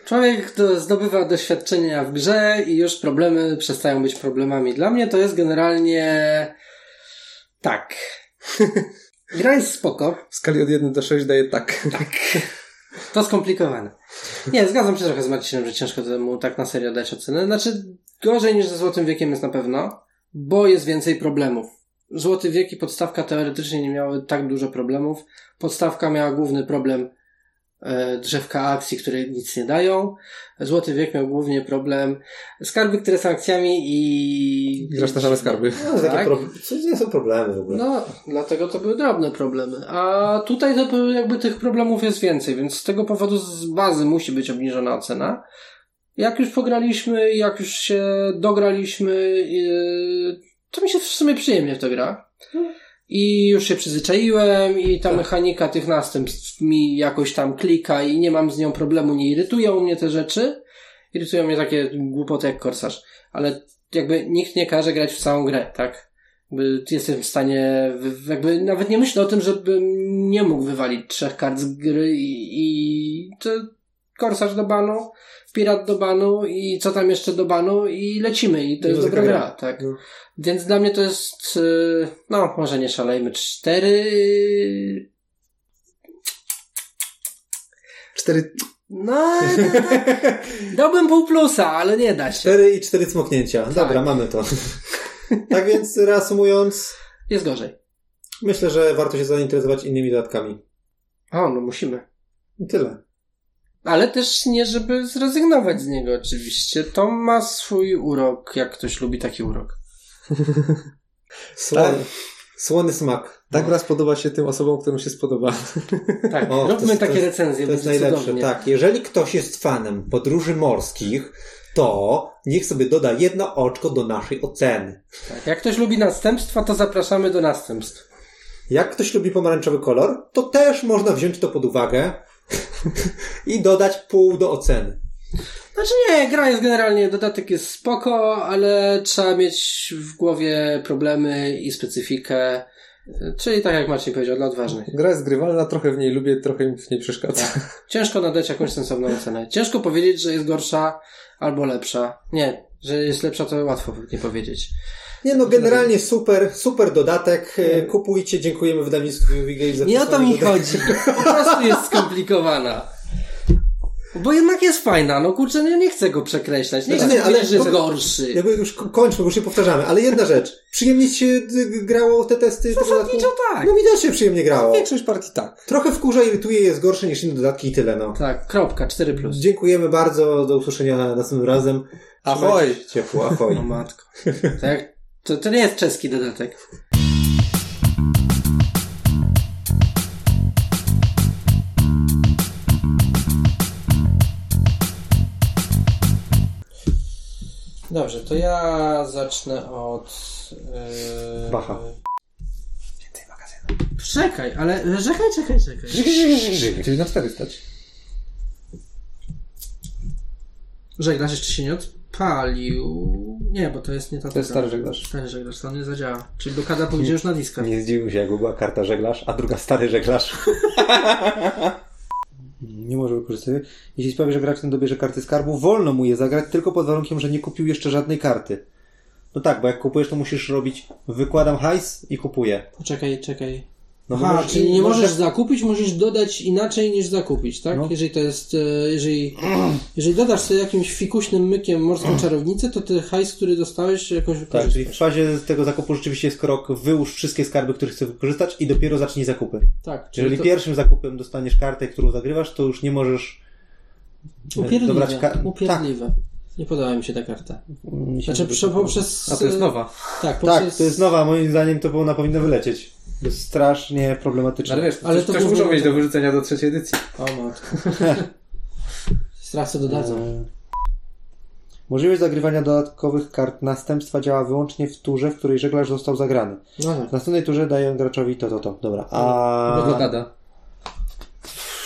Człowiek zdobywa doświadczenia w grze i już problemy przestają być problemami. Dla mnie to jest generalnie tak. Gra jest spoko. W skali od 1 do 6 daje tak. To skomplikowane. Nie, zgadzam się trochę z Marcinem, że ciężko temu tak na serio dać ocenę. Znaczy, gorzej niż ze Złotym Wiekiem jest na pewno, bo jest więcej problemów. Złoty Wiek i podstawka teoretycznie nie miały tak dużo problemów. Podstawka miała główny problem drzewka akcji, które nic nie dają. Złoty Wiek miał głównie problem skarby, które są akcjami i... Grasz na same skarby. No, Tak. pro... co nie są problemy w ogóle. No, dlatego to były drobne problemy. A tutaj to jakby tych problemów jest więcej, więc z tego powodu z bazy musi być obniżona ocena. Jak już pograliśmy, jak już się dograliśmy, yy, to mi się w sumie przyjemnie w to gra. I już się przyzwyczaiłem i ta mechanika tych następstw mi jakoś tam klika i nie mam z nią problemu, nie irytują mnie te rzeczy. Irytują mnie takie głupoty jak korsarz. Ale jakby nikt nie każe grać w całą grę, tak? Jakby jestem w stanie, jakby nawet nie myślę o tym, żebym nie mógł wywalić trzech kart z gry i, i to korsarz do banu, pirat do banu i co tam jeszcze do banu i lecimy i to jest Muzyka dobra gra. gra, tak. No. Więc dla mnie to jest, y, no może nie szalejmy, cztery, 4 no dałbym pół plusa, ale nie da się. Cztery i cztery cmoknięcia. Dobra, Tak. mamy to. tak więc reasumując, Jest gorzej. myślę, że warto się zainteresować innymi dodatkami. O, no musimy. I tyle. Ale też nie, żeby zrezygnować z niego oczywiście. To ma swój urok, jak ktoś lubi taki urok. Słony, Tak. słony smak. Tak raz podoba się tym osobom, którym się spodoba. Tak, O, to róbmy takie to recenzje, To jest najlepsze. cudownie. Tak, jeżeli ktoś jest fanem podróży morskich, to niech sobie doda jedno oczko do naszej oceny. Tak. Jak ktoś lubi następstwa, to zapraszamy do następstw. Jak ktoś lubi pomarańczowy kolor, to też można wziąć to pod uwagę i dodać pół do oceny. Znaczy nie, gra jest generalnie, dodatek jest spoko, ale trzeba mieć w głowie problemy i specyfikę. Czyli tak jak Marcin powiedział, dla odważnych. Gra jest grywalna, trochę w niej lubię, trochę mi w niej przeszkadza. Ciężko nadać jakąś sensowną ocenę. Ciężko powiedzieć, że jest gorsza albo lepsza. Nie, że jest lepsza, to łatwo nie powiedzieć. Nie no, generalnie super, super dodatek. E, Kupujcie, dziękujemy wydawnictwu Games Nie o to mi chodzi. Po prostu jest skomplikowana. Bo jednak jest fajna, no kurczę, nie, nie chcę go przekreślać. Nie Znaczy chcę nie, ale- że jest gorszy. Jakby już ko- kończmy, bo już się powtarzamy, ale jedna rzecz. Przyjemnie się y, grało te testy? Zasadniczo tak. No mi też się przyjemnie grało. Większość partii tak. Trochę wkurza, irytuje, jest gorsze niż inne dodatki i tyle, no. Tak, kropka, 4 plus. Dziękujemy bardzo, do usłyszenia następnym razem. Ahoj! Ciepło, ahoj. O matko. Tak jak To, to nie jest czeski dodatek. Dobrze, to ja zacznę od... Yy... Bacha. Czekaj, ale czekaj, czekaj, czekaj. Czyli na cztery stać. Żeglarz jeszcze się nie odpalił. Nie, bo to jest nie ta To jest stary żeglarz. Stary żeglarz, to nie zadziała. Czyli blokada pójdzie już na diskach. Nie zdziwił się, jakby była karta żeglarz, a druga stary żeglarz. nie może wykorzystać. Jeśli sprawi, że gracz ten dobierze karty skarbu, wolno mu je zagrać tylko pod warunkiem, że nie kupił jeszcze żadnej karty. No tak, bo jak kupujesz, to musisz robić wykładam hajs i kupuję. Poczekaj, czekaj. No Aha, możesz- czyli nie możesz możesz- zakupić, musisz dodać inaczej niż zakupić, tak? No. Jeżeli to jest, e, jeżeli, jeżeli dodasz sobie jakimś fikuśnym mykiem morską czarownicę, to ty hajs, który dostałeś jakoś Tak, czyli w wykorzystasz. fazie tego zakupu rzeczywiście jest krok wyłóż wszystkie skarby, które chcesz wykorzystać i dopiero zacznij zakupy. Tak, czyli Jeżeli to pierwszym zakupem dostaniesz kartę, którą zagrywasz, to już nie możesz e, upierdliwe, dobrać ka- upierdliwe. Nie podoba mi się ta karta. Tak. Mi się Znaczy poprzez... A to jest e, nowa. Tak, poprzez... Tak, to jest nowa, moim zdaniem to ona powinna wylecieć. To jest strasznie problematyczne. Ale wiesz, Ale ale to to głównie muszą mieć to- do wyrzucenia do trzeciej edycji. O matko. Strach co dodadzą. E, Możliwość zagrywania dodatkowych kart następstwa działa wyłącznie w turze, w której żeglarz został zagrany. No tak. W następnej turze daję graczowi to, to, to. Dobra. A... Blokada.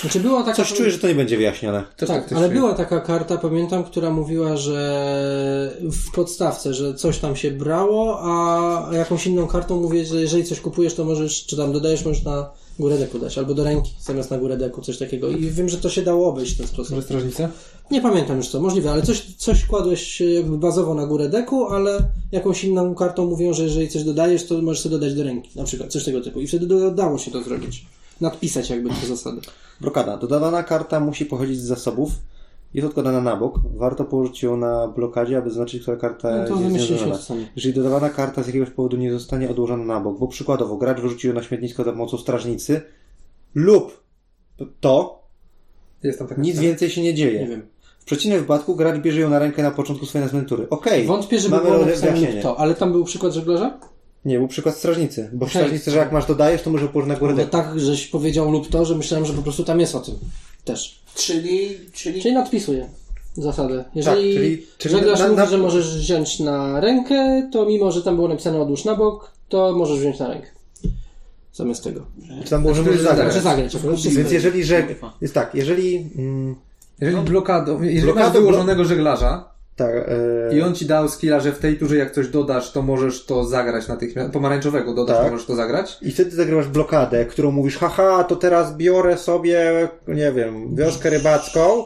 Znaczy była taka... Coś czuję, że to nie będzie wyjaśnione. Też tak, ale była taka karta, pamiętam, która mówiła, że w podstawce, że coś tam się brało, a jakąś inną kartą mówię, że jeżeli coś kupujesz, to możesz, czy tam dodajesz, możesz na górę deku dać, albo do ręki, zamiast na górę deku, coś takiego. I wiem, że to się dało obejść w ten sposób. Strażnica? Nie pamiętam już co, możliwe, ale coś, coś kładłeś e, jakby bazowo na górę deku, ale jakąś inną kartą mówią, że jeżeli coś dodajesz, to możesz sobie dodać do ręki, na przykład, coś tego typu. I wtedy dało się to zrobić. Nadpisać jakby te zasady. Blokada. Dodawana karta musi pochodzić z zasobów. Jest odkładana na bok. Warto położyć ją na blokadzie, aby zaznaczyć, która karta No to jest sami. Jeżeli dodawana karta z jakiegoś powodu nie zostanie odłożona na bok, bo przykładowo gracz wyrzucił ją na śmietnisko za pomocą strażnicy lub to, Jest tam taka nic więcej się nie dzieje. Nie wiem. W przeciwnym wypadku gracz bierze ją na rękę na początku swojej następnej tury. Okej, Wątpię, żeby mamy było napisane wyjaśnienie. lub to, ale tam był przykład żeglarza? Nie, był przykład strażnicy. Bo w strażnicy, że jak masz dodajesz, to może położyć na górę No tak, żeś powiedział lub to, że myślałem, że po prostu tam jest o tym. Też. Czyli, czyli Czyli nadpisuję zasadę. Jeżeli Tak, czyli- czyli żeglarz na- mówi, na- że możesz wziąć na rękę, to mimo, że tam było napisane odłóż na bok, to możesz wziąć na rękę. Zamiast tego. Czy tam było, że Znaczy, możesz że zagrać. Zagrać. wszystko. Więc jeżeli żeg... Kurwa. Jest tak, jeżeli... Mm, Jeżeli blokadą, jeżeli Blokadą, masz wyłożonego żeglarza tak, e, i on ci dał skilla, że w tej turze jak coś dodasz, to możesz to zagrać natychmiast. Pomarańczowego dodasz, Tak. to możesz to zagrać. I wtedy zagrywasz blokadę, którą mówisz, haha, to teraz biorę sobie, nie wiem, wioskę rybacką,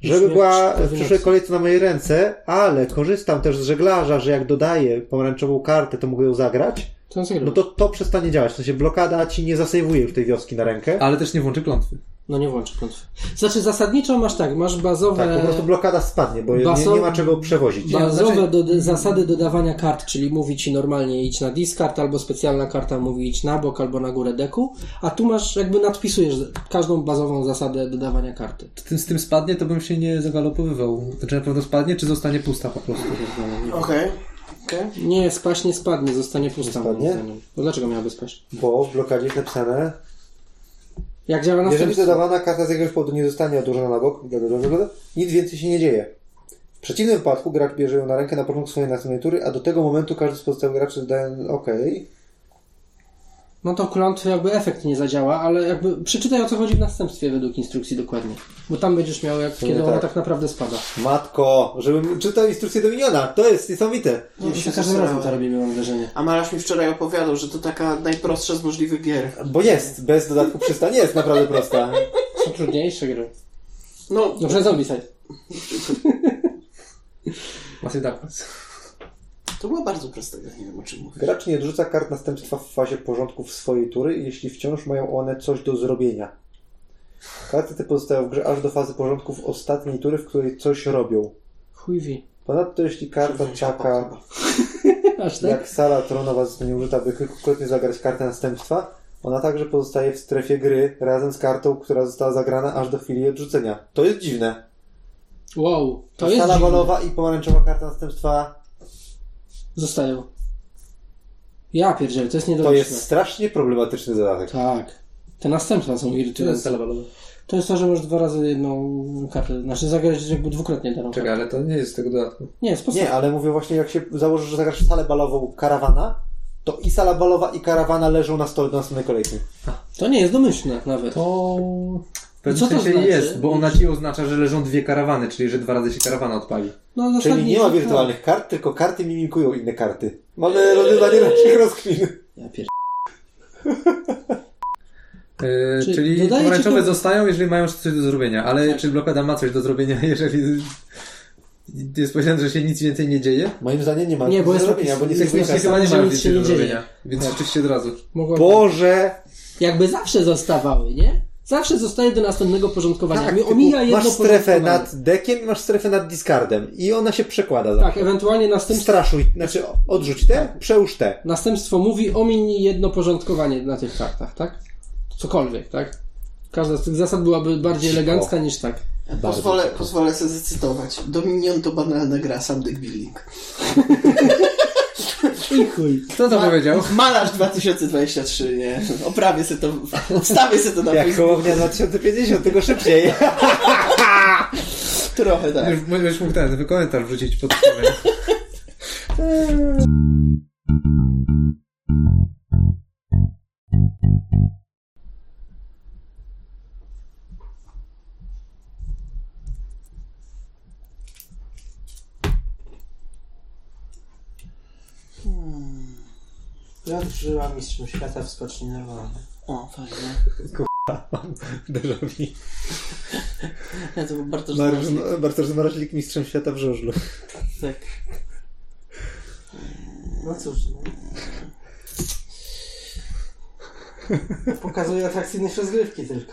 żeby była w przyszłej kolejce na mojej ręce, ale korzystam też z żeglarza, że jak dodaję pomarańczową kartę, to mogę ją zagrać, To no to to przestanie działać. W sensie blokada ci nie zasejwuje już tej wioski na rękę. Ale też nie włączy klątwy. No nie włączę klątwy. Znaczy zasadniczo masz tak, masz bazowe... Tak, po prostu blokada spadnie, bo nie, Baso- nie ma czego przewozić. Bazowe znaczy- do, zasady dodawania kart, czyli mówi ci normalnie idź na discard, albo specjalna karta mówi idź na bok, albo na górę deku, a tu masz jakby nadpisujesz każdą bazową zasadę dodawania karty. Z tym, z tym spadnie, to bym się nie zagalopowywał. Znaczy na pewno spadnie, czy zostanie pusta po prostu? Okej. Okej. Nie, spaść nie spadnie, zostanie pusta. spadnie? No dlaczego miałaby spaść? Bo w blokadzie jest napisane, Jak działa jeżeli następstwo? dodawana karta z jakiegoś powodu nie zostanie odłożona na bok, nic więcej się nie dzieje. W przeciwnym wypadku gracz bierze ją na rękę na początku swojej następnej tury, a do tego momentu każdy z pozostałych graczy dodaje okej. No to klątwy jakby efekt nie zadziała, ale jakby przeczytaj o co chodzi w następstwie według instrukcji dokładnie. Bo tam będziesz miał jak, kiedy ona tak. tak naprawdę spada. Matko, żebym czytał instrukcję do miniona, to jest niesamowite. No, Ja za się każdym razem to robimy, mam wrażenie. A Marasz mi wczoraj opowiadał, że to taka najprostsza z możliwych gier. Bo jest, bez dodatku przystań jest naprawdę prosta. Są trudniejsze gry. No, przed Zombicide. Macie Darkness. To była bardzo prosta gra, nie wiem o czym mówisz. Gracz nie odrzuca kart następstwa w fazie porządków swojej tury, jeśli wciąż mają one coś do zrobienia. Karty te pozostają w grze aż do fazy porządków ostatniej tury, w której coś robią. Chuj wi. Ponadto jeśli karta taka Aż tak? jak sala tronowa zostanie użyta, by kilkukrotnie zagrać kartę następstwa, ona także pozostaje w strefie gry razem z kartą, która została zagrana aż do chwili odrzucenia. To jest dziwne. Wow, to jest sala dziwne. balowa i pomarańczowa karta następstwa Zostają. Ja pierdzielę, to jest To niedobrze. jest strasznie problematyczny dodatek. Tak. Te następstwa są irytujące. To jest to, że możesz dwa razy jedną kartę, znaczy zagrać jakby dwukrotnie daną Czekaj, kartę. ale to nie jest z tego dodatku. Nie, jest podstawa. Nie, ale mówię właśnie, jak się założysz, że zagrasz salę balową karawana, to i sala balowa, i karawana leżą na stole do następnej kolejki. To nie jest domyślne nawet. To w pewnym Co to sensie znaczy? jest, bo ona ci oznacza, że leżą dwie karawany, czyli że dwa razy się karawana odpali. No, Czyli nie ma tak. wirtualnych kart, tylko karty mimikują inne karty. Mamy rozwiązanie naszych rozkmin. Ja pier... Yy, Czy czyli dodajecie pomarańczowe to- zostają, jeżeli mają coś do zrobienia, ale czy blokada ma coś do zrobienia, jeżeli jest powiedziane, że się nic więcej nie dzieje? Moim zdaniem nie ma Nie, nic bo do jest zrobienia, bo nic jest nie wynika. chyba nie nic więcej się do nie dzieje. zrobienia, więc rzeczywiście od razu. Mogła... Boże! Jakby zawsze zostawały, nie? Zawsze zostaje do następnego porządkowania. Tak, omija jedno masz strefę nad dekiem i masz strefę nad discardem. I ona się przekłada Tak, zawsze. ewentualnie następstwo, Straszuj, znaczy odrzuć te, przełóż te. następstwo mówi omiń jedno porządkowanie na tych kartach, tak? Cokolwiek, tak? Każda z tych zasad byłaby bardziej Cicho. elegancka niż tak. Pozwolę, pozwolę sobie zacytować. Dominion to banalna gra, sam deck building. I chuj. Kto to powiedział? Malarz 2023, nie? Oprawię sobie to, wstawię sobie to na Jak. Hołownia 2050, tylko szybciej. Trochę tak. Już, już mógł ten komentarz wrzucić pod spodem. Ja żyłam mistrzem świata w skoczni nerwowej. O, fajnie. Déjà vu. Ja to był bardzo Mariusz, żałuję. Bartosz Maraźlik mistrzem świata w żużlu. Tak. No cóż. No. Pokazuje atrakcyjność rozgrywki tylko.